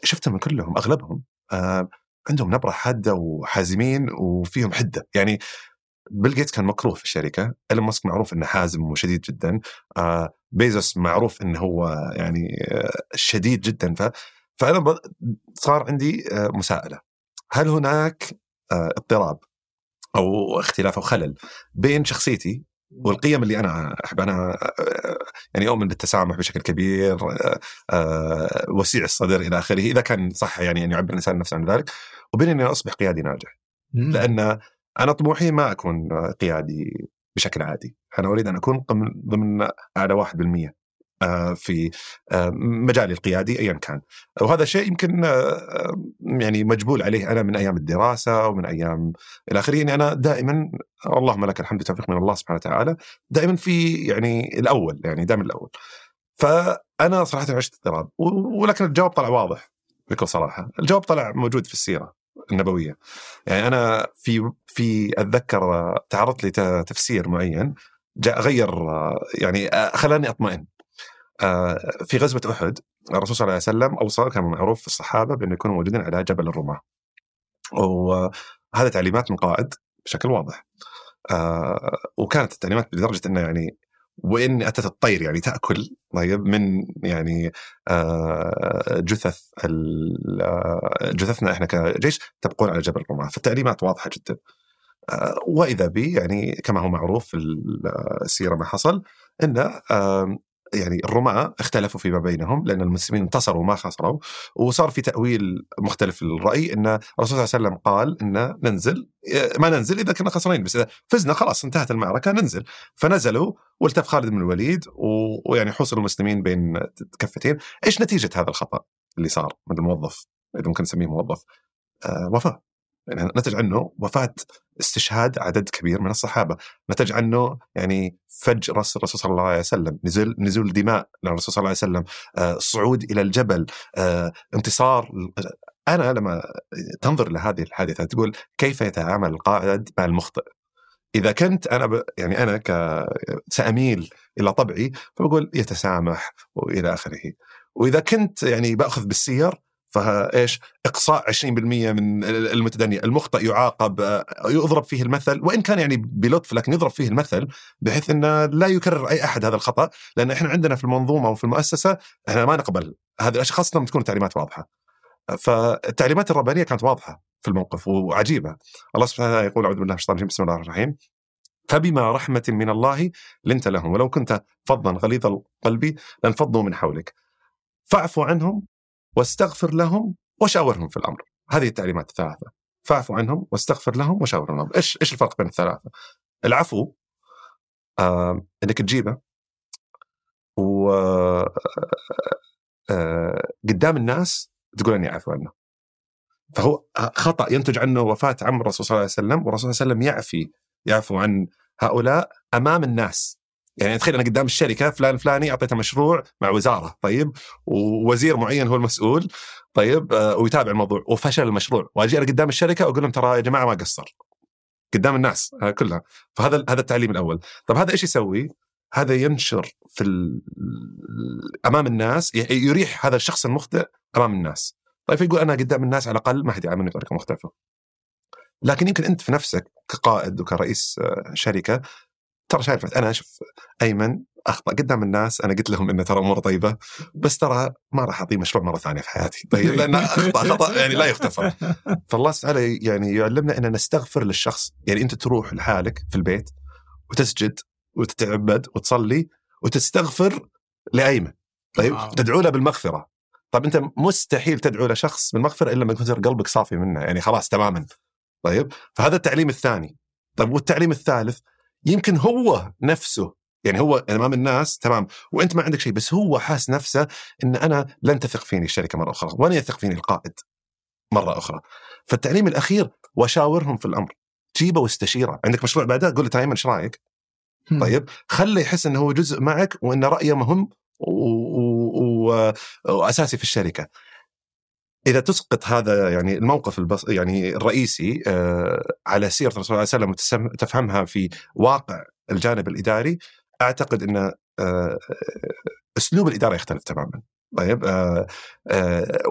شفتهم كلهم أغلبهم عندهم نبرة حادة وحازمين وفيهم حدة. يعني بيل جيتس كان مكروه في الشركة، إيلون ماسك معروف إنه حازم وشديد جدا، آه بيزوس معروف إنه هو يعني آه شديد جدا. ف فأنا. صار عندي آه مساءلة. هل هناك آه اضطراب أو اختلاف أو خلل بين شخصيتي والقيم اللي أنا أحب؟ أنا آه، يعني اؤمن بالتسامح بشكل كبير آه، آه، وسيع الصدر إلى آخره إذا كان صح يعني أن يعبر الإنسان نفسه عن ذلك. وبين أني أصبح قيادي ناجح. لأن أنا طموحي ما أكون قيادي بشكل عادي. أنا أريد أن أكون ضمن أعلى 1% آه، في آه، مجالي القيادي ايا كان. وهذا شيء يمكن آه، يعني مجبول عليه أنا من أيام الدراسة ومن أيام إلى آخره يعني أنا دائما اللهم لك الحمد توفيق من الله سبحانه وتعالى دائما في يعني الأول يعني دائما الأول. فأنا صراحة عشت اضطراب ولكن الجواب طلع واضح بكل صراحة. الجواب طلع موجود في السيرة. النبويه يعني أنا في في أتذكر تعرضت لتفسير معين جاء غير يعني خلاني أطمئن. في غزوة أحد الرسول صلى الله عليه وسلم أوصى كان معروف في الصحابة بانه يكونوا موجودين على جبل الرماة. وهذا تعليمات من قائد بشكل واضح. وكانت التعليمات لدرجه أنه يعني وان أتت الطير يعني تأكل طيب من يعني آه، جثث آه، جثثنا إحنا كجيش تبقون على جبل الرماة. فالتعليمات واضحة جدا. آه، وإذا بي يعني كما هو معروف في السيرة ما حصل ان آم، يعني الرماة اختلفوا فيما بينهم لأن المسلمين انتصروا وما خسروا وصار في تأويل مختلف الراي إن الرسول صلى الله عليه وسلم قال إن ننزل ما ننزل إذا كنا خسرانين بس إذا فزنا خلاص انتهت المعركة ننزل. فنزلوا والتف خالد بن الوليد ويعني حوصل المسلمين بين كفتين. إيش نتيجة هذا الخطأ اللي صار؟ من الموظف إذا ممكن نسميه موظف آه وفاة. يعني نتج عنه وفاة استشهاد عدد كبير من الصحابة. نتج عنه يعني فج راس الرسول صلى الله عليه وسلم نزول نزول دماء للرسول صلى الله عليه وسلم آه صعود إلى الجبل آه انتصار أنا لما تنظر لهذه الحادثة تقول كيف يتعامل القائد مع المخطئ؟ إذا كنت أنا ب... يعني أنا ك سأميل إلى طبعي فبقول يتسامح وإلى آخره. وإذا كنت يعني بأخذ بالسير فايش إقصاء 20% من المتدني. المخطئ يعاقب يضرب فيه المثل وإن كان يعني بلطف لكن يضرب فيه المثل بحيث إنه لا يكرر أي أحد هذا الخطأ لأن إحنا عندنا في المنظومة وفي المؤسسة إحنا ما نقبل. هذه الاشياء خاصه لما تكون التعليمات واضحة. فالتعليمات الربانية كانت واضحة في الموقف وعجيبة. الله سبحانه وتعالى يقول أعوذ بالله من الشيطان الرجيم بسم الله الرحمن الرحيم. فبما رحمة من الله لنت لهم ولو كنت فظا غليظ القلب لانفضوا من حولك. فاعف عنهم واستغفر لهم وشاورهم في الأمر. هذه التعليمات الثلاثة. فاعف عنهم واستغفر لهم وشاورهم الأمر. إيش إيش الفرق بين الثلاثة؟ العفو آه إنك تجيبه و آه قدام الناس تقول إني أعفو عنه. فهو خطأ ينتج عنه وفاة عم الرسول صلى الله عليه وسلم والرسول صلى الله عليه وسلم يعفي يعفو عن هؤلاء أمام الناس. يعني تخيل أنا قدام الشركة فلان فلاني أعطيته مشروع مع وزارة طيب؟ ووزير معين هو المسؤول طيب؟ آه، ويتابع الموضوع. وفشل المشروع. وأجي أنا قدام الشركة وأقول لهم ترى يا جماعة ما قصر. قدام الناس كلها. فهذا هذا التعليم الأول. طب هذا إيش يسوي؟ هذا ينشر في. أمام الناس يريح هذا الشخص المخطئ أمام الناس. طيب يقول أنا قدام الناس على الأقل ما حد يعاملني بطريقة مختلفة. لكن يمكن أنت في نفسك كقائد وكرئيس آه، شركة ترى شايف أنا أشوف أيمن أخطأ قدام الناس أنا قلت لهم إنه ترى امور طيبة بس ترى ما راح أعطيه مشروع مرة ثانية في حياتي. (laughs) طيب لأن أخطأ خطأ يعني لا يغتفر (laughs) فالله تعالى يعني يعلمنا ان نستغفر للشخص. يعني أنت تروح لحالك في البيت وتسجد وتتعبد وتصلي وتستغفر لأيمن. طيب تدعو له بالمغفرة. طيب أنت مستحيل تدعو لشخص بالمغفرة إلا لما يكون قلبك صافي منه يعني خلاص تماما. طيب فهذا التعليم الثاني. طيب والتعليم الثالث يمكن هو نفسه. يعني هو أمام الناس تمام. وأنت ما عندك شيء بس هو حاس نفسه إن أنا لن تثق فيني الشركة مرة أخرى ولن يثق فيني القائد مرة أخرى. فالتعليم الأخير وشاورهم في الأمر. جيبه واستشيره. عندك مشروع بعده قول له تايمن إيش رأيك؟ طيب. خليه يحس إنه هو جزء معك وإن رأيه مهم وأساسي في الشركة. إذا تسقط هذا يعني الموقف البص يعني الرئيسي آه، على سيرة الرسول صلى الله عليه وسلم وتفهمها في واقع الجانب الإداري أعتقد إن آه، أسلوب الإدارة يختلف تماما. طيب آه،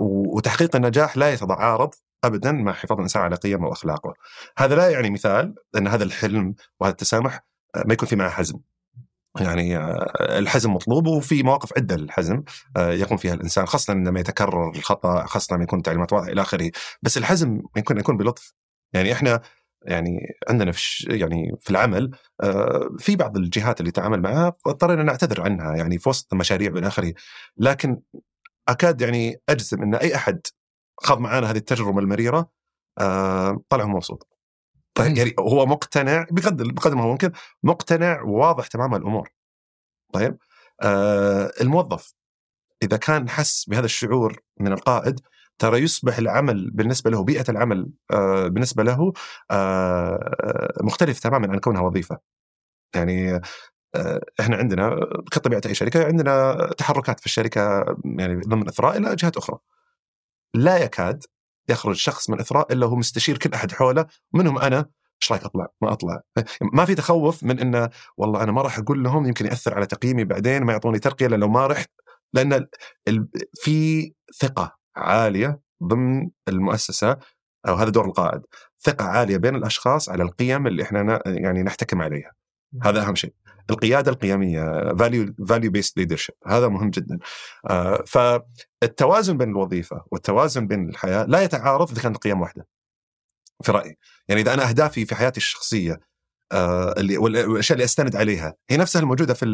وتحقيق النجاح لا يتعارض ابدا مع حفاظ الإنسان على قيمه وأخلاقه. هذا لا يعني مثال إن هذا الحلم وهذا التسامح ما يكون في معه حزم. يعني آه، الحزم مطلوب وفي مواقف عدة للحزم آه، يقوم فيها الإنسان خاصة عندما يتكرر الخطأ خاصة لما يكون تعليمات واضحة إلى آخره. بس الحزم يمكن يكون بلطف. يعني إحنا يعني عندنا في يعني في العمل آه، في بعض الجهات اللي تعامل معها اضطرينا نعتذر عنها يعني في وسط المشاريع والى آخره. لكن أكاد يعني أجزم إن أي أحد خاض معنا هذه التجربة المريرة طلع مبسوط طيب يعني هو مقتنع بقدر بقدر ما هو ممكن مقتنع وواضح تمام الأمور. طيب آه الموظف إذا كان حس بهذا الشعور من القائد ترى يصبح العمل بالنسبة له بيئة العمل آه بالنسبة له آه مختلف تماما عن كونها وظيفة. يعني آه إحنا عندنا كطبيعة أي شركة عندنا تحركات في الشركة يعني ضمن اثراء إلى جهات أخرى. لا يكاد يخرج شخص من اثراء إلا هو مستشير كل أحد حوله منهم أنا إيش رأيك أطلع؟ ما أطلع؟ ما في تخوف من إنه والله أنا ما راح أقول لهم يمكن يأثر على تقييمي بعدين ما يعطوني ترقية لو ما رحت لأن في ثقة عالية ضمن المؤسسة أو هذا دور القائد، ثقة عالية بين الأشخاص على القيم اللي إحنا يعني نحتكم عليها. هذا أهم شيء. القيادة القيمية value value-based leadership هذا مهم جدا. آه فالتوازن بين الوظيفة والتوازن بين الحياة لا يتعارض إذا كانت القيم واحدة في رأيي. يعني إذا أنا أهدافي في حياتي الشخصية آه اللي والاشياء اللي أستند عليها هي نفسها الموجودة في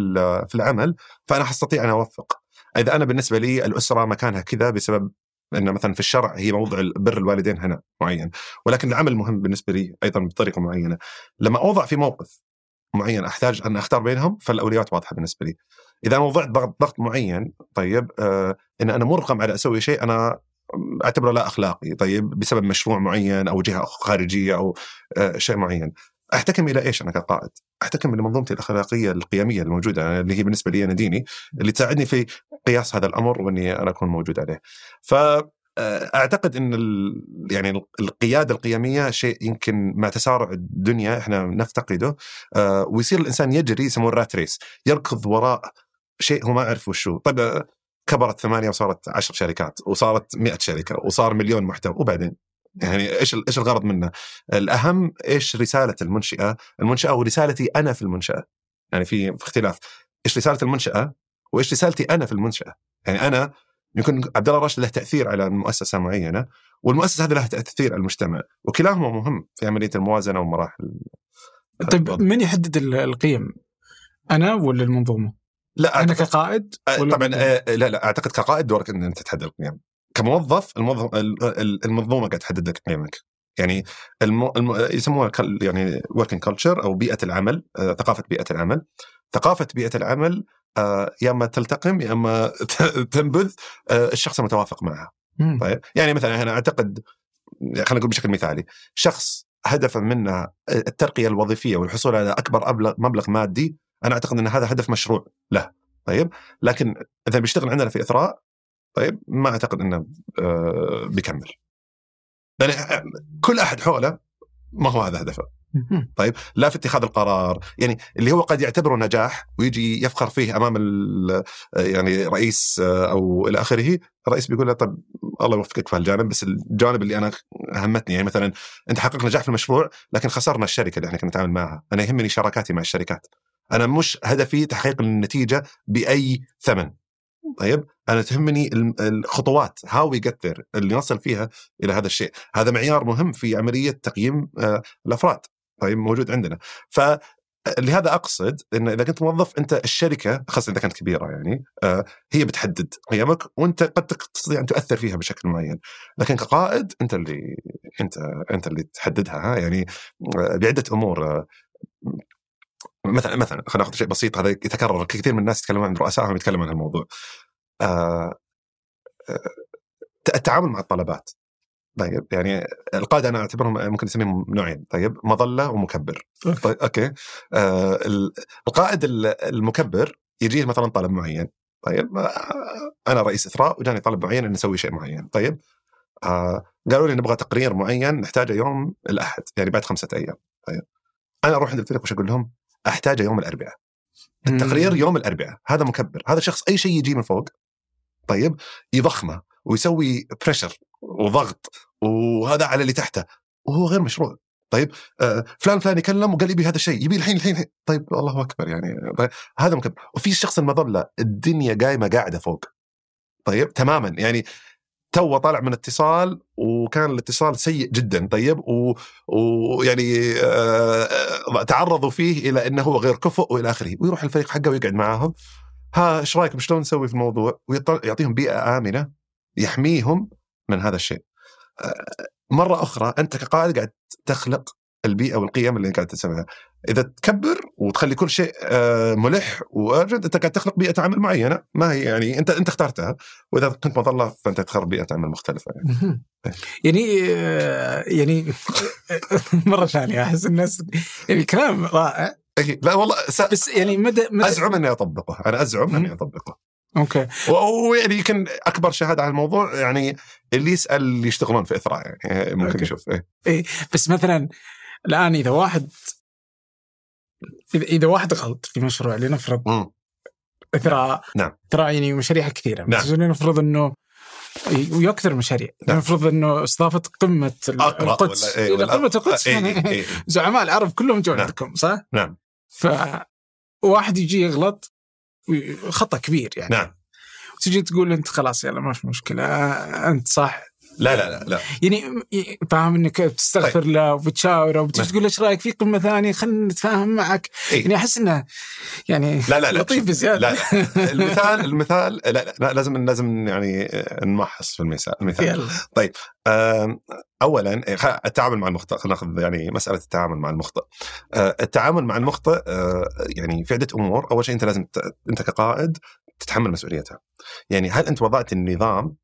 في العمل فأنا حستطيع أن أوفق. إذا أنا بالنسبة لي الأسرة مكانها كذا بسبب إن مثلا في الشرع هي موضع بر الوالدين هنا معين ولكن العمل مهم بالنسبة لي أيضا بطريقة معينة. لما أوضع في موقف معين أحتاج أن أختار بينهم فالأولويات واضحة بالنسبة لي. إذا أنا وضعت ضغط معين طيب آه إن أنا مرغم على أسوي شيء أنا أعتبره لا أخلاقي طيب بسبب مشروع معين أو جهة خارجية أو آه شيء معين. أحتكم إلى إيش أنا كقائد؟ أحتكم إلى منظومتي الأخلاقية القيمية الموجودة اللي هي بالنسبة لي أنا ديني اللي تساعدني في قياس هذا الأمر وإني أنا أكون موجود عليه. ف أعتقد إن يعني القيادة القيمية شيء يمكن مع تسارع الدنيا إحنا نفتقده آه، ويصير الإنسان يجري يسموه الرات ريس يركض وراء شيء هو ما يعرف وش هو طيب آه، كبرت ثمانية وصارت عشر شركات وصارت مئة شركة وصار مليون محتوى وبعدين يعني إيش إيش الغرض منه؟ الأهم إيش رسالة المنشأة؟ المنشأة ورسالتي أنا في المنشأة. يعني في اختلاف إيش رسالة المنشأة وإيش رسالتي أنا في المنشأة؟ يعني أنا يمكن عبد الله راشد له تأثير على مؤسسه معينه والمؤسسة هذه لها تأثير على المجتمع وكلاهما مهم في عملية الموازنة ومراحل. طيب من يحدد القيم؟ أنا ولا المنظومة؟ لا أنا كقائد ولا طبعا آه لا لا أعتقد كقائد دورك إن أنت تحدد القيم. كموظف المنظومة قاعد تحدد لك قيمك. يعني الم... الم... يسموها يعني working culture أو بيئة العمل آه، ثقافة بيئة العمل. ثقافة بيئة العمل يا أما تلتئم يا أما (laughs) تنبذ آه، الشخص المتوافق معها. طيب؟ يعني مثلا أنا أعتقد خلينا نقول بشكل مثالي شخص هدفا منه الترقية الوظيفية والحصول على أكبر مبلغ مادي أنا أعتقد إن هذا هدف مشروع له. طيب؟ لكن إذا بيشتغل عندنا في إثراء طيب؟ ما أعتقد إنه آه، بيكمل. لأن آه، كل أحد حوله ما هو هذا هدفه. مم. لا في اتخاذ القرار يعني اللي هو قد يعتبره نجاح ويجي يفخر فيه أمام يعني رئيس أو إلى آخره الرئيس بيقول له طب الله يوفقك في هالجانب بس الجانب اللي أنا همتني يعني مثلا أنت حقق نجاح في المشروع لكن خسرنا الشركة اللي إحنا كنا نتعامل معها. أنا يهمني شراكاتي مع الشركات. أنا مش هدفي تحقيق النتيجة بأي ثمن. طيب أنا تهمني الخطوات هاو وي جت اللي نصل فيها إلى هذا الشيء. هذا معيار مهم في عملية تقييم آه، الأفراد. طيب موجود عندنا. ف لهذا أقصد إن إذا كنت موظف أنت الشركة خاصة إذا كانت كبيرة يعني آه، هي بتحدد قيمك وأنت قد تستطيع أن تؤثر فيها بشكل معين. لكن كقائد أنت اللي أنت أنت اللي تحددها ها؟ يعني آه، بعدة أمور آه، مثلا مثلا خلينا ناخذ شيء بسيط هذا يتكرر كثير من الناس يتكلمون عن رؤسائهم يتكلمون عن الموضوع. التعامل مع الطلبات. طيب يعني القاده أنا أعتبرهم ممكن نسميهم نوعين طيب مظلة ومكبر. طيب أوكي. آه ال- القائد ال- المكبر يجيه مثلا طلب معين. طيب آه أنا رئيس إثراء وجاني طلب معين ان نسوي شيء معين. طيب آه قالوا لي نبغى تقرير معين نحتاجه يوم الأحد يعني بعد خمسة أيام. طيب أنا أروح عند الفريق وش أقول لهم؟ أحتاجه يوم الأربعاء. التقرير يوم الأربعاء هذا مكبر. هذا شخص أي شيء يجي من فوق طيب يضخمه ويسوي بريشر وضغط وهذا على اللي تحته وهو غير مشروع. طيب آه فلان فلان يكلم وقال يبي هذا الشيء يبي الحين الحين. طيب الله أكبر يعني. طيب هذا مكبر وفي الشخص المظلة الدنيا قايمة قاعدة فوق. طيب تماما. يعني تو طالع من اتصال وكان الاتصال سيء جدا. طيب ويعني آه آه، تعرضوا فيه إلى إنه هو غير كفؤ وإلى آخره. ويروح الفريق حقه ويقعد معاهم. ها إيش رايكم شلون نسوي في الموضوع؟ ويعطيهم بيئة آمنة يحميهم من هذا الشيء. آه، مرة أخرى أنت كقائد قاعد تخلق البيئة والقيم اللي قاعد تسويها إذا تكبر وتخلي كل شيء آه، ملح وأرجد أنت قاعد تخلق بيئة عمل معينة. ما هي يعني أنت أنت اخترتها. وإذا كنت مظلة فأنت تخرب بيئة عمل مختلفة يعني. مهم. يعني آه، يعني مرة ثانية أحس الناس يعني كلام رائع. إيه، لا والله س... بس يعني مدى, مدى أزعم أني أطبقه. أنا أزعم أني أطبقه. okay ويعني يمكن أكبر شهاده على الموضوع يعني اللي يسأل اللي يشتغلون في إثراء يعني ممكن okay. يشوف إيه. بس مثلا الآن إذا واحد إذا واحد غلط في مشروع لنفرض مم. إثراء نعم. إثراء يعني مشاريع كثيرة نعم. بس لنفرض إنه ويكثر مشاريع نعم. لنفرض إنه استضافه قمة القدس إيه قمة القدس إيه يعني إيه إيه. (laughs) زعماء العرب كلهم جو نعم. عندكم صح؟ نعم ف واحد يجي يغلط خطأ كبير يعني. نعم. تجي تقول أنت خلاص يلا ما في مشكلة أنت صح. لا لا لا لا. يعني فاهم إنك بتستغفر له وبتشاوره وبتجي. تقول إيش رأيك في قمة ثانية؟ خلينا نتفاهم معك. إيه. يعني أحس إنه يعني لا لا لا لطيف بزيادة. لا لا. المثال المثال لا, لا, لا لازم لازم يعني نمحص في المثال المثال. يلا. آم، اولا إيه، التعامل مع المخطئ خلينا ناخذ يعني مسألة التعامل مع المخطئ. آه، التعامل مع المخطئ آه، يعني في عدة أمور. أول شيء أنت لازم أنت كقائد تتحمل مسؤوليتها. يعني هل أنت وضعت النظام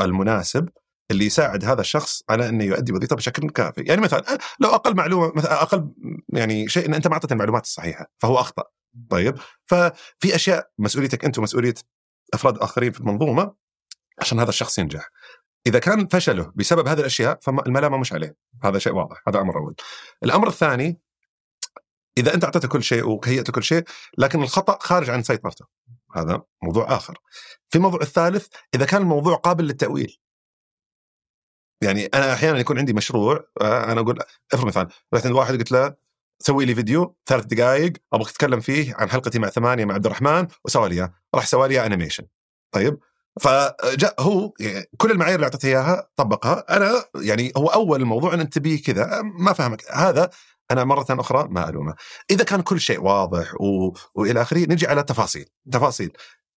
المناسب اللي يساعد هذا الشخص على أنه يؤدي وظيفته بشكل كافي، يعني مثلا لو أقل معلومه مثلا أقل يعني شيء إن أنت ما أعطيت المعلومات الصحيحة فهو أخطأ. طيب ففي أشياء مسؤوليتك أنت ومسؤولية أفراد آخرين في المنظومة عشان هذا الشخص ينجح. إذا كان فشله بسبب هذه الأشياء فالملامه مش عليه، هذا شيء واضح، هذا أمر أول. الأمر الثاني إذا أنت أعطيته كل شيء وهيئته كل شيء لكن الخطأ خارج عن سيطرته. هذا موضوع آخر. في الموضوع الثالث إذا كان الموضوع قابل للتأويل. يعني أنا أحيانا يكون عندي مشروع آه، أنا أقول افرض مثلا رحت عند واحد قلت له سوي لي فيديو ثلاث دقائق أبغاك تتكلم فيه عن حلقتي مع ثمانية مع عبد الرحمن وسوى لي. راح سوى لي animation طيب؟ فجاء هو يعني كل المعايير اللي اعطيته إياها طبقها. أنا يعني هو أول الموضوع إن أنت تبيه كذا ما فهمك. هذا أنا مرة أخرى ما ألومه. إذا كان كل شيء واضح و... وإلى آخره نجي على تفاصيل. تفاصيل.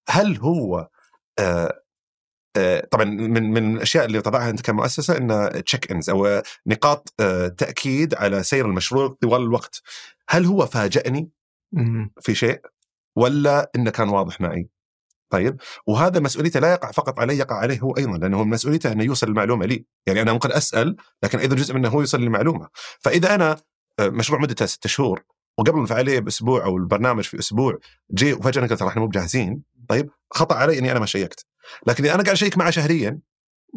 هل هو آه، طبعا من من الأشياء اللي تضعها انت كمؤسسه ان تشيك انز أو نقاط آه، تأكيد على سير المشروع طوال الوقت. هل هو فاجأني؟ مم. في شيء؟ ولا إنه كان واضح معي؟ طيب. وهذا مسؤوليته لا يقع فقط علي يقع عليه هو أيضا لأنه مسؤوليته انه يوصل المعلومة لي. يعني أنا ممكن أسأل لكن أيضا جزء منه هو يوصل المعلومه فإذا أنا آه، مشروع مدته ستة شهور وقبل الفعاليه بأسبوع أو البرنامج في أسبوع جي وفجأة قلت إحنا مو بجاهزين. طيب خطأ علي إني أنا ما شيكت. لكن أنا قاعد أشيك معه شهريا.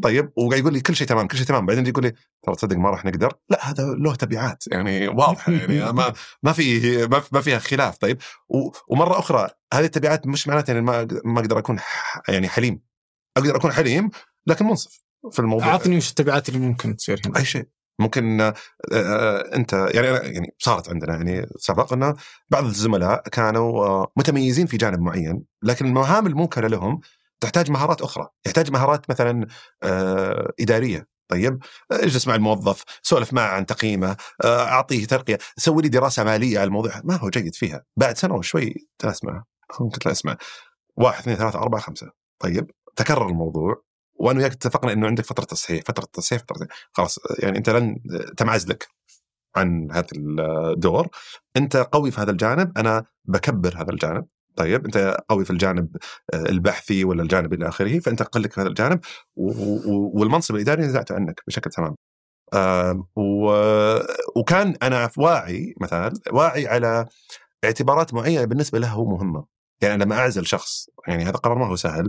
طيب وقاعد يقول لي كل شيء تمام كل شيء تمام. بعدين يقول لي ترى تصدق ما راح نقدر. لا هذا له تبعات يعني واضحة يعني ما (laughs) ما في ما, فيها خلاف. طيب ومرة أخرى هذه التبعات مش معناتها يعني ما ما أقدر أكون يعني حليم. أقدر أكون حليم لكن منصف في الموضوع. أعطني وش التبعات اللي ممكن تصير هنا. أي شيء. ممكن آه، آه، أنت يعني يعني صارت عندنا يعني سبق إنه بعض الزملاء كانوا آه، متميزين في جانب معين لكن المهام الموكلة لهم تحتاج مهارات أخرى. يحتاج مهارات مثلا إدارية. طيب؟ اجلس مع الموظف سولف معه عن تقييمه أعطيه ترقية. سوي لي دراسة مالية على الموضوع. ما هو جيد فيها. بعد سنة وشوي تسمع ممكن اسمع. واحد اثنين ثلاثة أربعة خمسة. طيب؟ تكرر الموضوع. وأنا وياك اتفقنا إنه عندك فترة تصحيح فترة تصحيح فترة خلاص يعني أنت لن تنعزلك عن هذا الدور. أنت قوي في هذا الجانب. أنا بكبر هذا الجانب. طيب أنت قوي في الجانب البحثي ولا الجانب إلى آخره فأنت قلك في هذا الجانب والمنصب الإداري نزعته عنك بشكل تمام. وكان أنا واعي مثلا واعي على اعتبارات معينة بالنسبة له هو مهمة. يعني لما أعزل شخص يعني هذا قرار ما هو سهل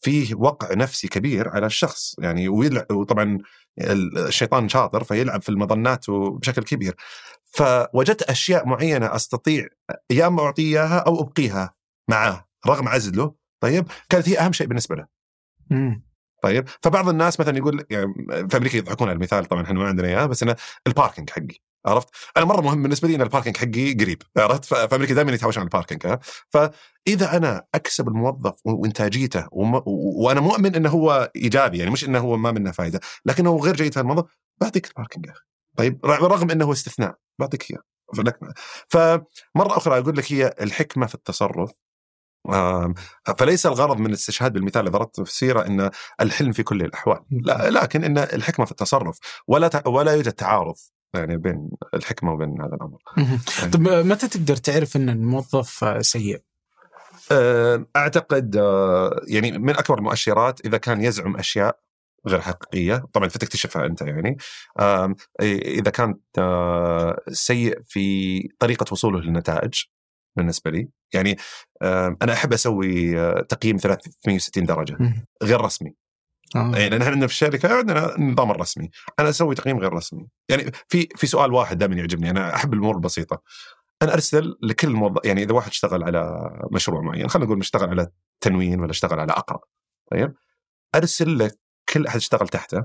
فيه وقع نفسي كبير على الشخص. يعني وطبعا الشيطان شاطر فيلعب في المظنات بشكل كبير. فوجدت أشياء معينة أستطيع يا اما اعطيه إياها أو أبقيها. معاه رغم عزله طيب كانت هي أهم شيء بالنسبة له. طيب فبعض الناس مثلا يقول يعني في أمريكا يضحكون على المثال طبعا إحنا ما عندنا إياه بس إنه ال parking حقي عرفت؟ أنا مرة مهم بالنسبة لي إن ال parking حقي قريب عرفت؟ في أمريكا دائما يتهاوشون عن ال parking فإذا أنا أكسب الموظف وإنتاجيته وم... وأنا مؤمن إنه هو إيجابي يعني مش إنه هو ما منه فائده لكنه غير جيد في الموظف بعطيك الباركنج يا أخي طيب رغم إنه استثناء بعطيك اياه فمرة أخرى أقول لك هي الحكمة في التصرف فليس الغرض من الاستشهاد بالمثال اللي ضربته في السيره إن الحلم في كل الأحوال لا لكن إن الحكمة في التصرف ولا ولا يوجد تعارض يعني بين الحكمة وبين هذا الأمر. يعني طيب متى تقدر تعرف إن الموظف سيء؟ أعتقد يعني من أكبر المؤشرات إذا كان يزعم أشياء غير حقيقية طبعا فتكتشفها أنت يعني إذا كان سيء في طريقة وصوله للنتائج بالنسبة لي يعني أنا أحب أسوي تقييم 360 درجة غير رسمي آه. يعني نحن عندنا في الشركة عندنا النظام الرسمي، أنا أسوي تقييم غير رسمي، يعني في في سؤال واحد دائما يعجبني أنا أحب الأمور البسيطة. أنا أرسل لكل موظف يعني إذا واحد اشتغل على مشروع معين، خلينا نقول اشتغل على تنوين ولا اشتغل على أقرأ. طيب؟ أرسل لكل أحد اشتغل تحته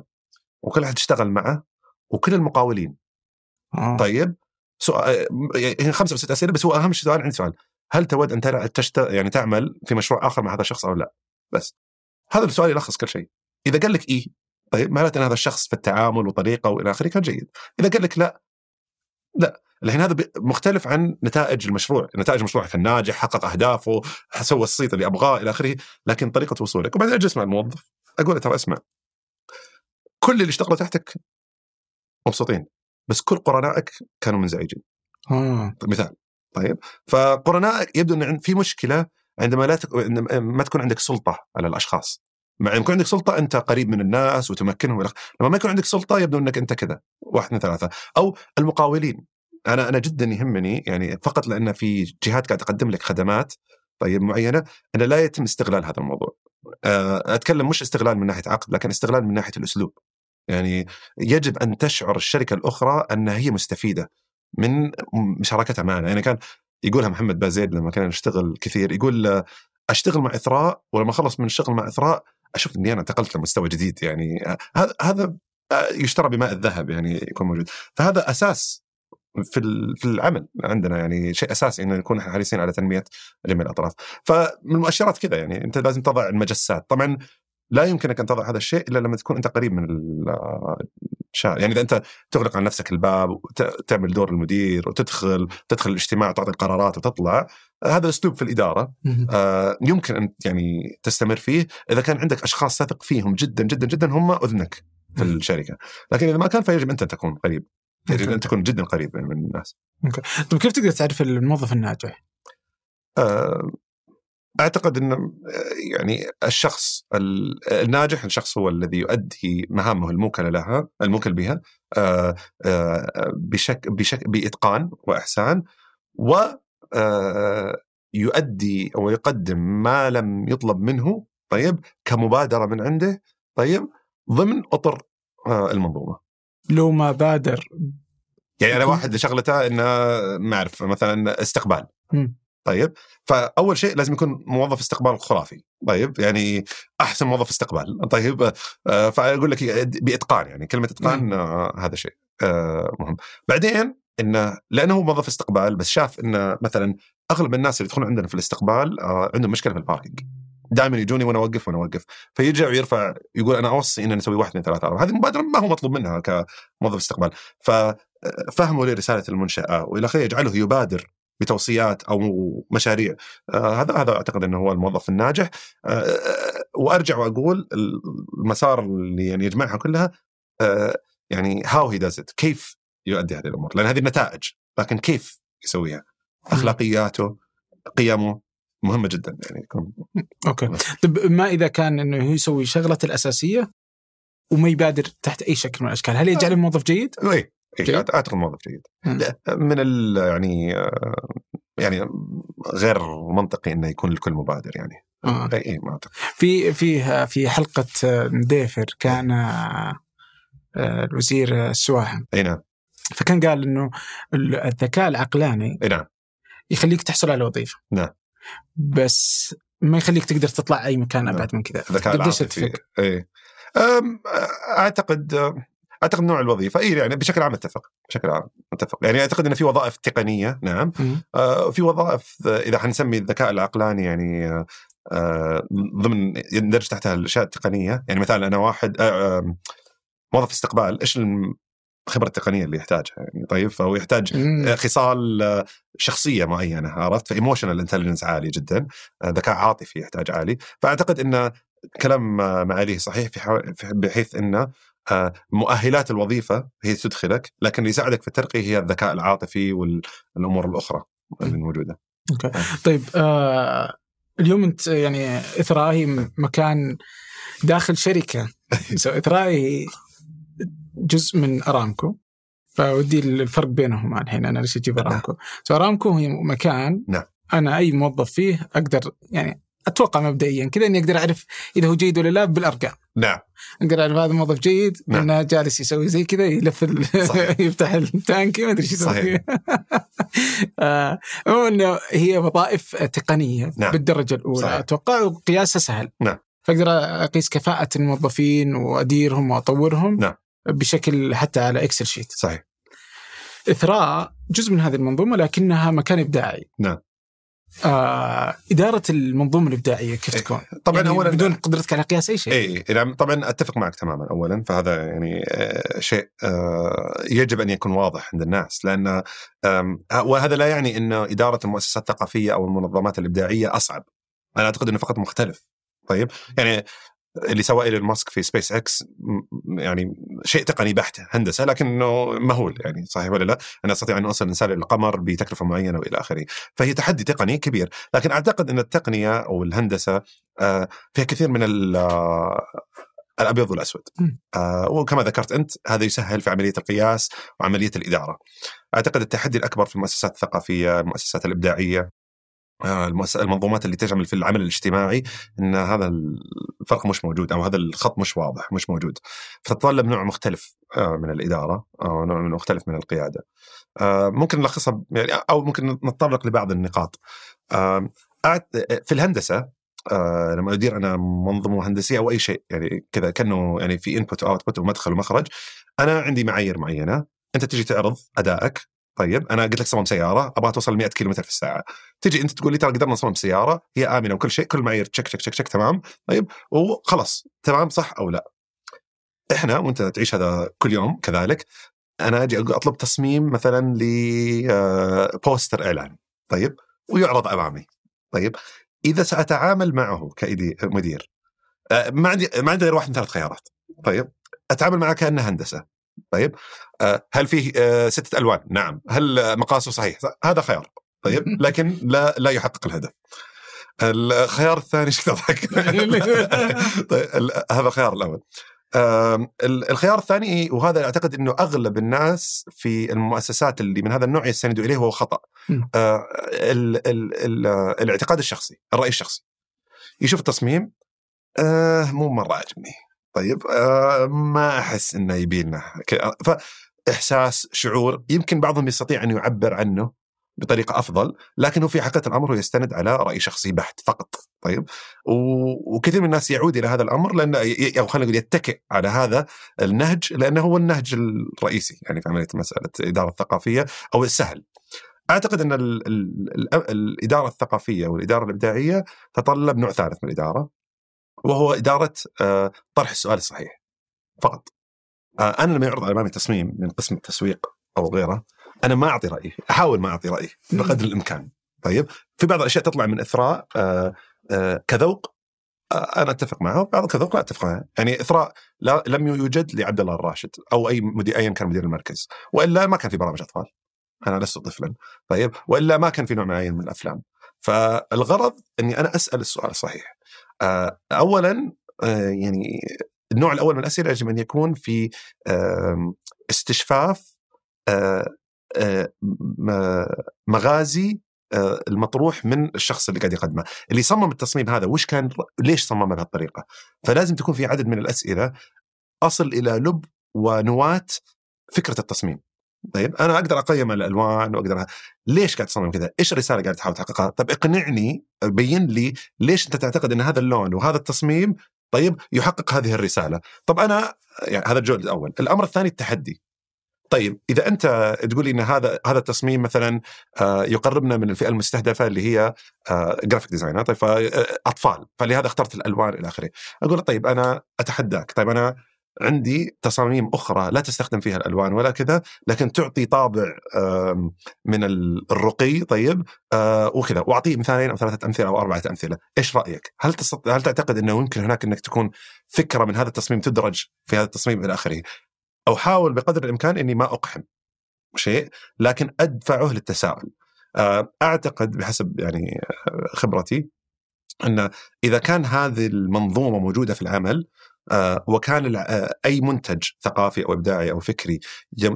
وكل أحد اشتغل معه وكل المقاولين. آه. طيب؟ سؤال يعني خمسة أو ست اسئله بس هو أهم سؤال عندي سؤال، هل تود أن تشت... يعني تعمل في مشروع آخر مع هذا الشخص أو لا؟ بس. هذا السؤال يلخص كل شيء. إذا قال لك إيه طيب معناته أن هذا الشخص في التعامل وطريقة وإلى آخره كان جيد. إذا قال لك لا لا. الحين هذا مختلف عن نتائج المشروع، نتائج المشروع كان ناجح، حقق أهدافه، سوى الصيت اللي أبغاه إلى آخره، لكن طريقة وصولك، وبعدين أجلس مع الموظف. أقول له ترى اسمع. كل اللي اشتغلوا تحتك مبسوطين، بس كل قرنائك كانوا منزعجين. آه. مثال طيب فقرنائك يبدو إن في مشكلة عندما لا تك... ما تكون عندك سلطة على الأشخاص مع يكون عندك سلطة أنت قريب من الناس وتمكنهم لما ما يكون عندك سلطة يبدو إنك أنت كذا واحد اثنين ثلاثة أو المقاولين أنا أنا جدا يهمني يعني فقط لأن في جهات قاعدة تقدم لك خدمات طيب معينة ان لا يتم استغلال هذا الموضوع. آه، أتكلم مش استغلال من ناحية عقد لكن استغلال من ناحية الأسلوب. يعني يجب أن تشعر الشركة الأخرى انها هي مستفيدة من مشاركتها معنا، يعني كان يقولها محمد بازيد لما كان يشتغل كثير يقول أشتغل مع إثراء ولما أخلص من الشغل مع إثراء أشوف إني أنا انتقلت لمستوى جديد. يعني هذا هذا آه، يشترى بماء الذهب يعني يكون موجود. فهذا أساس في في العمل عندنا يعني شيء أساسي إن نكون حريصين على تنمية جميع الأطراف. فمن المؤشرات كذا يعني أنت لازم تضع المجسات. طبعا لا يمكنك أن تضع هذا الشيء إلا لما تكون أنت قريب من الشارع يعني إذا أنت تغلق عن نفسك الباب وتعمل دور المدير وتدخل تدخل الاجتماع تعطي القرارات وتطلع هذا الاسلوب في الإدارة. آه يمكن أن يعني تستمر فيه إذا كان عندك أشخاص تثق فيهم جدا جدا جدا هم أذنك في الشركة. لكن إذا ما كان فيجب أنت أن تكون قريب يجب أن تكون جدا قريب من الناس. طيب كيف تقدر تعرف الموظف الناجح؟ آه أعتقد ان يعني الشخص ال- الناجح الشخص هو الذي يؤدي مهامه الموكلة لها الموكل بها آه، آه، بشك بشك بإتقان وإحسان و آه، يؤدي أو يقدم ما لم يطلب منه طيب كمبادرة من عنده طيب ضمن أطر المنظومة لو ما بادر يعني أنا واحد لشغلته إنه ما أعرف مثلا استقبال مم. طيب فأول شيء لازم يكون موظف استقبال خرافي. طيب يعني أحسن موظف استقبال. طيب آه، فأقول لك بإتقان يعني كلمة إتقان آه، هذا شيء آه، مهم. بعدين إنه لأنه هو موظف استقبال بس شاف إنه مثلا أغلب الناس اللي يدخلون عندنا في الاستقبال آه، عندهم مشكلة في الباركينج دائما يجوني وأنا أوقف وأنا أوقف. فيرجع ويرفع يقول أنا أوصي ان نسوي واحد اثنين ثلاثة أربعة. هذه مبادرة ما هو مطلوب منها كموظف استقبال. ففهموا لرساله المنشاه وإلى آخره يجعله يبادر بتوصيات أو مشاريع. آه هذا هذا أعتقد إنه هو الموظف الناجح. آه وأرجع وأقول المسار اللي يعني يجمعها كلها آه يعني هاو هي داز كيف يؤدي هذه الأمور. لأن هذه النتائج لكن كيف يسويها؟ أخلاقياته قيمه مهمة جدا يعني يكون. okay. طيب ما إذا كان إنه يسوي شغلته الأساسية وما يبادر تحت أي شكل من الأشكال هل يجعله موظف جيد؟ إي. جيد. إيه اعتقد موظف جيد. من ال يعني آه، يعني غير منطقي إنه يكون الكل مبادر يعني. آه. اي إي، ما أعتقد. في في في حلقة آه، مدري فين كان آه، آه، الوزير السواحم إي نعم. فكان قال إنه ال- الذكاء العقلاني إي نعم. يخليك تحصل على وظيفة. نعم. بس ما يخليك تقدر تطلع أي مكان نعم. أبعد من كذا. الذكاء العاطفي؟ إي. أعتقد أعتقد نوع الوظيفة. اي يعني بشكل عام أتفق بشكل عام أتفق. يعني أعتقد إن في وظائف تقنية نعم. آه، في وظائف آه، إذا حنسمي الذكاء العقلاني يعني آه، ضمن يندرج تحتها الأشياء التقنية. يعني مثلا أنا واحد آه، موظف استقبال إيش الخبرة التقنية اللي يحتاجها يعني؟ طيب فهو يحتاج مم. خصال شخصية معينة عرفت؟ ف emotional intelligence عالي جدا ذكاء عاطفي يحتاج عالي. فأعتقد إن كلام معاليه صحيح في بحيث إن آه، مؤهلات الوظيفة هي تدخلك لكن اللي يساعدك في الترقيه هي الذكاء العاطفي والأمور الأخرى اللي موجودة. طيب آه اليوم أنت يعني اثراء هي مكان داخل شركة. (laughs) هي جزء من أرامكو. فودي الفرق بينهما الحين أنا ليش أجيب أرامكو؟ so أرامكو هي مكان نعم. أنا أي موظف فيه أقدر يعني أتوقع مبدئيا كذا إني أقدر أعرف إذا هو جيد ولا لا بالأرقام نعم أقدر أعرف هذا موظف جيد نعم. إنه جالس يسوي زي كذا يلف ال... (laughs) يفتح ال tank ما أدري إيش يسوي صحيح. (laughs) آه، إنه هي وظائف تقنية نعم. بالدرجة الأولى صحيح. أتوقع وقياسها سهل نعم. فأقدر أقيس كفاءة الموظفين وأديرهم وأطورهم نعم. بشكل حتى على Excel sheet صحيح إثراء جزء من هذه المنظومة لكنها مكان إبداعي نعم. آه إدارة المنظومة الإبداعية كيف إيه. تكون؟ طبعا يعني اولا بدون قدرتك على قياس أي شيء اي طبعا أتفق معك تماما اولا فهذا يعني آه، شيء آه، يجب أن يكون واضح عند الناس لأن وهذا لا يعني إن إدارة المؤسسات الثقافية أو المنظمات الإبداعية أصعب أنا أعتقد إنه فقط مختلف طيب يعني اللي سواه إيلون ماسك في سبيس إكس يعني شيء تقني بحت هندسة لكنه مهول يعني صحيح ولا لا؟ أنا أستطيع أن اوصل الانسان إلى القمر بتكلفة معينة وإلى آخره، فهي تحدي تقني كبير، لكن أعتقد إن التقنية أو الهندسة آه، فيها كثير من ال- آه، الأبيض والأسود. آه، وكما ذكرت أنت هذا يسهل في عملية القياس وعملية الإدارة. أعتقد التحدي الأكبر في المؤسسات الثقافية، المؤسسات الإبداعية المنظومات اللي تعمل في العمل الاجتماعي إن هذا الفرق مش موجود أو هذا الخط مش واضح مش موجود. فتتطلب نوع مختلف آه، من الإدارة أو نوع مختلف من القيادة. آه، ممكن نلخصها يعني أو ممكن نتطرق لبعض النقاط. آه، في الهندسة آه، لما أدير أنا منظومه هندسية أو أي شيء يعني كذا كأنه يعني في input output ومدخل ومخرج أنا عندي معايير معينة أنت تجي تعرض أدائك طيب أنا قلت لك صمم سيارة أبغى توصل 100 كيلو في الساعة. تجي أنت تقول لي ترى قدرنا نصمم سيارة هي آمنة وكل شيء كل معايير تشك تشك تشك تشك تمام؟ طيب وخلاص تمام صح أو لا؟ إحنا وأنت تعيش هذا كل يوم كذلك أنا أجي أطلب تصميم مثلا لبوستر إعلان طيب؟ ويعرض أمامي طيب؟ إذا سأتعامل معه كمدير آه، ما عندي ما عندي غير واحد من ثلاث خيارات طيب؟ أتعامل معه كأنه هندسة. طيب آه، هل فيه آه، ستة ألوان نعم هل مقاسه صحيح هذا خيار طيب (laughs) لكن لا لا يحقق الهدف الخيار الثاني إيش تضحك؟ (laughs) طيب هذا الخيار الأول. الخيار الثاني وهذا أعتقد إنه أغلب الناس في المؤسسات اللي من هذا النوع يستندوا إليه وهو خطأ. مم. آه، ال- ال- ال- الاعتقاد الشخصي، الرأي الشخصي. يشوف التصميم آه مو مرة عجبني. طيب آه ما أحس إنه يبي لنا فاحساس شعور يمكن بعضهم يستطيع أن يعبر عنه بطريقة أفضل لكن هو في حقيقة الأمر هو يستند على رأي شخصي بحت فقط طيب. وكثير من الناس يعود إلى هذا الأمر ي- أو خلينا نقول يتكئ على هذا النهج لأنه هو النهج الرئيسي يعني في عملية مسألة الإدارة الثقافية أو السهل. أعتقد أن ال ال ال الإدارة الثقافية والإدارة الإبداعية تتطلب نوع ثالث من الإدارة وهو إدارة آه، طرح السؤال الصحيح. فقط. آه، أنا لما يعرض إمامي تصميم من قسم التسويق أو غيره أنا ما أعطي رايي أحاول ما أعطي رايي بقدر الإمكان. طيب. في بعض الأشياء تطلع من إثراء آه، كذوق أنا أتفق معه بعض كذوق لا أتفق معه. يعني إثراء لا لم يوجد لعبد الله الراشد أو أي مدير ايا كان مدير المركز. وإلا ما كان في برامج أطفال. أنا لست طفلا. طيب. وإلا ما كان في نوع معين من الأفلام. فالغرض إني أنا أسأل السؤال الصحيح. اولا آه، يعني النوع الأول من الأسئلة يجب أن يكون في استشفاف آه، آه، مغازي آه، المطروح من الشخص اللي قاعد يقدمه. اللي صمم التصميم هذا وش كان ليش صممه بهالطريقه فلازم تكون في عدد من الأسئلة أصل إلى لب ونواة فكرة التصميم. طيب أنا أقدر أقيم الألوان وأقدر ليش قاعد تصمم كذا؟ إيش الرسالة قاعد تحاول تحققها؟ طيب اقنعني بين لي ليش أنت تعتقد إن هذا اللون وهذا التصميم طيب يحقق هذه الرسالة؟ طب أنا يعني هذا الجزء الأول، الأمر الثاني التحدي. طيب إذا أنت تقول إن هذا هذا التصميم مثلا آه، يقربنا من الفئة المستهدفة اللي هي graphic designer طيب فاطفال فلهذا اخترت الألوان إلى آخره أقول طيب أنا أتحداك طيب أنا عندي تصاميم أخرى لا تستخدم فيها الألوان ولا كذا لكن تعطي طابع من ال- الرقي طيب آه، وكذا. وأعطيه مثالين أو ثلاثة أمثلة أو أربعة أمثلة. إيش رأيك؟ هل تستطيع هل تعتقد إنه يمكن هناك إنك تكون فكرة من هذا التصميم تدرج في هذا التصميم إلى آخره؟ أو حاول بقدر الإمكان إني ما أقحم شيء لكن أدفعه للتساؤل. آه، أعتقد بحسب يعني آه، خبرتي إن إذا كان هذه المنظومة موجودة في العمل وكان الع- آه، أي منتج ثقافي أو إبداعي أو فكري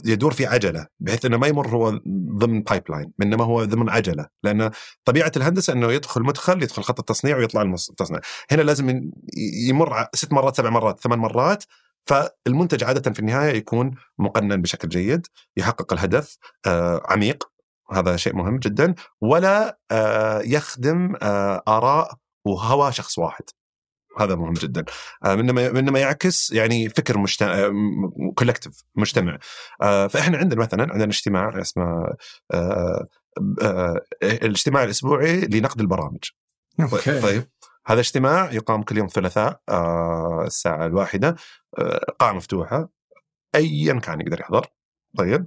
يدور في عجلة بحيث إنه ما يمر هو ضمن pipeline إنما هو ضمن عجلة. لأن طبيعة الهندسة إنه يدخل مدخل يدخل خط التصنيع ويطلع التصنيع. هنا لازم يمر ست مرات سبع مرات ثمان مرات فالمنتج عادة في النهاية يكون مقنن بشكل جيد يحقق الهدف آه، عميق. هذا شيء مهم جدا. ولا آه، يخدم آه، آراء وهوى شخص واحد. هذا مهم جدا. آه، انما انما يعكس يعني فكر مجتمع collective مجتمع. آه، فإحنا عندنا مثلا عندنا اجتماع اسمه آه، آه، الاجتماع الأسبوعي لنقد البرامج. okay. طيب هذا اجتماع يقام كل يوم ثلاثاء آه، الساعة الواحدة آه، قاعة مفتوحة أيا كان يقدر يحضر. طيب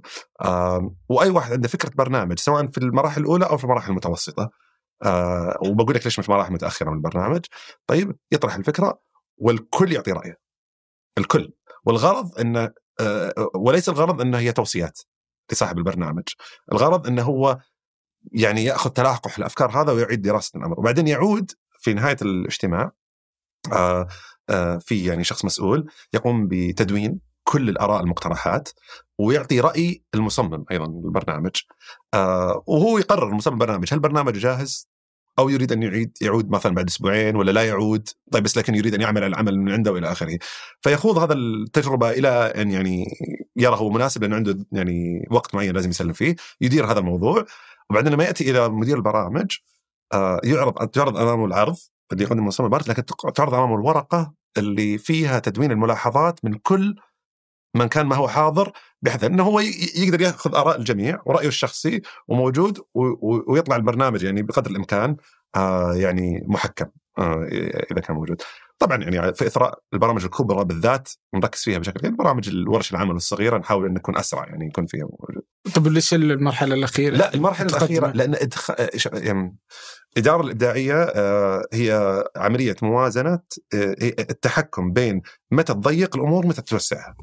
وأي واحد عنده فكرة برنامج سواء في المراحل الأولى أو في المراحل المتوسطة. آه، وبقول لك ليش مش مراحل متأخرة من البرنامج. طيب يطرح الفكرة والكل يعطي رأيه. الكل. والغرض أنه آه، وليس الغرض أنه هي توصيات لصاحب البرنامج. الغرض أنه هو يعني يأخذ تلاقح الأفكار هذا ويعيد دراسة الأمر. وبعدين يعود في نهاية الاجتماع آه آه في يعني شخص مسؤول يقوم بتدوين كل الآراء المقترحات ويعطي رأي المصمم أيضا للبرنامج. آه وهو يقرر المصمم البرنامج هل برنامجه جاهز؟ أو يريد أن يعيد يعود مثلا بعد أسبوعين ولا لا يعود؟ طيب بس لكن يريد أن يعمل العمل من عنده والى آخره. فيخوض هذا التجربة إلى أن يعني يرى هو مناسب لأنه عنده يعني وقت معين لازم يسلم فيه يدير هذا الموضوع. وبعدين لما يأتي إلى مدير البرامج آه، يعرض تعرض امامه العرض اللي يقدم مصمم البرامج لكن تعرض امامه الورقة اللي فيها تدوين الملاحظات من كل من كان ما هو حاضر بحيث إنه هو يقدر يأخذ آراء الجميع ورأيه الشخصي وموجود ويطلع البرنامج يعني بقدر الإمكان آه، يعني محكم آه، إذا كان موجود. طبعا يعني في إثراء البرامج الكبرى بالذات نركز فيها بشكل كبير برامج الورش العمل الصغيرة نحاول إن نكون أسرع يعني يكون فيها موجود. طب ليش المرحلة الأخيرة؟ لا المرحلة. الأخيرة لأن إدخ... يعني الإدارة الإبداعية آه، هي عملية موازنة آه، التحكم بين متى تضيق الأمور متى توسعها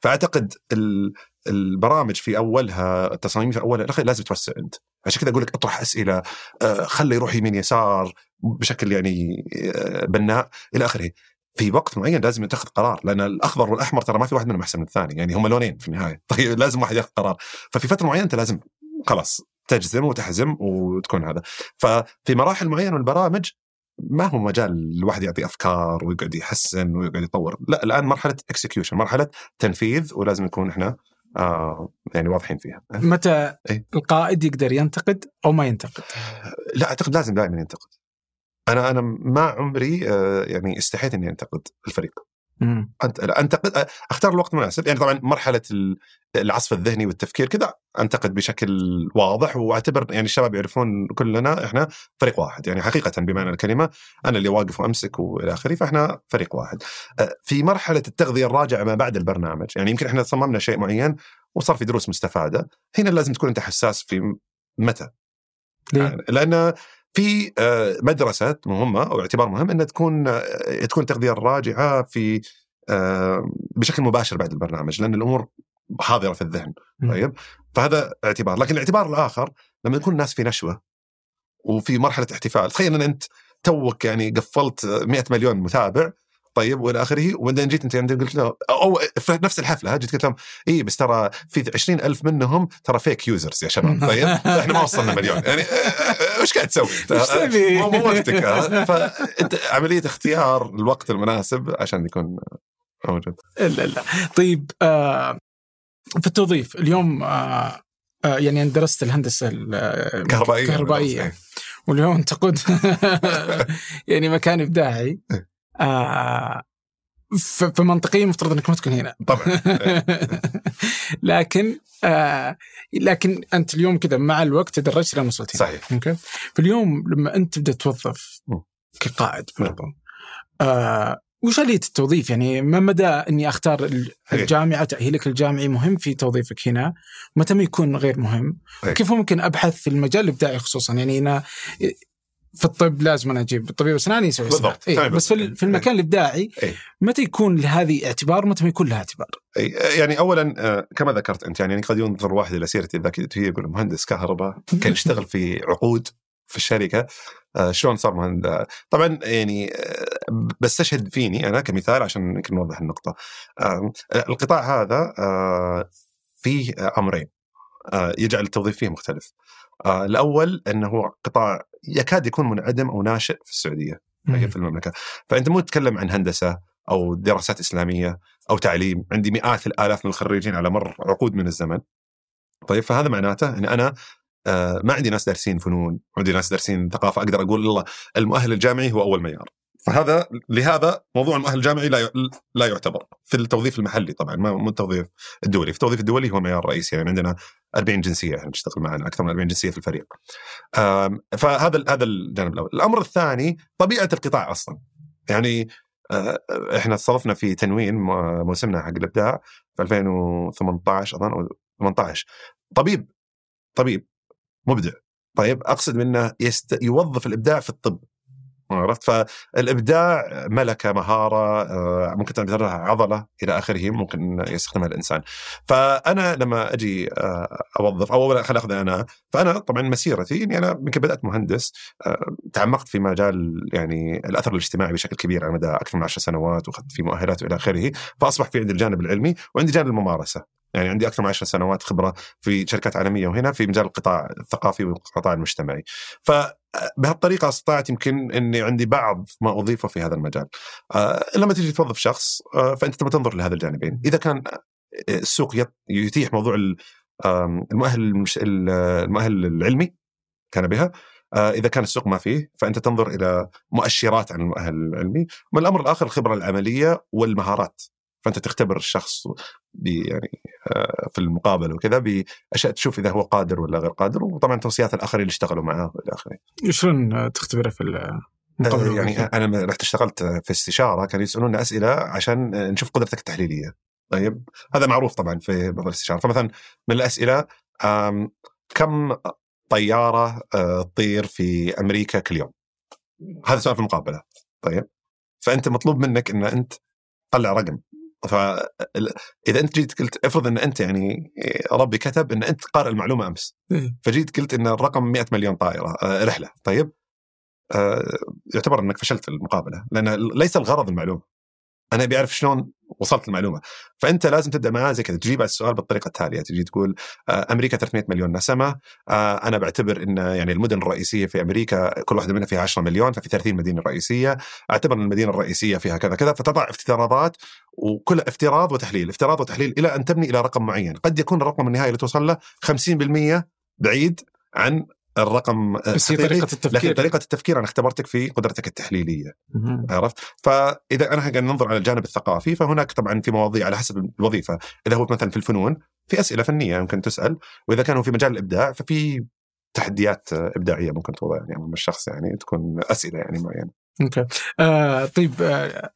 فأعتقد ال- البرامج في أولها التصاميم في أولها لازم توسع أنت عشان كذا أقول لك أطرح أسئلة آه، خلي يروح يمين يسار بشكل يعني آه، بناء إلى آخره. في وقت معين لازم يتخذ قرار لأن الأخضر والأحمر ترى ما في واحد منهم أحسن من الثاني يعني هم لونين في النهاية. (laughs) طيب لازم واحد ياخذ قرار. ففي فترة معينة أنت لازم خلاص تجزم وتحزم وتكون هذا. ففي مراحل معينة من البرامج ما هو مجال الواحد يعطي أفكار ويقعد يحسن ويقعد يطور. لا الآن مرحلة اكسكيوشن مرحلة تنفيذ ولازم نكون إحنا آه يعني واضحين فيها. متى إيه؟ القائد يقدر ينتقد أو ما ينتقد؟ لا أعتقد لازم دائما ينتقد. أنا أنا ما عمري آه يعني استحيت إني أنتقد الفريق. أنت أنتقد أختار الوقت المناسب يعني طبعا مرحلة ال- العصف الذهني والتفكير كذا أنتقد بشكل واضح وأعتبر يعني الشباب يعرفون كلنا إحنا فريق واحد يعني حقيقه بمعنى الكلمة أنا اللي واقف وأمسك وإلى آخره فإحنا فريق واحد. أه، في مرحلة التغذية الراجعه ما بعد البرنامج يعني يمكن إحنا صممنا شيء معين وصار في دروس مستفادة هنا لازم تكون أنت حساس في متى ليه؟ يعني لأن في آه، مدرسه مهمة أو اعتبار مهم ان تكون آه، تكون التغذيه الراجعه في آه، بشكل مباشر بعد البرنامج لأن الأمور حاضرة في الذهن. طيب؟ فهذا اعتبار. لكن الاعتبار الآخر لما يكون الناس في نشوة وفي مرحلة احتفال تخيل إن أنت توك يعني قفلت 100 مليون متابع طيب وإلى آخره وبعدين جيت أنت عندك قلت له أو في نفس الحفلة جيت قلت لهم إي بس ترى في 20 ألف منهم ترى fake users يا شباب (laughs) طيب؟ إحنا ما وصلنا مليون يعني (laughs) وش قاعد تسوي؟ (laughs) (laughs) مو مو وقتك. فانت عملية اختيار الوقت المناسب عشان يكون موجود. لا لا طيب آه في التوظيف اليوم آه آه يعني أنا درست الهندسة ال- كهربائية. كهربائية. واليوم تقود (laughs) يعني مكان إبداعي. آه ف- فمنطقيا مفترض إنك ما تكون هنا. طبعا. (laughs) لكن آه لكن أنت اليوم كذا مع الوقت تدرجت إلى وصلت صحيح. أوكي؟ فاليوم لما أنت تبدأ توظف. كقائد برضو آه وش آلية التوظيف؟ يعني ما مدى إني أختار ال-. الجامعة تأهيلك الجامعي مهم في توظيفك هنا؟ متى ما يكون غير مهم. كيف ممكن أبحث في المجال الإبداعي خصوصا؟ يعني أنا في الطب لازم أنا أجيب طبيب اسنان يسوي بالضبط. إيه. بس في, في المكان الإبداعي إيه. متى يكون لهذه اعتبار متى ما يكون لها اعتبار أي- يعني اولا آه، كما ذكرت أنت يعني قد ينظر واحد إلى سيرتي الذاتيه يقول مهندس كهرباء كان يشتغل في عقود في الشركة آه، شلون صار مهندس طبعا يعني آه، بستشهد فيني أنا كمثال عشان يمكن نوضح النقطة القطاع هذا فيه أمرين يجعل التوظيف فيه مختلف الأول أنه قطاع يكاد يكون منعدم أو ناشئ في السعودية في المملكة. فأنت مو تتكلم عن هندسة أو دراسات إسلامية أو تعليم. عندي مئات الآلاف من الخريجين على مر عقود من الزمن. طيب فهذا معناته إن أنا آه، ما عندي ناس دارسين فنون عندي ناس دارسين ثقافة. أقدر أقول الله المؤهل الجامعي هو أول معيار. فهذا لهذا موضوع المؤهل الجامعي لا لا يعتبر في التوظيف المحلي طبعا ما مو التوظيف الدولي، في التوظيف الدولي هو معيار رئيسي يعني عندنا 40 جنسية يعني نشتغل معنا أكثر من 40 جنسية في الفريق. فهذا هذا الجانب الأول، الأمر الثاني طبيعة القطاع أصلا. يعني آه، إحنا استضفنا في تنوين موسمنا حق الإبداع في 2018 أظن أو 18 طبيب طبيب مبدع طيب أقصد منه يست... يوظف الإبداع في الطب عرفت؟ فالإبداع ملكة مهارة آه، ممكن تعتبرها عضلة إلى آخره ممكن يستخدمها الإنسان. فأنا لما أجي آه، أوظف أو خلينا أخذ أنا. فأنا طبعا مسيرتي إني أنا يمكن بدأت مهندس آه، تعمقت في مجال يعني الأثر الاجتماعي بشكل كبير على مدى أكثر من عشر سنوات وأخذت في مؤهلات والى آخره فاصبح في عندي الجانب العلمي وعندي جانب الممارسة. يعني عندي أكثر من عشر سنوات خبرة في شركات عالمية وهنا في مجال القطاع الثقافي والقطاع المجتمعي. فبهالطريقه استطعت يمكن إني عندي بعض ما أضيفه في هذا المجال. آه، لما تيجي توظف شخص آه، فأنت تبغى تنظر لهذا الجانبين. إذا كان السوق يت- يتيح موضوع المؤهل المش- ال- المؤهل العلمي كان بها آه، إذا كان السوق ما فيه فأنت تنظر إلى مؤشرات عن المؤهل العلمي. والامر الآخر الخبرة العملية والمهارات. فأنت تختبر الشخص يعني آه، في المقابله وكذا باشياء تشوف إذا هو قادر ولا غير قادر وطبعا توصيات الآخرين اللي اشتغلوا معاه والى آخره. شلون تختبره في المقابله يعني؟ أنا لما رحت اشتغلت في استشارة كانوا يسالونا أسئلة عشان نشوف قدرتك التحليلية. طيب هذا معروف طبعا في بعض الاستشاره فمثلا من الأسئلة كم طيارة آه، تطير في أمريكا كل يوم؟ هذا سؤال في المقابلة طيب فأنت مطلوب منك إن أنت طلع رقم فاذا أنت جيت قلت افرض إن أنت يعني ربي كتب إن أنت قارئ المعلومة أمس. إيه. فجيت قلت إن الرقم 100 مليون طائرة آه، رحلة. طيب؟ آه، يعتبر إنك فشلت المقابلة لأن ليس الغرض المعلومة. أنا أبي أعرف شلون وصلت المعلومة. فأنت لازم تبدأ معاه زي كذا تجيب على السؤال بالطريقة التالية. تجي تقول آه، أمريكا 300 مليون نسمة آه، أنا بعتبر إن يعني المدن الرئيسية في أمريكا كل واحدة منها فيها 10 مليون ففي 30 مدينة رئيسية. أعتبر إن المدينة الرئيسية فيها كذا كذا فتضع افتراضات وكل افتراض وتحليل. افتراض وتحليل إلى أن تبني إلى رقم معين. قد يكون الرقم النهائي اللي توصل له 50% بعيد عن الرقم بس هي طريقة التفكير لكن طريقة التفكير أنا اختبرتك في قدرتك التحليلية مهم. عرفت؟ فإذا أنا قاعد ننظر على الجانب الثقافي فهناك طبعا في مواضيع على حسب الوظيفة، إذا هو مثلا في الفنون في أسئلة فنية يمكن تسأل، وإذا كانوا في مجال الإبداع ففي تحديات إبداعية ممكن توضع يعني امام الشخص يعني تكون أسئلة يعني معينة. أوكي آه طيب آه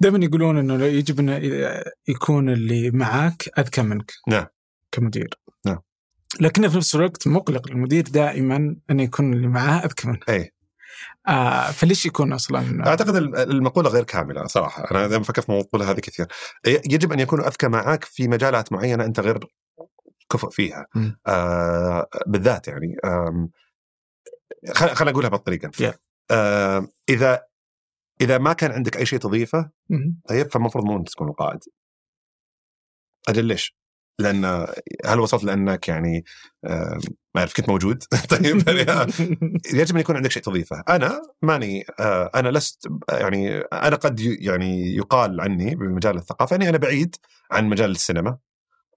دائما يقولون إنه يجب انه يكون اللي معاك أذكى منك نعم. كمدير نعم. لكنه في نفس الوقت مقلق المدير دائما انه يكون اللي معاه أذكى منه أي آه فليش يكون أصلا أعتقد المقولة غير كاملة صراحة، أنا دائما فكرت في المقولة هذه كثير. يجب أن يكونوا أذكى معك في مجالات معينة أنت غير كفؤ فيها. آه بالذات يعني خل خليني أقولها بالطريقة. Yeah. آه إذا إذا ما كان عندك أي شيء تضيفه. طيب فالمفروض مو أنت تكون القائد. أجل ليش؟ لأن هل وصلت لأنك يعني آه، ما أعرف كنت موجود؟ (laughs) طيب يعني يجب أن يكون عندك شيء تضيفه، أنا ماني آه، أنا لست يعني أنا قد يعني يقال عني بمجال الثقافة أني أنا بعيد عن مجال السينما.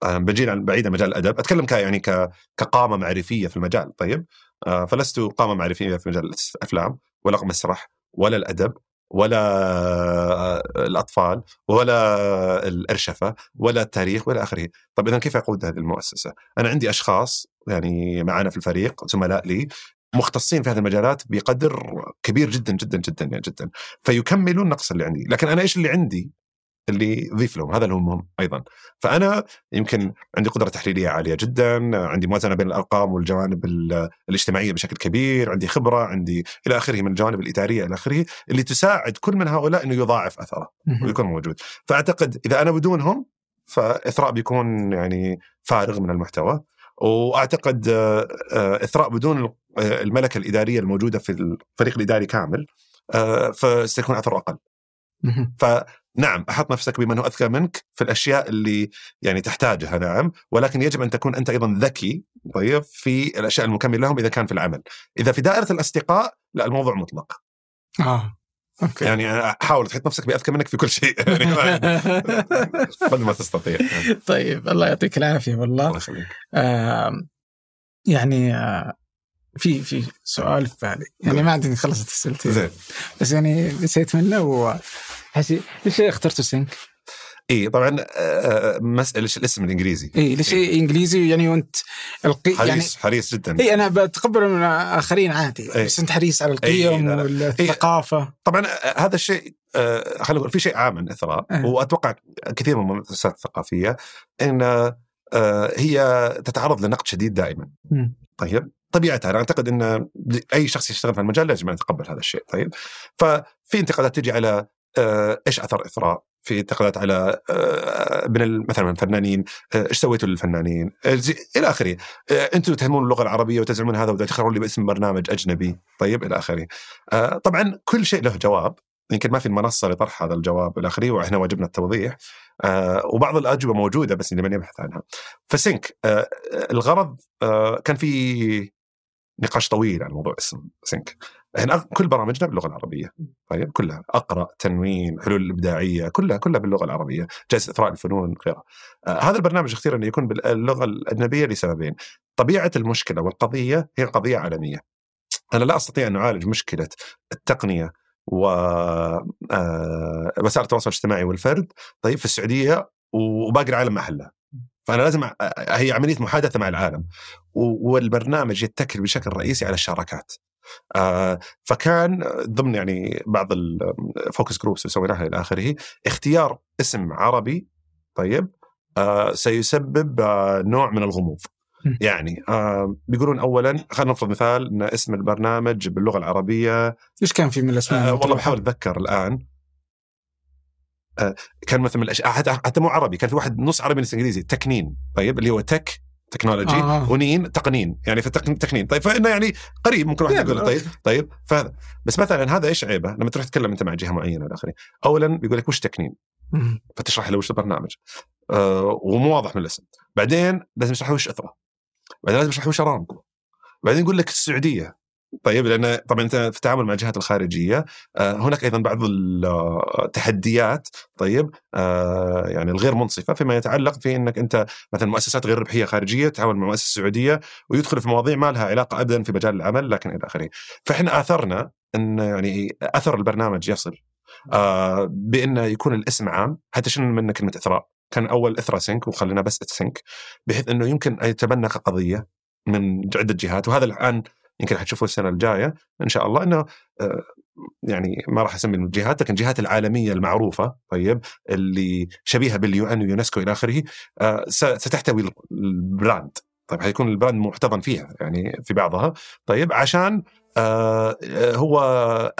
آه، بجي عن بعيد عن مجال الأدب، أتكلم ك يعني كقامة معرفية في المجال طيب؟ آه، فلست قامة معرفية في مجال الأفلام ولا المسرح ولا الأدب ولا آه، الأطفال ولا الأرشفة ولا التاريخ ولا آخره، طيب اذا كيف اقود هذه المؤسسة؟ أنا عندي أشخاص يعني معنا في الفريق زملاء لي مختصين في هذه المجالات بقدر كبير جدا جدا جدا يعني جدا. فيكملون النقص اللي عندي. لكن أنا إيش اللي عندي؟ اللي يضيف لهم هذا اللي هو مهم أيضا فأنا يمكن عندي قدرة تحليلية عالية جدا عندي موازنة بين الأرقام والجوانب ال- الاجتماعية بشكل كبير عندي خبرة عندي إلى آخره من الجوانب الإدارية إلى آخره اللي تساعد كل من هؤلاء إنه يضاعف أثره. ويكون موجود فأعتقد إذا أنا بدونهم فإثراء بيكون يعني فارغ من المحتوى وأعتقد آه، آه، إثراء بدون آه، الملكة الإدارية الموجودة في الفريق الإداري كامل فسيكون أثره أقل مهم. فنعم أحط نفسك بمن هو أذكى منك في الأشياء اللي يعني تحتاجها نعم. ولكن يجب أن تكون أنت أيضا ذكي طيب في الأشياء المكمله لهم إذا كان في العمل. إذا في دائرة الأصدقاء لا الموضوع مطلق. آه okay. يعني حاول تحط نفسك بأذكى منك في كل شيء. (laughs) يعني قد ما تستطيع. (laughs) طيب الله يعطيك العافية والله. الله يخليك. آم، يعني آه، في في سؤال في بالي. يعني ما عندي خلصت أسئلتي. زين. بس يعني نسيت منه و حسي ليش اخترتوا Sync؟ اي طبعا آه، مسألة إيش الاسم الإنجليزي اي ليش إنجليزي يعني وأنت ألقى يعني حريص حريص جدا اي أنا بتقبل من آخرين عادي إي. بس أنت حريص على القيم إي، لا، لا. والثقافة طبعا آه، هذا الشيء آه، خلينا نقول في شيء عام عن إثراء أه. وأتوقع كثير من المؤسسات الثقافية إن آه، هي تتعرض لنقد شديد دائما مم. طيب طبيعتها أنا أعتقد إن أي شخص يشتغل في المجال لازم يتقبل هذا الشيء طيب ففي انتقادات تجي على آه، إيش أثر إثراء في انتقادات على آه، من مثلا الفنانين؟ آه، إيش سويتوا للفنانين؟ آه، إلى آخره. آه، أنتم تهمون اللغة العربية وتزعمون هذا وتختارون لي باسم برنامج أجنبي. طيب إلى آخره. آه، طبعا كل شيء له جواب. يمكن ما في المنصه لطرح هذا الجواب إلى آخره وإحنا واجبنا التوضيح. آه، وبعض الأجوبة موجودة بس لمن يبحث عنها. فسينك آه، الغرض آه، كان في نقاش طويل عن موضوع اسم سينك إحنا كل برامجنا باللغة العربية. طيب كلها. أقرأ تنوين حلول الابداعيه كلها كلها باللغة العربية. جائزة إثراء الفنون غيرها. آه هذا البرنامج اختير انه يكون باللغة الأجنبية لسببين. طبيعة المشكلة والقضية هي قضية عالمية. أنا لا أستطيع أن أعالج مشكلة التقنية و آه، وسائل التواصل الاجتماعي والفرد طيب في السعودية وباقي العالم ما حلها فأنا لازم هي عملية محادثة مع العالم والبرنامج يتكل بشكل رئيسي على الشراكات آه، فكان ضمن يعني بعض ال focus groups اللي سويناها إلى آخره اختيار اسم عربي طيب آه، سيسبب آه، نوع من الغموض. يعني آه، بيقولون اولا خلينا نفرض مثال إن اسم البرنامج باللغة العربية إيش كان في من الأسماء آه والله؟ بحاول أتذكر الآن كان مثلا من الاشياء حتى, حتى مو عربي كان في واحد نص عربي نص إنجليزي تكنين طيب اللي هو تك تكنولوجي آه. ونين تقنين يعني في التقن- تقنين طيب فإنه يعني قريب ممكن واحد يقول طيب. طيب فهذا بس مثلا هذا إيش عيبه؟ لما تروح تتكلم أنت مع جهة معينة إلى اخره اولا بيقول لك وش تقنين مم. فتشرح له وش البرنامج. آه ومو واضح من الاسم. بعدين لازم يشرح له وش إثره. بعدين لازم يشرح له وش ارامكو بعدين يقول لك السعودية. طيب لأن طبعا أنت في التعامل مع الجهات الخارجية آه هناك أيضا بعض التحديات طيب آه يعني الغير منصفة فيما يتعلق في إنك أنت مثلا مؤسسات غير ربحية خارجية تتعامل مع مؤسسة سعودية ويدخل في مواضيع ما لها علاقة ابدا في مجال العمل لكن إلى آخره. فإحنا آثرنا إن يعني أثر البرنامج يصل آه بانه يكون الاسم عام. حتى شلنا منه كلمه اثراء كان أول إثراء Sync وخلينا بس Sync بحيث إنه يمكن يتبنى كقضيه من عدة جهات. وهذا الآن يمكن حتشوفوه السنة الجاية إن شاء الله. إنه آه، يعني ما راح أسمي الجهات لكن الجهات العالمية المعروفة طيب اللي شبيهة بال UN ويونسكو إلى آخره آه، ستحتوي ال brand. طيب حيكون البراند محتضن فيها يعني في بعضها. طيب عشان آه، هو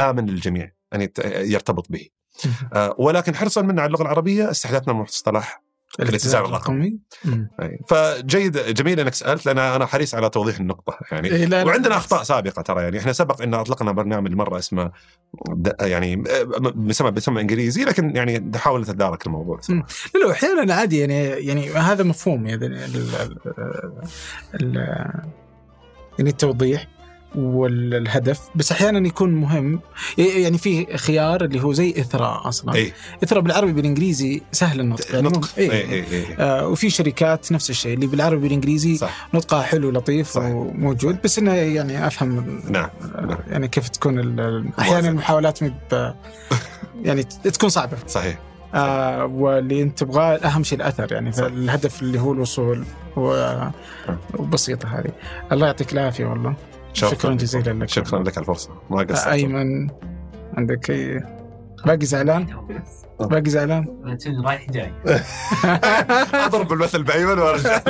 آمن للجميع ان يت- يرتبط به. ولكن حرصا منا على اللغة العربية استحدثنا مصطلح الاتزان الرقمي. فجيد جميل إنك سألت لأن أنا حريص على توضيح النقطة يعني إيه، لا، وعندنا. أخطاء سابقة ترى يعني إحنا سبق إن أطلقنا برنامج مرة اسمه يعني بسمى بسمى إنجليزي لكن يعني نحاول نتدارك الموضوع لا لا أحيانا عادي يعني يعني هذا مفهوم يعني يعني التوضيح. والهدف بس أحيانا يكون مهم. يعني في خيار اللي هو زي إثراء أصلا. اي إثراء بالعربي بالإنجليزي سهل النطق يعني نطق. مو- اي إيه. اي اي آه وفي شركات نفس الشيء اللي بالعربي بالإنجليزي صح. نطقها حلو لطيف صح. وموجود. بس إنه يعني أفهم نعم. آه، يعني كيف تكون أحيانا المحاولات مب يعني تكون صعبة. صحيح. آه واللي أنت تبغاه أهم شيء الأثر يعني صح. فالهدف اللي هو الوصول و- وبسيطة هذه. الله يعطيك العافية والله. شكرا جزيلا لك شكرا لك على الفرصة. ما آه، قصرت. أيمن عندك اي باقي زعلان؟ باقي زعلان؟ رايح (laughs) جاي أضرب المثل بأيمن وأرجع.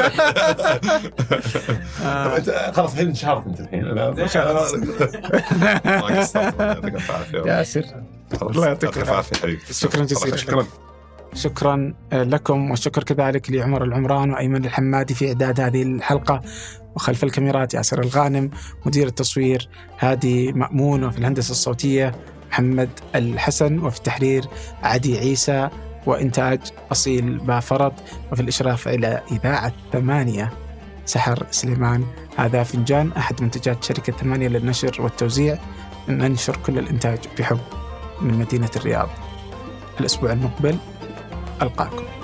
آه، خلاص الحين انشهرت أنت الحين. (laughs) ياسر. الله يعطيك يعطيك العافية. حبيبي. شكراً جزيلاً شكرا. شكرا لكم والشكر كذلك لعمر العمران وأيمن الحمادي في إعداد هذه الحلقة. وخلف الكاميرات ياسر الغانم مدير التصوير هادي مأمون وفي الهندسة الصوتية محمد الحسن وفي التحرير عدي عيسى وإنتاج أصيل بافرط وفي الإشراف إلى إذاعة ثمانية سحر سليمان. هذا فنجان أحد منتجات شركة ثمانية للنشر والتوزيع. ننشر كل الإنتاج بحب من مدينة الرياض. الأسبوع المقبل ألقاكم.